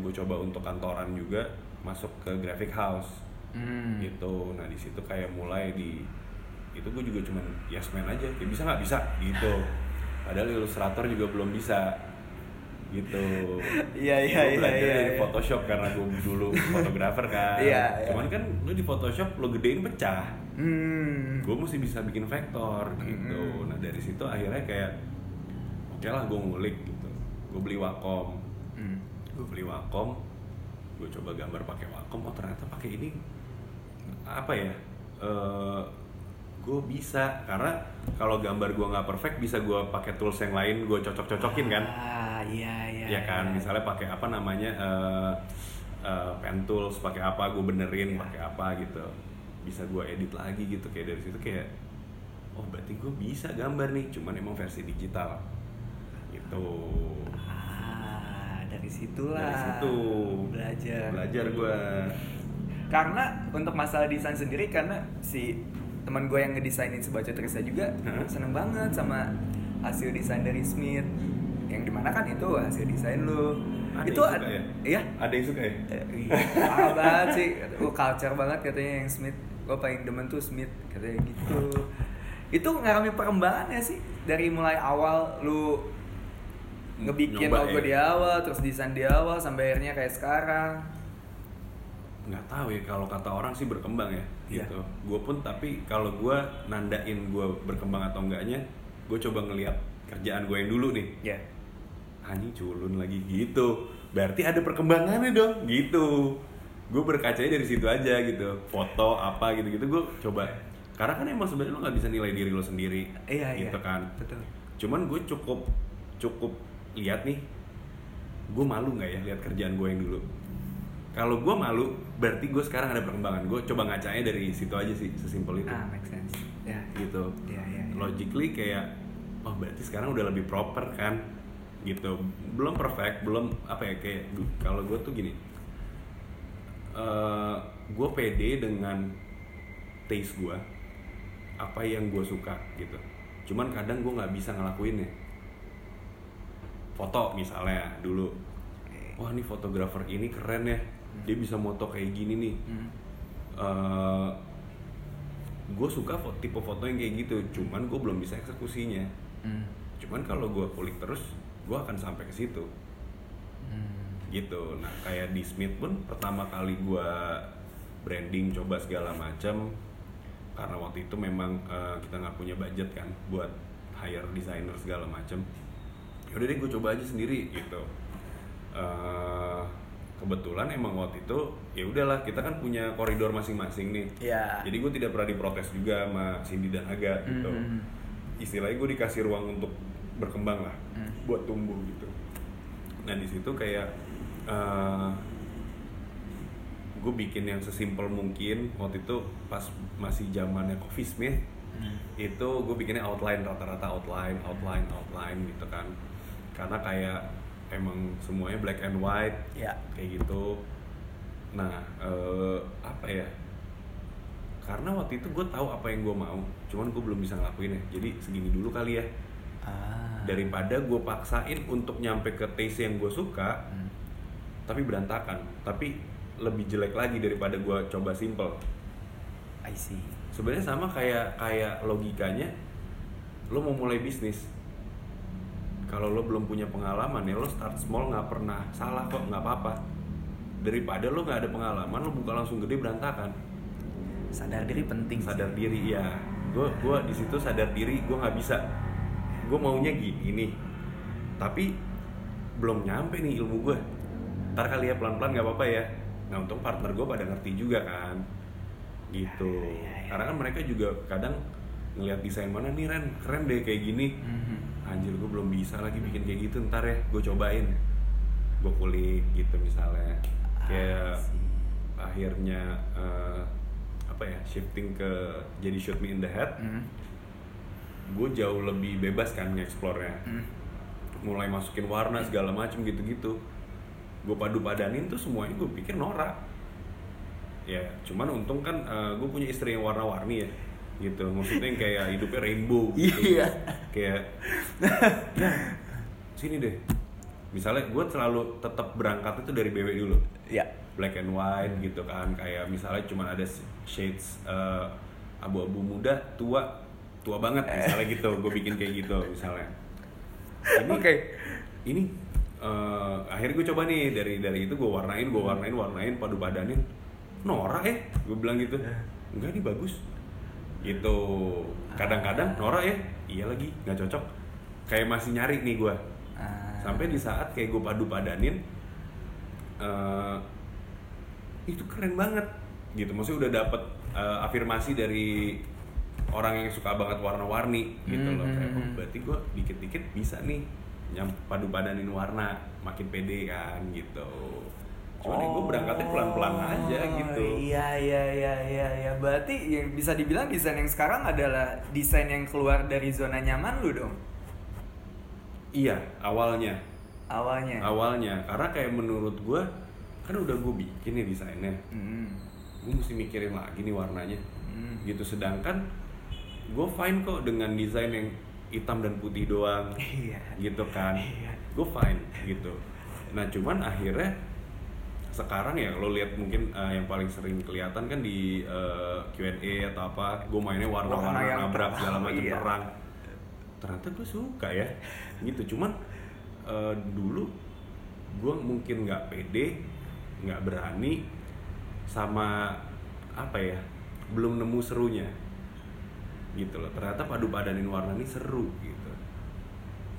gue coba untuk kantoran juga masuk ke graphic house. Hmm. gitu. Nah di situ kayak mulai di itu gue juga cuman yes man aja. Kayak bisa nggak? Bisa. Gitu. Padahal ilustrator juga belum bisa. Gitu. Iya, iya, iya, belajar iya, dari iya. Photoshop karena gue dulu fotografer kan. Iya, iya. cuman kan lu di Photoshop lo gedein pecah. Hmm. gue mesti bisa bikin vektor gitu. Mm-mm. nah dari situ akhirnya kayak oke lah gue ngulik gitu. Gue beli Wacom. Hmm. gue beli Wacom. Gue coba gambar pakai Wacom. Oh ternyata pakai ini apa ya gue bisa karena kalau gambar gue nggak perfect bisa gue pakai tools yang lain gue cocok-cocokin kan Ah iya iya. ya kan iya. misalnya pakai apa namanya eh, eh, pen tools pakai apa gue benerin pakai apa gitu bisa gue edit lagi gitu kayak dari situ kayak oh berarti gue bisa gambar nih cuman emang versi digital gitu Ah dari situlah. dari situ belajar. belajar gue Karena untuk masalah desain sendiri karena si teman gue yang ngedesainin sebaca Trisa juga Hah? seneng banget sama hasil desain dari Smith. Yang di mana kan itu hasil desain lu. Ada itu yang ad- suka ya? iya. Ada yang suka ya? Eh, iya, parah banget sih. Oh, culture banget katanya yang Smith. Gue paling demen tuh Smith katanya gitu. Itu ngalami perkembangan ya sih. Dari mulai awal lu ngebikin Nyoba logo ya? di awal terus desain di awal sampai akhirnya kayak sekarang. Nggak tahu ya kalau kata orang sih berkembang ya Iya. gitu. Gue pun tapi kalau gue nandain gue berkembang atau enggaknya gue coba ngeliat kerjaan gue yang dulu nih. Ya anjing culun lagi gitu. Berarti ada perkembangannya dong gitu. Gue berkacanya dari situ aja gitu. Foto apa gitu gitu gue coba. Karena kan emang sebenarnya lo nggak bisa nilai diri lo sendiri iya iya. gitu kan. Betul. Cuman gue cukup cukup lihat nih gue malu nggak ya lihat kerjaan gue yang dulu kalau gue malu berarti gue sekarang ada perkembangan. Gue coba ngacanya dari situ aja sih sesimpel itu. Ah make sense. Ya. Gitu. Iya, iya, iya. logically kayak oh berarti sekarang udah lebih proper kan? Gitu. Belum perfect belum apa ya kayak kalau gue tuh gini. Eh gue pede dengan taste gue apa yang gue suka gitu. Cuman kadang gue nggak bisa ngelakuinnya. Foto misalnya dulu. Wah nih fotografer ini keren ya dia bisa moto kayak gini nih. Hmm. gue suka fo- tipe foto yang kayak gitu. Cuman gue belum bisa eksekusinya. Hmm. cuman kalau gue kulik terus gue akan sampai ke situ. Hmm. gitu. Nah kayak di Smith pun pertama kali gue branding coba segala macam karena waktu itu memang eh, kita nggak punya budget kan buat hire desainer segala macam yaudah deh gue coba aja sendiri gitu. Eh, kebetulan emang waktu itu ya udahlah kita kan punya koridor masing-masing nih Ya. jadi gue tidak pernah diprotes juga sama Cindy dan Aga gitu Hmm. istilahnya gue dikasih ruang untuk berkembang lah Hmm. buat tumbuh gitu nah di situ kayak gue bikin yang sesimpel mungkin waktu itu pas masih zamannya Coffee Smith Hmm. itu gue bikinnya outline rata-rata outline outline outline gitu kan karena kayak emang semuanya black and white Ya. kayak gitu nah eh, apa ya karena waktu itu gue tahu apa yang gue mau cuman gue belum bisa ngelakuin ya jadi segini dulu kali ya Ah. daripada gue paksain untuk nyampe ke taste yang gue suka Hmm. tapi berantakan tapi lebih jelek lagi daripada gue coba simple I see. sebenarnya sama kayak kayak logikanya lo mau mulai bisnis kalau lo belum punya pengalaman ya lo start small nggak pernah salah kok nggak apa-apa. Daripada lo nggak ada pengalaman lo buka langsung gede berantakan. Sadar diri penting. sih. sadar diri ya gue gua di situ sadar diri gue nggak bisa. Gue maunya gini nih. Tapi belum nyampe nih ilmu gue ntar kali ya pelan pelan nggak apa apa ya. Nah untung partner gue pada ngerti juga kan. Gitu. Ya, ya, ya. karena kan mereka juga kadang ngelihat desain mana nih Ren? Keren deh kayak gini. Mhm. Anjir gue belum bisa lagi bikin kayak gitu ntar ya gue cobain. Gue kulik gitu misalnya. Kayak see. akhirnya eh, apa ya shifting ke jadi shoot me in the head. Hmm. gue jauh lebih bebas kan nge-explore-nya. Hmm. mulai masukin warna segala macem gitu-gitu. Gue padu padanin tuh semuanya gue pikir norak. Ya cuman untung kan gue punya istri yang warna-warni ya gitu. Maksudnya yang kayak hidupnya rainbow gitu. Iya. kayak ya sini deh. Misalnya gue selalu tetap berangkat itu dari BW dulu. Ya. black and white gitu kan. Kayak misalnya cuma ada shades eh, abu-abu muda tua tua banget misalnya gitu. Gue bikin kayak gitu misalnya. Ini Oke. ini eh, akhirnya gue coba nih dari dari itu gue warnain gue warnain warnain padu padanin norak ya gue bilang gitu. Enggak nih bagus gitu. Kadang-kadang norak ya iya lagi nggak cocok. Kayak masih nyari nih gue Ah. sampai di saat kayak gue padu padanin eh, itu keren banget. Gitu. Maksudnya udah dapet eh, afirmasi dari orang yang suka banget warna-warni gitu loh. Hmm, kayak hmm, oh, hmm. berarti gue dikit-dikit bisa nih nyam padu padanin warna makin pede kan gitu cuman ya gue berangkatnya pelan-pelan aja Oh, gitu Iya iya iya iya iya. Berarti yang bisa dibilang desain yang sekarang adalah desain yang keluar dari zona nyaman lu dong. iya awalnya Awalnya. awalnya karena kayak menurut gue kan udah gue bikin nih desainnya Hmm. gue mesti mikirin lagi nih warnanya Hmm. gitu sedangkan gue fine kok dengan desain yang hitam dan putih doang (laughs) Iya. gitu kan Iya. gue fine gitu nah cuman akhirnya sekarang ya lo lihat mungkin eh, yang paling sering kelihatan kan di eh, Q&A atau apa gue mainnya Warna warna-warna nabrak segala macam iya. terang. Ternyata gue suka ya gitu. Cuman eh, dulu gue mungkin nggak pede nggak berani sama apa ya belum nemu serunya. Gitu loh. Ternyata padu padanin warna ini seru gitu.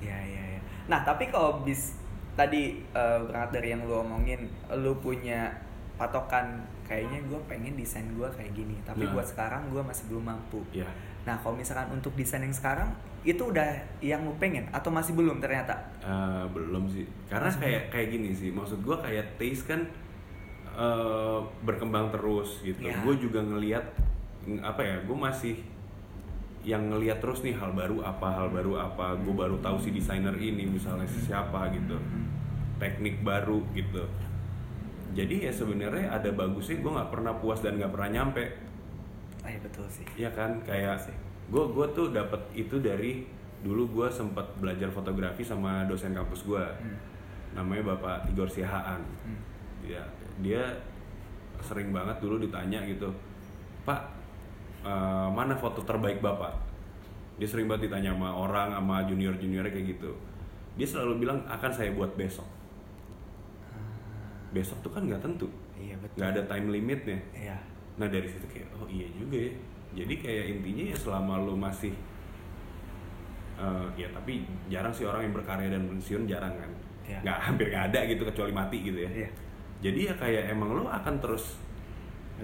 Iya iya iya. Nah tapi kalau bis tadi eh, berangkat dari yang lu omongin, lu punya patokan kayaknya gue pengen desain gue kayak gini, tapi Nah. buat sekarang gue masih belum mampu. ya Nah kalau misalkan untuk desain yang sekarang itu udah yang lu pengen atau masih belum ternyata? Eh, belum sih karena kayak kayak gini sih maksud gua kayak taste kan eh, berkembang terus gitu Ya. gue juga ngelihat ng- apa ya gue masih yang ngelihat terus nih hal baru apa hal baru apa gue baru tahu si desainer ini misalnya si siapa gitu teknik baru gitu jadi ya sebenarnya ada bagusnya gue nggak pernah puas dan nggak pernah nyampe Ah iya betul sih. Iya kan kayak Sih. gue gue tuh dapat itu dari dulu gue sempat belajar fotografi sama dosen kampus gue Hmm. namanya bapak Igor Sihaan Hmm. ya dia sering banget dulu ditanya gitu pak eh, mana foto terbaik bapak dia sering banget ditanya sama orang sama junior juniornya kayak gitu dia selalu bilang akan saya buat besok besok tuh kan nggak tentu Iya betul. nggak ada time limitnya Iya. nah dari situ kayak oh iya juga ya jadi kayak intinya ya selama lu masih eh, ya tapi jarang sih orang yang berkarya dan pensiun jarang kan Iya. nggak hampir nggak ada gitu kecuali mati gitu ya Iya. jadi ya kayak emang lu akan terus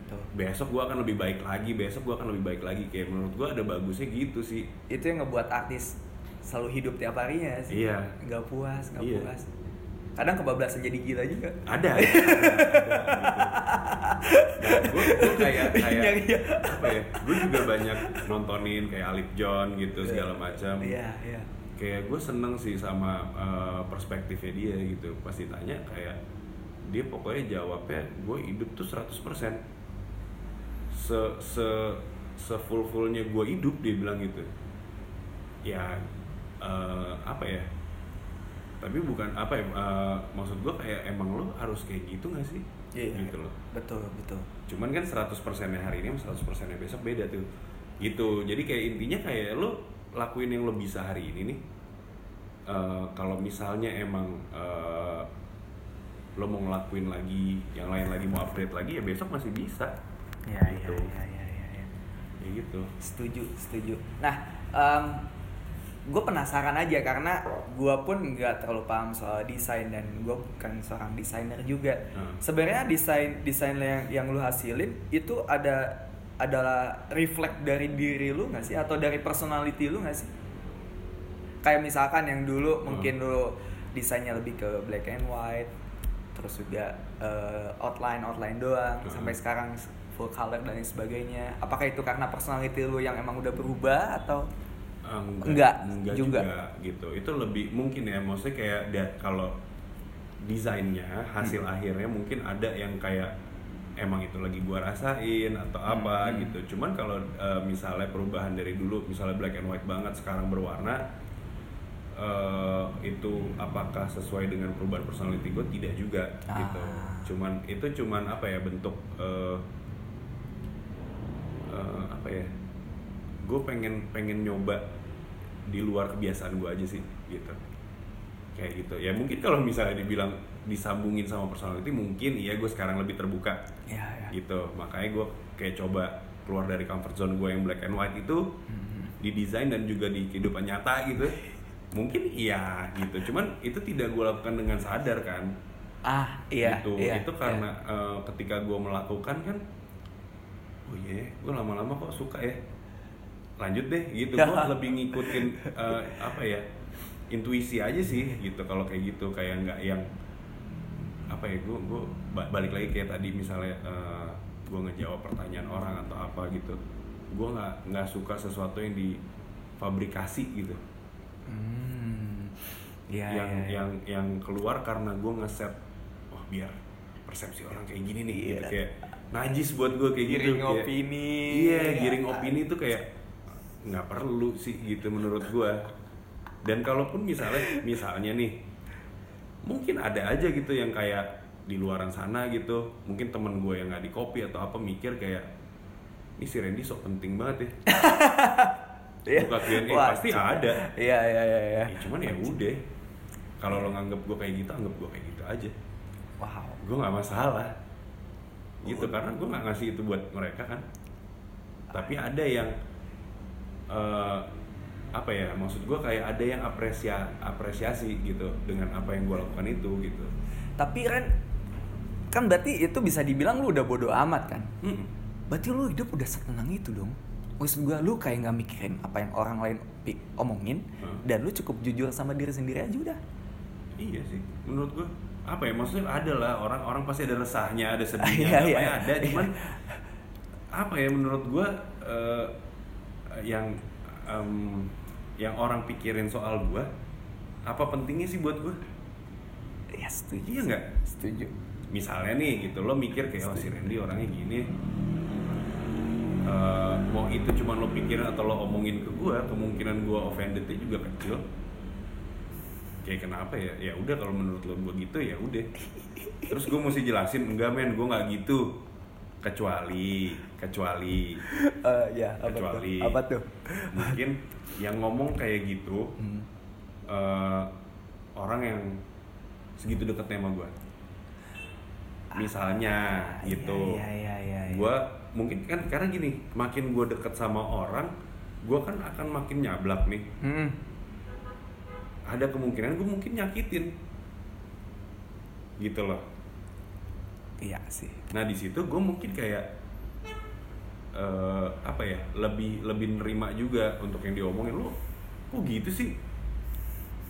Betul. besok gua akan lebih baik lagi besok gua akan lebih baik lagi kayak menurut gua ada bagusnya gitu sih Itu yang ngebuat artis selalu hidup tiap harinya sih. Iya. Nggak puas, nggak Iya. puas. Kadang kebablasan jadi gila juga. ada ya, ada, gitu. nah, gue kayak (laughs) kayak Yang iya. apa ya gue juga banyak nontonin kayak Alip John gitu segala macam Iya, iya. kayak gue seneng sih sama uh, perspektifnya dia gitu pas ditanya kayak dia pokoknya jawabnya gue hidup tuh 100% se se se full fullnya gue hidup dia bilang gitu. Ya uh, apa ya? Tapi bukan apa ya uh, maksud gue kayak emang lo harus kayak gitu gak sih? Iya. gitu loh. Betul, betul. cuman kan 100% nya hari ini sama 100% nya besok beda tuh. Gitu. Jadi kayak intinya kayak lo lakuin yang lo bisa hari ini nih. Eh, kalau misalnya emang eh, lo mau ngelakuin lagi yang lain lagi mau upgrade lagi ya besok masih bisa Iya, iya, Gitu. iya, iya, iya. iya. ya gitu Setuju, setuju. Nah, gue penasaran aja karena gue pun nggak terlalu paham soal desain dan gue bukan seorang desainer juga. Hmm. Sebenarnya desain desain yang yang lu hasilin itu ada adalah reflect dari diri lu nggak sih atau dari personality lu nggak sih? Kayak misalkan yang dulu mungkin lu desainnya lebih ke black and white, terus juga eh, outline outline doang Hmm. sampai sekarang full color dan lain sebagainya. Apakah itu karena personality lu yang emang udah berubah atau Eh, Enggak, enggak juga. juga. gitu itu lebih mungkin ya maksudnya kayak da- kalau desainnya hasil Hmm. akhirnya mungkin ada yang kayak emang itu lagi gua rasain atau apa Hmm. gitu cuman kalau eh, misalnya perubahan dari dulu misalnya black and white banget sekarang berwarna eh, itu apakah sesuai dengan perubahan personality gue tidak juga gitu Ah. cuman itu cuman apa ya bentuk eh, eh, apa ya? Gue pengen pengen nyoba di luar kebiasaan gue aja sih gitu. Kayak gitu. Ya mungkin kalau misalnya dibilang disambungin sama personality mungkin iya gue sekarang lebih terbuka. Ya ya. gitu. Makanya gue kayak coba keluar dari comfort zone gue yang black and white itu Hmm. di desain dan juga di kehidupan nyata gitu. (laughs) Mungkin iya gitu. Cuman itu tidak gue lakukan dengan sadar kan? Ah, iya. gitu. iya, itu karena eh, ketika gue melakukan kan oh iya gue lama-lama kok suka ya lanjut deh gitu (laughs) gue lebih ngikutin eh, apa ya intuisi aja sih gitu kalau kayak gitu kayak nggak yang apa ya gue gue balik lagi kayak tadi misalnya gue ngejawab pertanyaan orang atau apa gitu gue nggak nggak suka sesuatu yang difabrikasi gitu Hmm. Iya, yang iya, iya. yang yang keluar karena gue ngeset wah biar persepsi orang kayak gini nih gitu Iya. kayak najis buat gue kayak gitu Giring opini. iya Ya giring kan? opini tuh kayak nggak perlu sih gitu menurut gue dan kalaupun misalnya misalnya nih mungkin ada aja gitu yang kayak di luaran sana gitu mungkin temen gue yang nggak di kopi atau apa mikir kayak ini si Randy sok penting banget ya (laughs) Iya. buka Q&A Wah, pasti ada Iya, iya, iya, iya. Ya, cuman ya udah kalau lo nganggep gue kayak gitu anggap gue kayak gitu aja Wow. gue nggak masalah gitu karena gue nggak ngasih itu buat mereka kan tapi ada yang eh, apa ya maksud gue kayak ada yang apresia apresiasi gitu dengan apa yang gue lakukan itu gitu Tapi Ren, kan berarti itu bisa dibilang lu udah bodoh amat kan? Mm-mm. Berarti lu hidup udah setenang itu dong. Maksud gua lu kayak nggak mikirin apa yang orang lain omongin Hmm. dan lu cukup jujur sama diri sendiri aja udah. iya sih menurut gue apa ya maksudnya ada lah orang-orang pasti ada resahnya ada sedihnya (laughs) Iya, apa iya. ya ada cuman apa ya menurut gue eh, yang em, yang orang pikirin soal gue apa pentingnya sih buat gue Ya setuju. Iya nggak? Setuju. misalnya nih gitu lo mikir kayak oh si Randy orangnya gini Eh, mau itu cuma lo pikirin atau lo omongin ke gue kemungkinan gue offendednya juga kecil kayak kenapa ya ya udah kalau menurut lo gue gitu ya udah terus gue mesti jelasin enggak men gue nggak gitu kecuali kecuali Eh, ya, apa Kecuali- tuh? Apa tuh? mungkin yang ngomong kayak gitu Hmm. eh, orang yang segitu deketnya sama gue misalnya Ah, gitu Iya, iya, iya. iya. gue mungkin kan karena gini makin gue deket sama orang gue kan akan makin nyablak nih Hmm. Ada kemungkinan gue mungkin nyakitin. Gitu loh. Iya sih. nah di situ gue mungkin kayak eh, apa ya lebih lebih nerima juga untuk yang diomongin. Lo kok gitu sih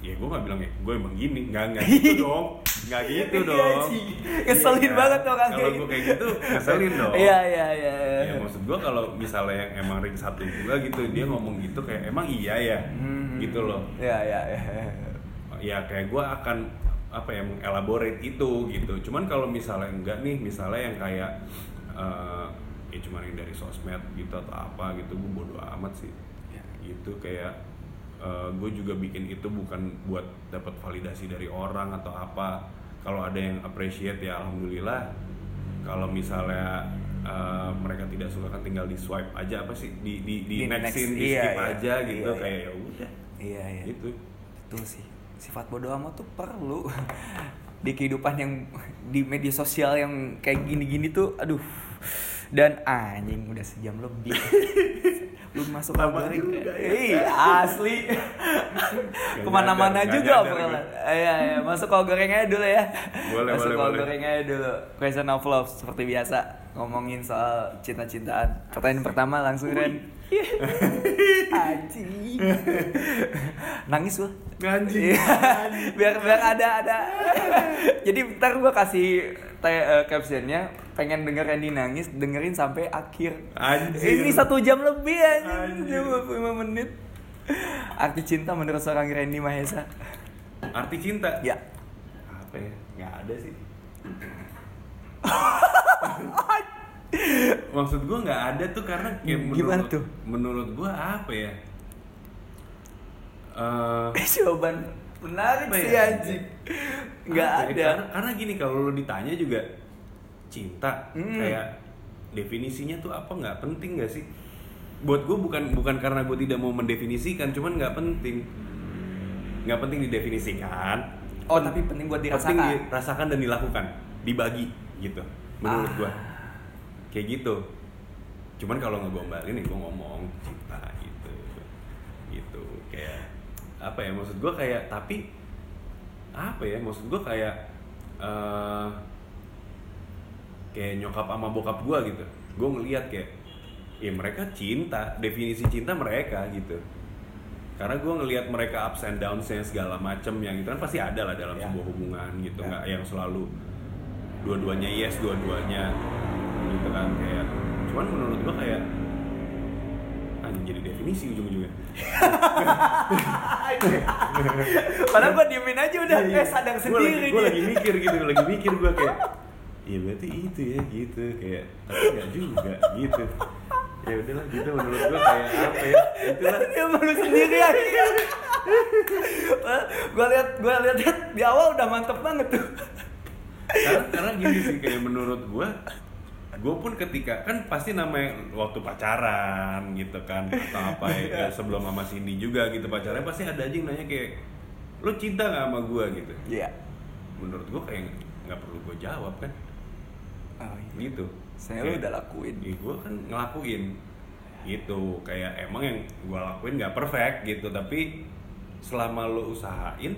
ya gue nggak bilang ya gue emang gini nggak nggak (laughs) gitu dong nggak gitu Iya, dong sih. Ngeselin Iya. banget tuh kalau gue gitu. kayak gitu ngeselin (laughs) dong Iya, iya, iya. ya maksud gue kalau misalnya yang emang ring satu juga gitu dia ngomong gitu kayak emang iya ya Hmm. gitu loh Iya, iya, iya. ya kayak gue akan apa ya mengelaborate itu gitu cuman kalau misalnya enggak nih misalnya yang kayak eh, ya cuman yang dari sosmed gitu atau apa gitu gue bodo amat sih Ya. gitu kayak gue juga bikin itu bukan buat dapat validasi dari orang atau apa kalau ada yang appreciate ya alhamdulillah kalau misalnya eh, mereka tidak suka kan tinggal di swipe aja apa sih di di di, Di nextin next, di iya, skip iya. aja gitu Iya, iya. kayak ya udah Iya, iya. gitu Betul sih. Sifat bodoh amat tuh perlu (laughs) di kehidupan yang di media sosial yang kayak gini-gini tuh aduh. Dan anjing udah sejam lebih. (laughs) Belum masuk Lama juga ya. Iya, asli. Ke mana-mana juga nyadar obrolan. Iya, iya. Masuk kol goreng aja dulu ya. Boleh, Masuk boleh, kol goreng aja dulu. Question of love seperti biasa ngomongin soal cinta-cintaan. Pertanyaan pertama langsung Ren. Anjing. Nangis gua. Anjing. Iya. biar biar ada ada. Jadi ntar gua kasih eh, captionnya pengen denger Randy nangis dengerin sampai akhir. Anjir. Ini satu jam lebih anjing. 25 menit. Arti cinta menurut seorang Randy Mahesa. Arti cinta? Ya. Apa ya? Nggak ada sih. (laughs) (laughs) Maksud gua nggak ada tuh karena kayak Gimana menurut, tuh? Menurut gua apa ya? Eh, Jawaban menarik sih ya? anjing. Nggak ya? ada. Karena, karena gini kalau lo ditanya juga cinta Hmm. kayak definisinya tuh apa nggak penting nggak sih? Buat gue bukan bukan karena gue tidak mau mendefinisikan, cuman nggak penting. Nggak penting didefinisikan. Oh, tapi penting buat dirasakan. Penting dirasakan dan dilakukan, dibagi gitu. Menurut Ah. gua. Kayak gitu. Cuman kalau ngegombalin nih gua ngomong (laughs) cinta gitu. Gitu. Kayak apa ya maksud gua kayak tapi apa ya maksud gua kayak eh kayak nyokap sama bokap gua gitu. Gua ngeliat kayak ya mereka cinta, definisi cinta mereka gitu karena gue ngelihat mereka ups and downs nya segala macem yang itu kan pasti ada lah dalam Ya. sebuah hubungan gitu Ya. nggak yang selalu dua-duanya yes dua-duanya gitu kan kayak cuman menurut gue kayak anjing jadi definisi ujung-ujungnya (laughs) Padahal gua diemin aja udah eh sadar gue sendiri. lagi, gua lagi mikir gitu lagi mikir gue kayak iya berarti itu ya gitu kayak tapi nggak juga gitu ya udahlah gitu menurut gue kayak apa ya itulah (laughs) dia malu sendiri aja. gua lihat gua lihat di awal udah mantep banget tuh. karena karena gini sih kayak menurut gue gue pun ketika kan pasti namanya waktu pacaran gitu kan atau apa ya sebelum sama Cindy juga gitu pacaran pasti ada aja yang nanya kayak lo cinta nggak sama gue gitu Iya. menurut gue kayak nggak perlu gue jawab kan Oh, iya. gitu Saya lu udah lakuin. ya gue kan ngelakuin gitu kayak emang yang gue lakuin nggak perfect gitu tapi selama lo usahain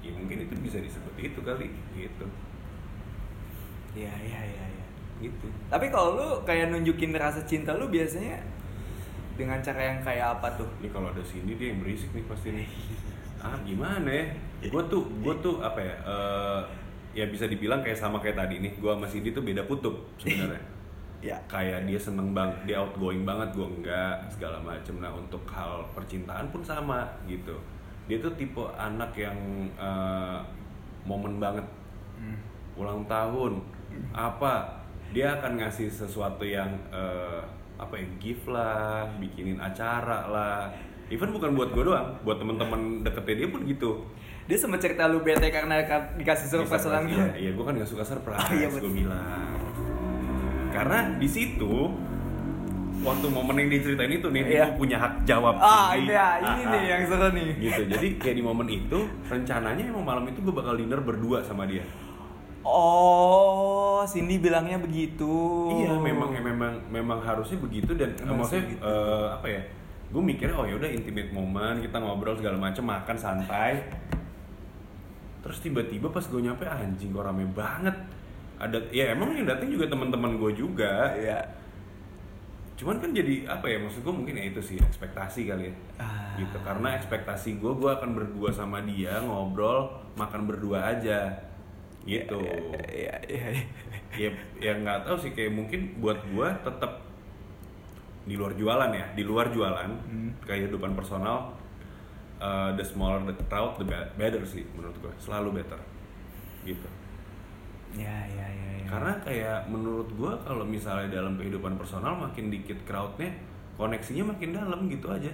ya mungkin itu bisa disebut itu kali gitu Iya iya iya iya. Gitu. Tapi kalau lu kayak nunjukin rasa cinta lu biasanya dengan cara yang kayak apa tuh? ini kalau ada sini dia yang berisik nih pasti nih. (laughs) Ah gimana ya? Gue tuh gue tuh apa ya eh, ya bisa dibilang kayak sama kayak tadi nih. Gue sama Cindy tuh beda kutub sebenarnya. (laughs) Ya. kayak dia seneng bang dia outgoing banget gue enggak segala macem. Nah untuk hal percintaan pun sama gitu. Dia tuh tipe anak yang eh, momen banget. Hmm. ulang tahun apa dia akan ngasih sesuatu yang eh, apa ya gift lah bikinin acara lah even bukan buat gue doang buat temen-temen deketnya dia pun gitu Dia sempat cerita lu bete karena ka- dikasih surprise ulang iya, tahun. iya gue kan gak suka surprise Oh, (laughs) iya, gue bilang karena di situ waktu momen yang diceritain itu nih Iya. gue punya hak jawab Ah, Cindy. ini ya, ini Ah, nih ah. yang seru nih. gitu jadi kayak di momen itu rencananya emang malam itu gue bakal dinner berdua sama dia Oh, Cindy bilangnya begitu. iya memang memang memang harusnya begitu dan Emang maksudnya segitu. eh, apa ya gue mikirnya oh ya udah intimate moment kita ngobrol segala macam makan santai terus tiba-tiba pas gue nyampe anjing kok rame banget ada ya emang yang datang juga teman-teman gue juga Iya. cuman kan jadi apa ya maksud gue mungkin ya itu sih ekspektasi kali ya Ah. gitu karena ekspektasi gue gue akan berdua sama dia ngobrol makan berdua aja gitu Iya, iya. iya. ya ya nggak tahu sih kayak mungkin buat gue tetap di luar jualan ya di luar jualan Hmm. kehidupan personal uh, the smaller the crowd the be- better sih menurut gue selalu better gitu Iya, iya, iya. iya. karena kayak menurut gue kalau misalnya dalam kehidupan personal makin dikit crowdnya koneksinya makin dalam gitu aja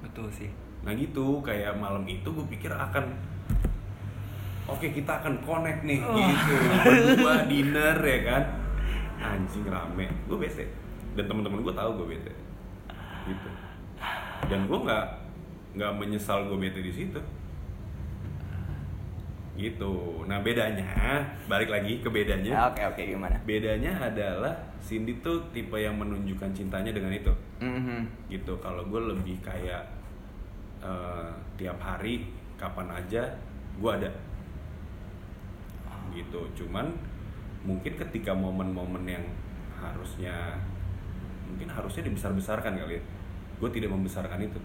betul sih. nah gitu kayak malam itu gue pikir akan oke kita akan connect nih. Gitu. Berdua dinner ya kan? Anjing rame. Gue bete. Dan teman-teman gue tahu gue bete. Gitu. Dan gue nggak nggak menyesal gue bete di situ. Gitu. Nah bedanya balik lagi ke bedanya. Ah, Oke, oke, gimana? bedanya adalah Cindy tuh tipe yang menunjukkan cintanya dengan itu. Mhm. gitu. Kalau gue lebih kayak eh, tiap hari kapan aja gue ada gitu cuman mungkin ketika momen-momen yang harusnya mungkin harusnya dibesar-besarkan kali ya gue tidak membesarkan itu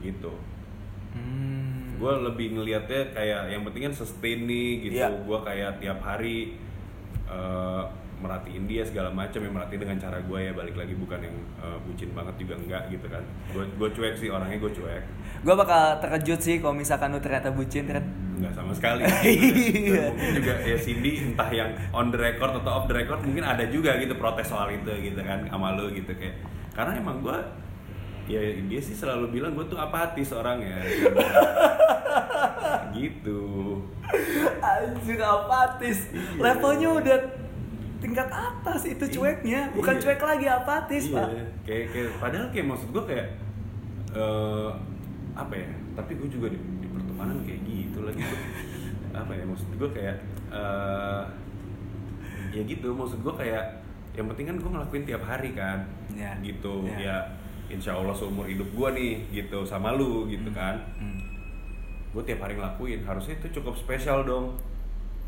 gitu Hmm. gue lebih ngelihatnya kayak yang penting kan sustain nih gitu Iya. gue kayak tiap hari eh, merhatiin dia segala macam yang merhatiin dengan cara gue ya balik lagi bukan yang eh, bucin banget juga enggak gitu kan. Gue gue cuek sih orangnya gue cuek. Gue bakal terkejut sih kalau misalkan lu ternyata bucin kan. enggak sama sekali. (laughs) Iya. Dan mungkin juga ya Cindy entah yang on the record atau off the record mungkin ada juga gitu protes soal itu gitu kan sama lu gitu kayak. Karena emang gue ya dia sih selalu bilang gue tuh apatis orangnya. (laughs) Gitu. Anjir apatis. Levelnya udah tingkat atas itu cueknya, bukan Iya. cuek lagi apatis, iya. Pak. Kayak, kayak padahal kayak maksud gue kayak eh apa ya? Tapi gue juga di, di pertemanan kayak gitu lagi. (laughs) apa ya maksud gue kayak eh ya gitu maksud gue kayak yang penting kan gue ngelakuin tiap hari kan Iya. gitu Iya. ya insya Allah seumur hidup gue nih gitu sama lu gitu kan Hmm. gue tiap hari ngelakuin harusnya itu cukup spesial dong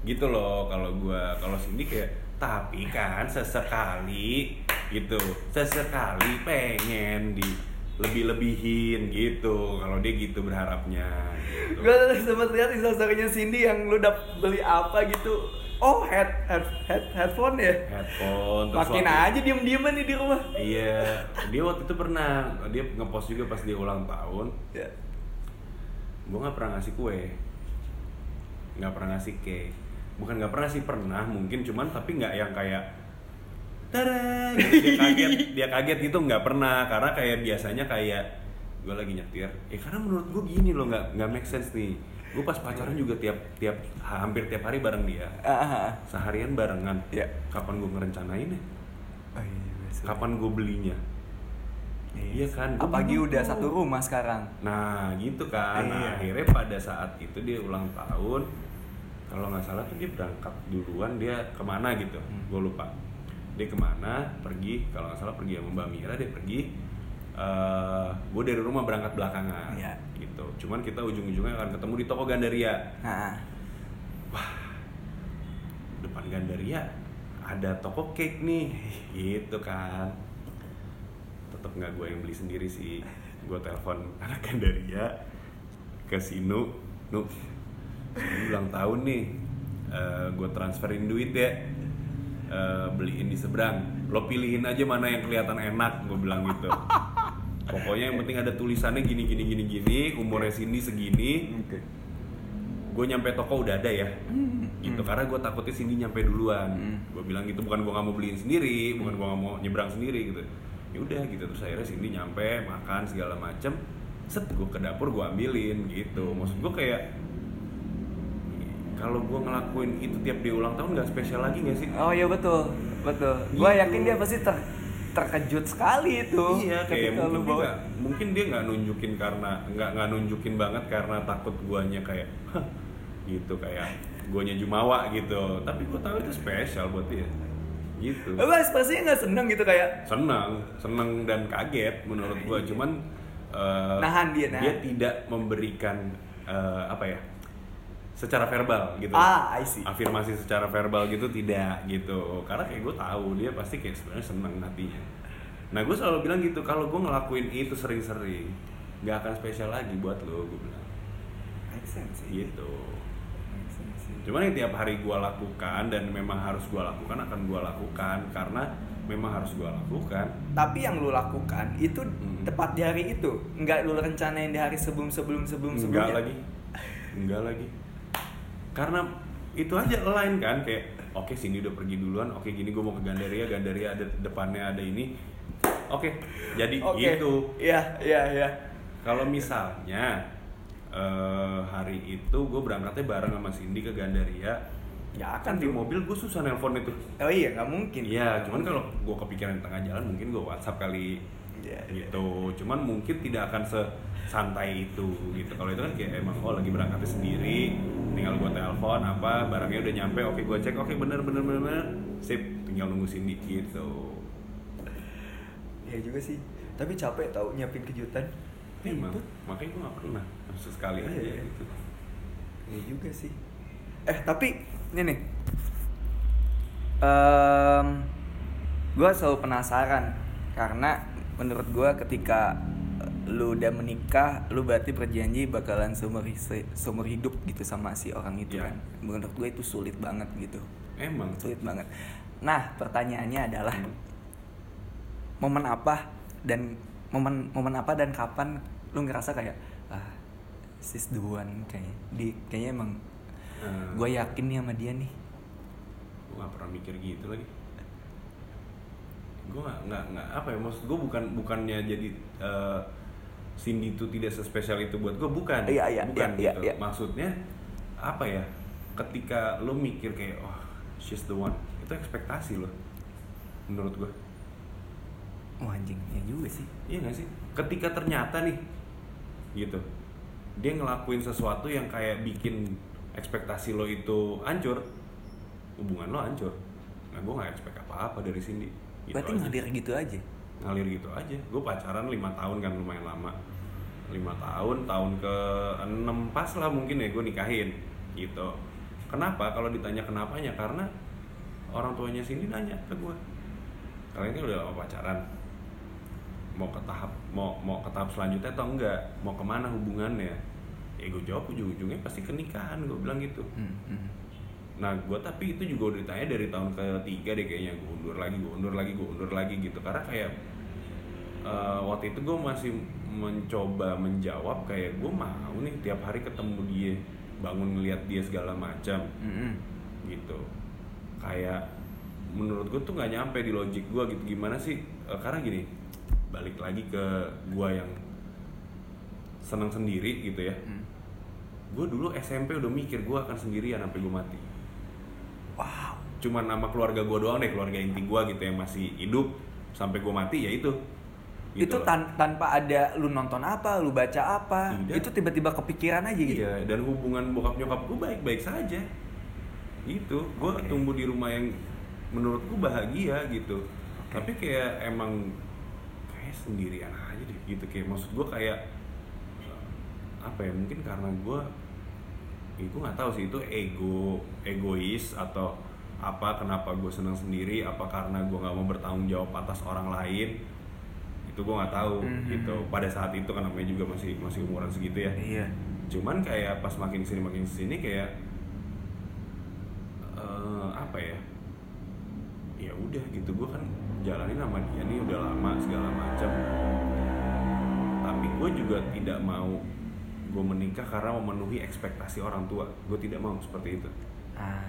gitu loh kalau gue kalau Cindy kayak tapi kan sesekali gitu sesekali pengen di lebih-lebihin gitu kalau dia gitu berharapnya gitu. Gue sempat lihat instastorynya Cindy yang lu udah beli apa gitu. Oh, head head, head headphone ya? headphone terus Makin waktu- aja diem-dieman nih di rumah. iya dia waktu itu pernah dia ngepost juga pas dia ulang tahun Ya. gue nggak pernah ngasih kue nggak pernah ngasih cake bukan nggak pernah sih pernah mungkin cuman tapi nggak yang kayak Tada! gitu, dia kaget (laughs) dia kaget gitu nggak pernah karena kayak biasanya kayak gue lagi nyetir ya karena menurut gue gini loh nggak nggak make sense nih gue pas pacaran juga tiap tiap hampir tiap hari bareng dia Ah, ah, ah. seharian barengan Iya. kapan gue ngerencanain ya Oh, iya, biasa. kapan gue belinya Iya kan, gua Apalagi udah satu rumah sekarang. Nah gitu kan, nah, Iya. akhirnya pada saat itu dia ulang tahun Kalau nggak salah tuh dia berangkat duluan, dia ke mana gitu, Hmm. gue lupa. Dia ke mana, pergi, kalau nggak salah pergi sama Mbak Mira, dia pergi eh Gue dari rumah berangkat belakangan Iya. gitu. Cuman kita ujung-ujungnya akan ketemu di toko Gandaria. Nah, Depan Gandaria ada toko cake nih, gitu kan. Tetap nggak gue yang beli sendiri sih. Gue telepon anak Gandaria ke Sinu nu. Sinu ulang tahun nih. Gue transferin duit ya. Eh, beliin di seberang. Lo pilihin aja mana yang kelihatan enak gue bilang gitu. Pokoknya yang penting ada tulisannya gini gini gini gini umurnya Cindy segini. Oke. gue nyampe toko udah ada ya. Gitu karena gue takutnya Cindy nyampe duluan. Hmm. gue bilang gitu bukan gue nggak mau beliin sendiri bukan gue nggak mau nyebrang sendiri gitu. Ya udah gitu. Terus akhirnya Cindy nyampe makan segala macem. Set gue ke dapur gue ambilin gitu. Maksud gue kayak kalau gue ngelakuin itu tiap dia ulang tahun nggak spesial lagi nggak sih Oh iya betul, betul. Gua Gitu. yakin dia pasti ter terkejut sekali itu. iya kayak lu mungkin dia bawa. nggak mungkin dia nggak nunjukin karena nggak nggak nunjukin banget karena takut guanya kayak "Hah," gitu kayak guanya jumawa gitu tapi gue tahu itu spesial buat dia gitu Lu ekspresinya nggak seneng gitu kayak senang senang dan kaget menurut gua cuman eh, Nahan dia, nahan. dia tidak memberikan eh, apa ya secara verbal gitu Ah, I see. afirmasi secara verbal gitu tidak gitu karena kayak gue tahu dia pasti kayak sebenarnya seneng hatinya nah gue selalu bilang gitu kalau gue ngelakuin itu sering-sering nggak akan spesial lagi buat lo gue bilang Make sense sih. gitu Make sense sih. cuman yang tiap hari gue lakukan dan memang harus gue lakukan akan gue lakukan karena memang harus gue lakukan Tapi yang lu lakukan itu Hmm. tepat di hari itu, nggak lu rencanain di hari sebelum sebelum sebelum enggak sebelumnya. lagi enggak lagi karena itu aja lain kan kayak oke sini udah pergi duluan oke gini gue mau ke Gandaria Gandaria ada depannya ada ini oke jadi Oke. gitu Iya, iya, iya. kalau misalnya eh, hari itu gue berangkatnya bareng sama Cindy ke Gandaria Ya kan akan di tuh. mobil gue susah nelpon itu Oh iya, nggak mungkin. Iya, cuman kalau gue kepikiran di tengah jalan mungkin gue WhatsApp kali iya. gitu. Cuman mungkin tidak akan sesantai itu gitu. Kalau itu kan kayak emang oh lagi berangkatnya sendiri, tinggal gue telepon apa barangnya udah nyampe, oke gue cek, oke bener bener bener bener, sip, tinggal nunggu Cindy gitu. Iya juga sih. Tapi capek tau nyiapin kejutan. Emang, Ribet. makanya gue gak pernah, sesekali aja Iya, iya. gitu. Iya juga sih. Eh tapi ini nih, Em, gue selalu penasaran karena menurut gue ketika lu udah menikah, lu berarti berjanji bakalan seumur, seumur hidup gitu sama si orang itu Iya. kan. Menurut gue itu sulit banget gitu, Emang, sulit banget. Nah pertanyaannya adalah Hmm. momen apa dan momen momen apa dan kapan lu ngerasa kayak ah sis the one kayaknya di kayaknya emang eh, gue yakin nih sama dia nih gue gak pernah mikir gitu lagi gue gak, nggak nggak apa ya maksud gue bukan bukannya jadi eh, Cindy itu tidak sespesial itu buat gue bukan Iya, iya, bukan iya, gitu iya. maksudnya apa ya ketika lo mikir kayak oh she's the one itu ekspektasi lo menurut gue Wah anjing, ya juga sih. iya gak sih ketika ternyata nih gitu dia ngelakuin sesuatu yang kayak bikin ekspektasi lo itu hancur hubungan lo hancur nah gue gak expect apa-apa dari Cindy Gitu Berarti aja. ngalir gitu aja. Ngalir gitu aja. Gue pacaran lima tahun kan lumayan lama. Lima tahun tahun ke enam pas lah mungkin ya gue nikahin gitu. Kenapa? Kalau ditanya kenapanya karena orang tuanya Cindy nanya ke gue kalian kan udah lama pacaran. Mau ke tahap mau mau ke tahap selanjutnya atau enggak? Mau ke mana hubungannya? Ya gue jawab ujung-ujungnya pasti ke-nikahan gue bilang gitu. Hmm, hmm. Nah, gue tapi itu juga udah ditanya dari tahun ketiga deh kayaknya. Gue undur lagi, gue undur lagi, gue undur lagi gitu. Karena kayak eh, waktu itu gue masih mencoba menjawab kayak gue mau nih tiap hari ketemu dia, bangun ngeliat dia segala macam Hmm, hmm. gitu. Kayak menurut gue tuh nggak nyampe di logik gue gitu gimana sih? Eh, karena gini, balik lagi ke gue yang seneng sendiri gitu ya. Hmm. Gue dulu SMP udah mikir gue akan sendirian sampai gue mati Wow. cuman nama keluarga gue doang deh keluarga inti gue gitu yang masih hidup sampai gue mati ya itu Gitu itu tan- tanpa ada lu nonton apa, lu baca apa, Tidak. itu tiba-tiba kepikiran aja gitu. iya dan hubungan bokap nyokap gue baik baik saja. Itu gue Oke. tumbuh di rumah yang menurut gue bahagia gitu. Tapi kayak emang kayak sendirian aja deh gitu. Kayak maksud gue kayak apa ya mungkin karena gue ya gue nggak tahu sih itu ego egois atau apa kenapa gue senang sendiri apa karena gue nggak mau bertanggung jawab atas orang lain itu gue nggak tahu Mhm. gitu pada saat itu kan namanya juga masih masih umuran segitu ya Iya. cuman kayak pas makin sini makin sini kayak eh, apa ya ya udah gitu gue kan jalanin sama dia nih udah lama segala macam tapi gue juga tidak mau gue menikah karena memenuhi ekspektasi orang tua gue tidak mau seperti itu Ah,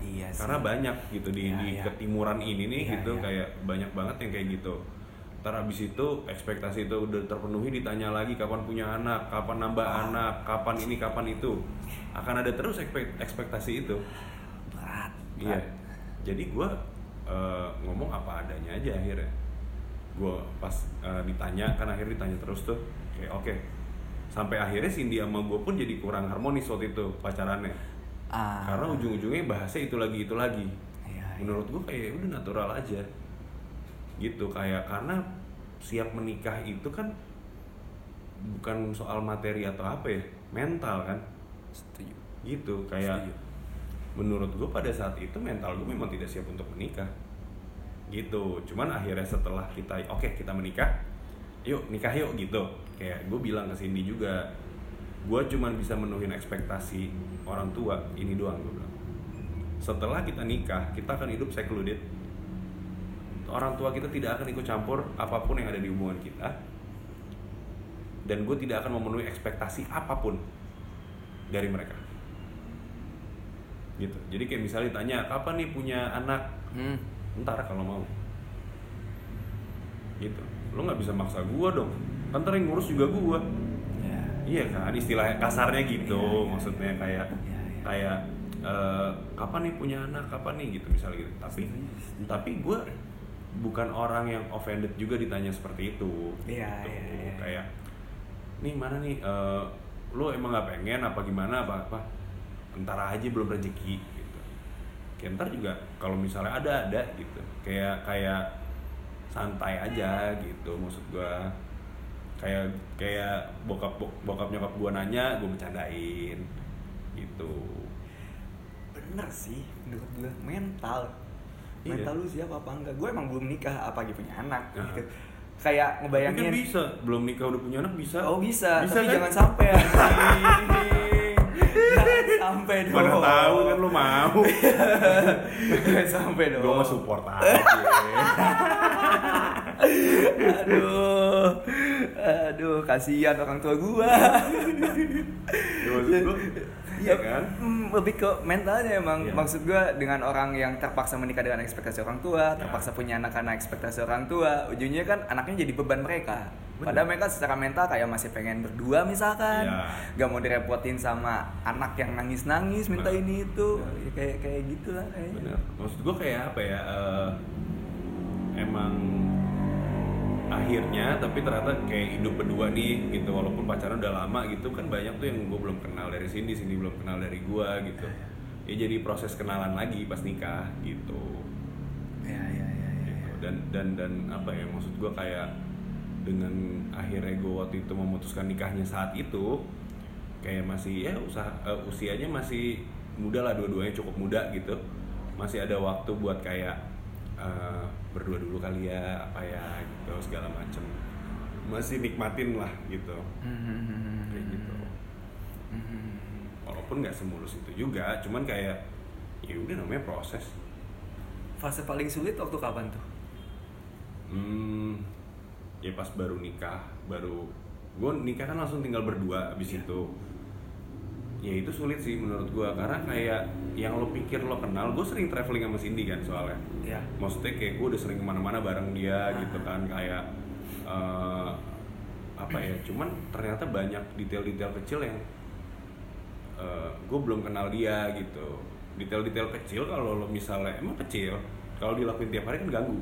iya sih. karena banyak gitu di, Iya, di iya. ketimuran ini nih Iya, gitu iya. kayak banyak banget yang kayak gitu ntar abis itu ekspektasi itu udah terpenuhi ditanya lagi kapan punya anak kapan nambah anak kapan ini kapan itu. Akan ada terus ekspek- ekspektasi itu. Berat. Iya. Jadi gue ngomong apa adanya aja akhirnya. Gue pas eh, ditanya kan akhirnya ditanya terus tuh. Kayak oke. Sampai akhirnya Cindy sama gue pun jadi kurang harmonis waktu itu pacarannya. Ah. Karena ujung-ujungnya bahasnya itu lagi itu lagi. Iya, iya. menurut gue kayak udah natural aja gitu kayak karena siap menikah itu kan bukan soal materi atau apa ya mental kan? Setuju. Gitu kayak Setuju. menurut gue pada saat itu mental gue memang tidak siap untuk menikah. Gitu cuman akhirnya setelah kita oke kita menikah yuk nikah yuk gitu. Kayak gue bilang ke Cindy juga gue cuman bisa menuhin ekspektasi orang tua ini doang gue bilang. Setelah kita nikah kita akan hidup secluded orang tua kita tidak akan ikut campur apa pun yang ada di hubungan kita. Dan gue tidak akan memenuhi ekspektasi apa pun dari mereka. Gitu. Jadi kayak misalnya ditanya kapan nih punya anak? Hmm. ntar kalau mau. Gitu. Lo nggak bisa maksa gua dong. Kan ntar yang ngurus juga gua. Ya. Iya kan istilahnya kasarnya gitu Iya, iya. maksudnya kayak Iya, iya. kayak eh, kapan nih punya anak? Kapan nih? Gitu misalnya gitu. Tapi tapi gua bukan orang yang offended juga ditanya seperti itu. Iya, gitu. iya, iya. kayak nih mana nih eh, lo emang nggak pengen apa gimana apa apa? Ntar aja belum rezeki gitu. Kayak ntar juga kalau misalnya ada ada gitu. Kayak kayak santai aja gitu maksud gua. Kayak kayak bokap bokap nyokap gua nanya gua bercandain gitu. Bener sih menurut gue mental Iya. mental lu siap apa enggak? Gue emang belum nikah apalagi punya anak Nah. gitu. Kayak kan ngebayangin bisa. Belum nikah udah punya anak bisa. Oh bisa, bisa tapi kan? jangan sampai. Ya (laughs) jangan sampai dong. mana tahu kan lu mau. (laughs) Sampai dong. gua mah support aja. (laughs) Aduh. Aduh kasihan orang tua gua. Ya, maksud gua, iya kan Hmm, lebih ke mentalnya emang Iya. maksud gua dengan orang yang terpaksa menikah dengan ekspektasi orang tua Ya. terpaksa punya anak karena ekspektasi orang tua ujungnya kan anaknya jadi beban mereka Bener. padahal mereka secara mental kayak masih pengen berdua misalkan Ya. gak mau direpotin sama anak yang nangis nangis minta Nah. ini itu Ya. Ya, kayak kayak gitulah kayaknya bener maksud gua kayak apa ya eh, emang akhirnya tapi ternyata kayak hidup berdua nih gitu. Walaupun pacaran udah lama gitu kan banyak tuh yang gue belum kenal dari Cindy Cindy belum kenal dari gua gitu. Ya jadi proses kenalan lagi pas nikah gitu. Ya ya ya ya, gitu. dan dan dan apa ya maksud gue kayak dengan akhirnya gue waktu itu memutuskan nikahnya saat itu kayak masih ya usaha eh, usianya masih muda lah dua-duanya cukup muda gitu. Masih ada waktu buat kayak eh, berdua dulu kali ya apa ya gitu segala macem. Masih nikmatin lah gitu. Kayak gitu. Walaupun nggak semulus itu juga cuman kayak ya udah namanya proses. Fase paling sulit waktu kapan tuh? Hmm, ya pas baru nikah, baru gue nikah kan langsung tinggal berdua abis Iya. itu. Ya itu sulit sih menurut gue karena kayak yang lo pikir lo kenal, gue sering traveling sama Cindy kan soalnya. ya Maksudnya kayak gue udah sering ke mana-mana bareng dia Ah. gitu kan kayak eh, apa ya? Cuman ternyata banyak detail-detail kecil yang gue belum kenal dia gitu. Detail-detail kecil kalau lo misalnya emang kecil, kalau dilakuin tiap hari kan ganggu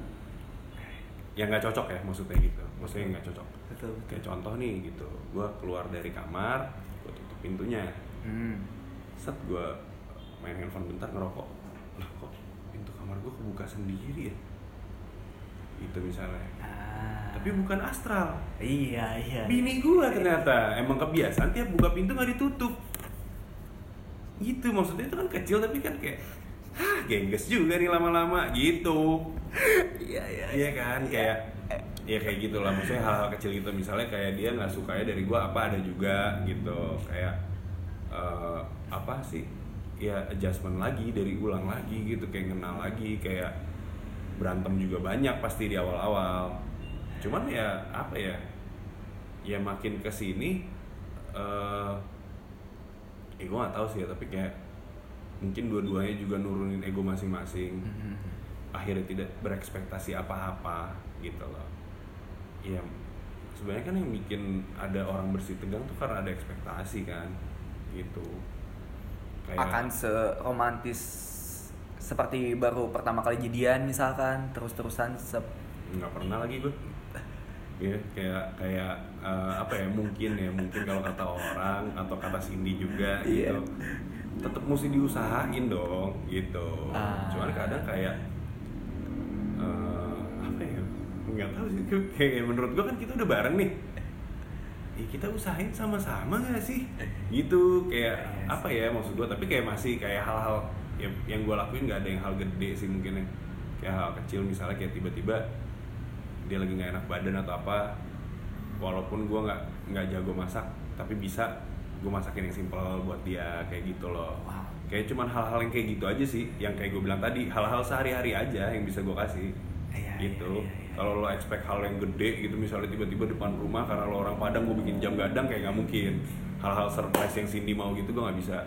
yang nggak cocok ya maksudnya gitu maksudnya nggak cocok betul betul kayak contoh nih gitu gue keluar dari kamar gue tutup pintunya hmm. set gue main handphone bentar ngerokok. Lah kok pintu kamar gue kebuka sendiri ya? Itu misalnya. Ah. tapi bukan astral. Iya iya. Bini gue ternyata. Emang kebiasaan tiap buka pintu nggak ditutup. Gitu maksudnya itu kan kecil tapi kan kayak Hah, gengges juga nih lama-lama. Gitu. Iya iya Iya kan, kayak ya kayak gitu lah maksudnya hal-hal kecil gitu. Misalnya kayak dia nggak sukanya dari gua apa ada juga gitu. Kayak eh, apa sih ya adjustment lagi dari ulang lagi gitu kayak kenal lagi kayak berantem juga banyak pasti di awal-awal. Cuman ya apa ya ya makin ke sini eh ya gue nggak tahu sih ya tapi kayak mungkin dua-duanya juga nurunin ego masing-masing. Hmm. akhirnya tidak berekspektasi apa-apa gitu loh. Ya sebenarnya kan yang bikin ada orang bersih tegang tuh karena ada ekspektasi kan gitu. Kayak akan seromantis seperti baru pertama kali jadian misalkan terus-terusan se nggak pernah lagi gue ya kayak kayak eh, apa ya mungkin ya mungkin kalau kata orang atau kata Cindy juga Iya. gitu. Tetap mesti diusahain dong gitu. Ah. cuman kadang kayak eh, apa ya nggak tahu sih kayak menurut gue kan kita udah bareng nih ya kita usahain sama-sama gak sih? Gitu kayak Iya apa ya maksud gue tapi kayak masih kayak hal-hal yang, yang gue lakuin nggak ada yang hal gede sih mungkin ya. Kayak hal kecil misalnya kayak tiba-tiba dia lagi nggak enak badan atau apa walaupun gue nggak nggak jago masak tapi bisa gue masakin yang simpel buat dia kayak gitu loh. Wow. kayak cuman hal-hal yang kayak gitu aja sih yang kayak gue bilang tadi hal-hal sehari-hari aja yang bisa gue kasih gitu. Iya, iya, iya. kalau lo expect hal yang gede gitu misalnya tiba-tiba depan rumah karena lo orang Padang gue bikin jam gadang kayak nggak mungkin. Hal-hal surprise yang Cindy mau gitu gue nggak bisa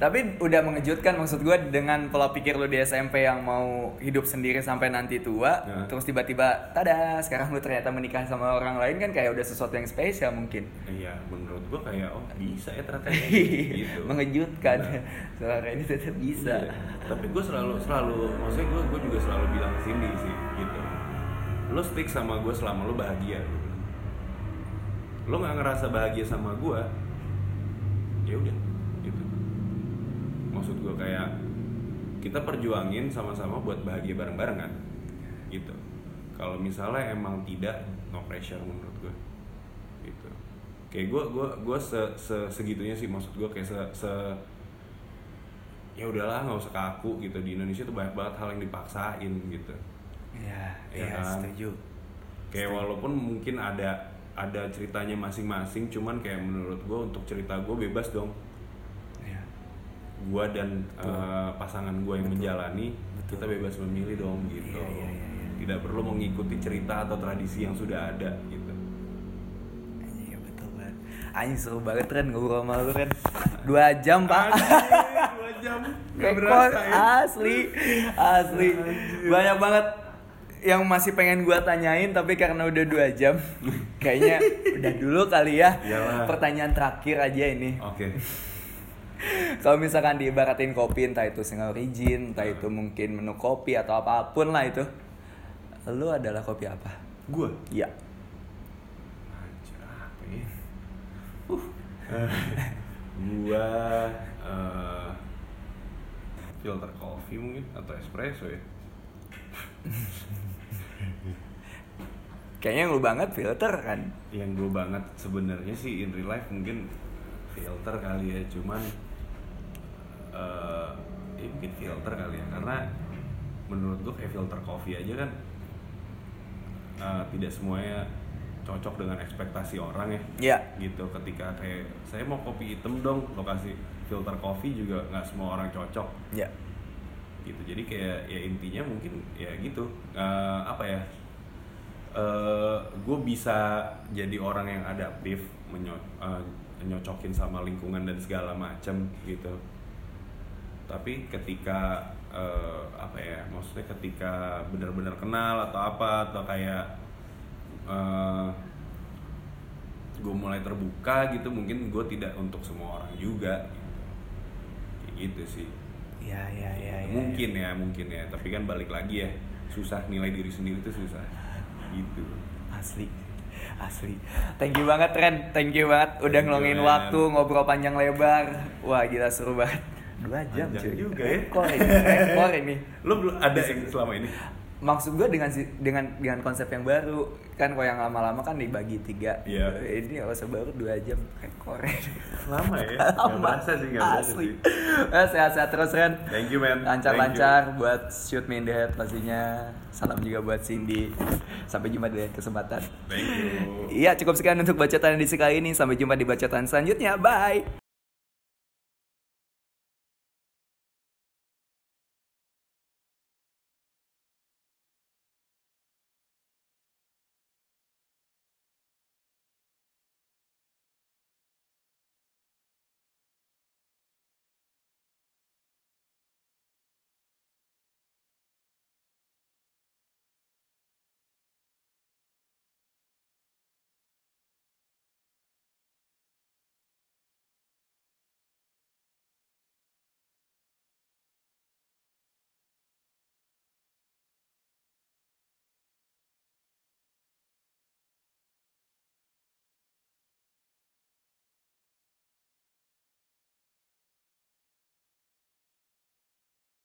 Tapi udah mengejutkan maksud gue dengan pola pikir lu di SMP yang mau hidup sendiri sampai nanti tua, Nah. terus tiba-tiba tada sekarang lu ternyata menikah sama orang lain kan kayak udah sesuatu yang spesial mungkin. iya menurut gue kayak oh bisa ya ternyata ya, (laughs) gitu Mengejutkan. Nah. Suara ini tetap bisa. Iya. Tapi gue selalu selalu maksudnya gue gue juga selalu bilang ke Cindy sih gitu. Lo stick sama gue selama lo bahagia. Lo nggak ngerasa bahagia sama gue, ya udah. Maksud gue kayak kita perjuangin sama-sama buat bahagia bareng-bareng kan, gitu. Kalau misalnya emang tidak, no pressure menurut gue, gitu. Kayak gue gue gue se, se- segitunya sih maksud gue kayak se, se ya udahlah nggak usah kaku gitu di Indonesia tuh banyak banget hal yang dipaksain gitu Iya, Iya iya, kan? setuju. kayak walaupun mungkin ada ada ceritanya masing-masing cuman kayak menurut gue untuk cerita gue bebas dong. Gue dan Betul. eh, pasangan gue yang menjalani Betul. kita bebas memilih dong gitu Iya, iya, iya, iya. tidak perlu mengikuti cerita atau tradisi yang sudah ada gitu Iya betul banget. Anjing seru banget Ren ngobrol sama lu Ren. Dua jam pak. Dua jam Rekor berasa ya asli asli banyak banget yang masih pengen gua tanyain tapi karena udah dua jam (laughs) kayaknya udah dulu kali ya Iyalah. pertanyaan terakhir aja ini oke kalau misalkan diibaratin kopi entah itu single origin entah itu mungkin menu kopi atau apa pun lah itu lu adalah kopi apa gue ya Anjir, apa ya? Uh. (laughs) gua eh, filter coffee mungkin atau espresso ya. kayaknya lu banget filter kan Yang gue banget sebenarnya sih in real life mungkin filter kali ya, cuman eh ya mungkin filter kali ya. Karena menurut gue kayak filter coffee aja kan eh, tidak semuanya cocok dengan ekspektasi orang ya. Ya gitu ketika kayak saya mau kopi hitam dong lokasi filter coffee juga nggak semua orang cocok. Ya gitu jadi kayak ya intinya mungkin ya gitu. Eh, apa ya eh gue bisa jadi orang yang adaptif menyo- eh, nyocokin sama lingkungan dan segala macam gitu tapi ketika eh, apa ya maksudnya ketika benar-benar kenal atau apa atau kayak eh, gue mulai terbuka gitu mungkin gue tidak untuk semua orang juga gitu. Kayak gitu sih. Ya ya ya, ya mungkin ya mungkin ya. Tapi kan balik lagi ya susah nilai diri sendiri itu susah. Gitu. Asli asli. Thank you banget Ren. Thank you banget udah Thank ngelongin waktu ngobrol panjang lebar. Wah gila seru banget dua jam cuy. juga ya. rekor ini (laughs) rekor ini. Lo belum ada yang selama ini? Maksud gue dengan dengan dengan konsep yang baru kan kalau yang lama-lama kan dibagi tiga. Iya. ini kalau baru dua jam rekor lama ya? (laughs) Lama. berasa sih berasa asli. Eh, sehat-sehat terus Ren. Thank you man. Lancar-lancar buat shoot me in the head pastinya. Salam juga buat Cindy. Sampai jumpa di kesempatan. Thank you. Iya cukup sekian untuk bacaan edisi kali ini. Sampai jumpa di bacaan selanjutnya. Bye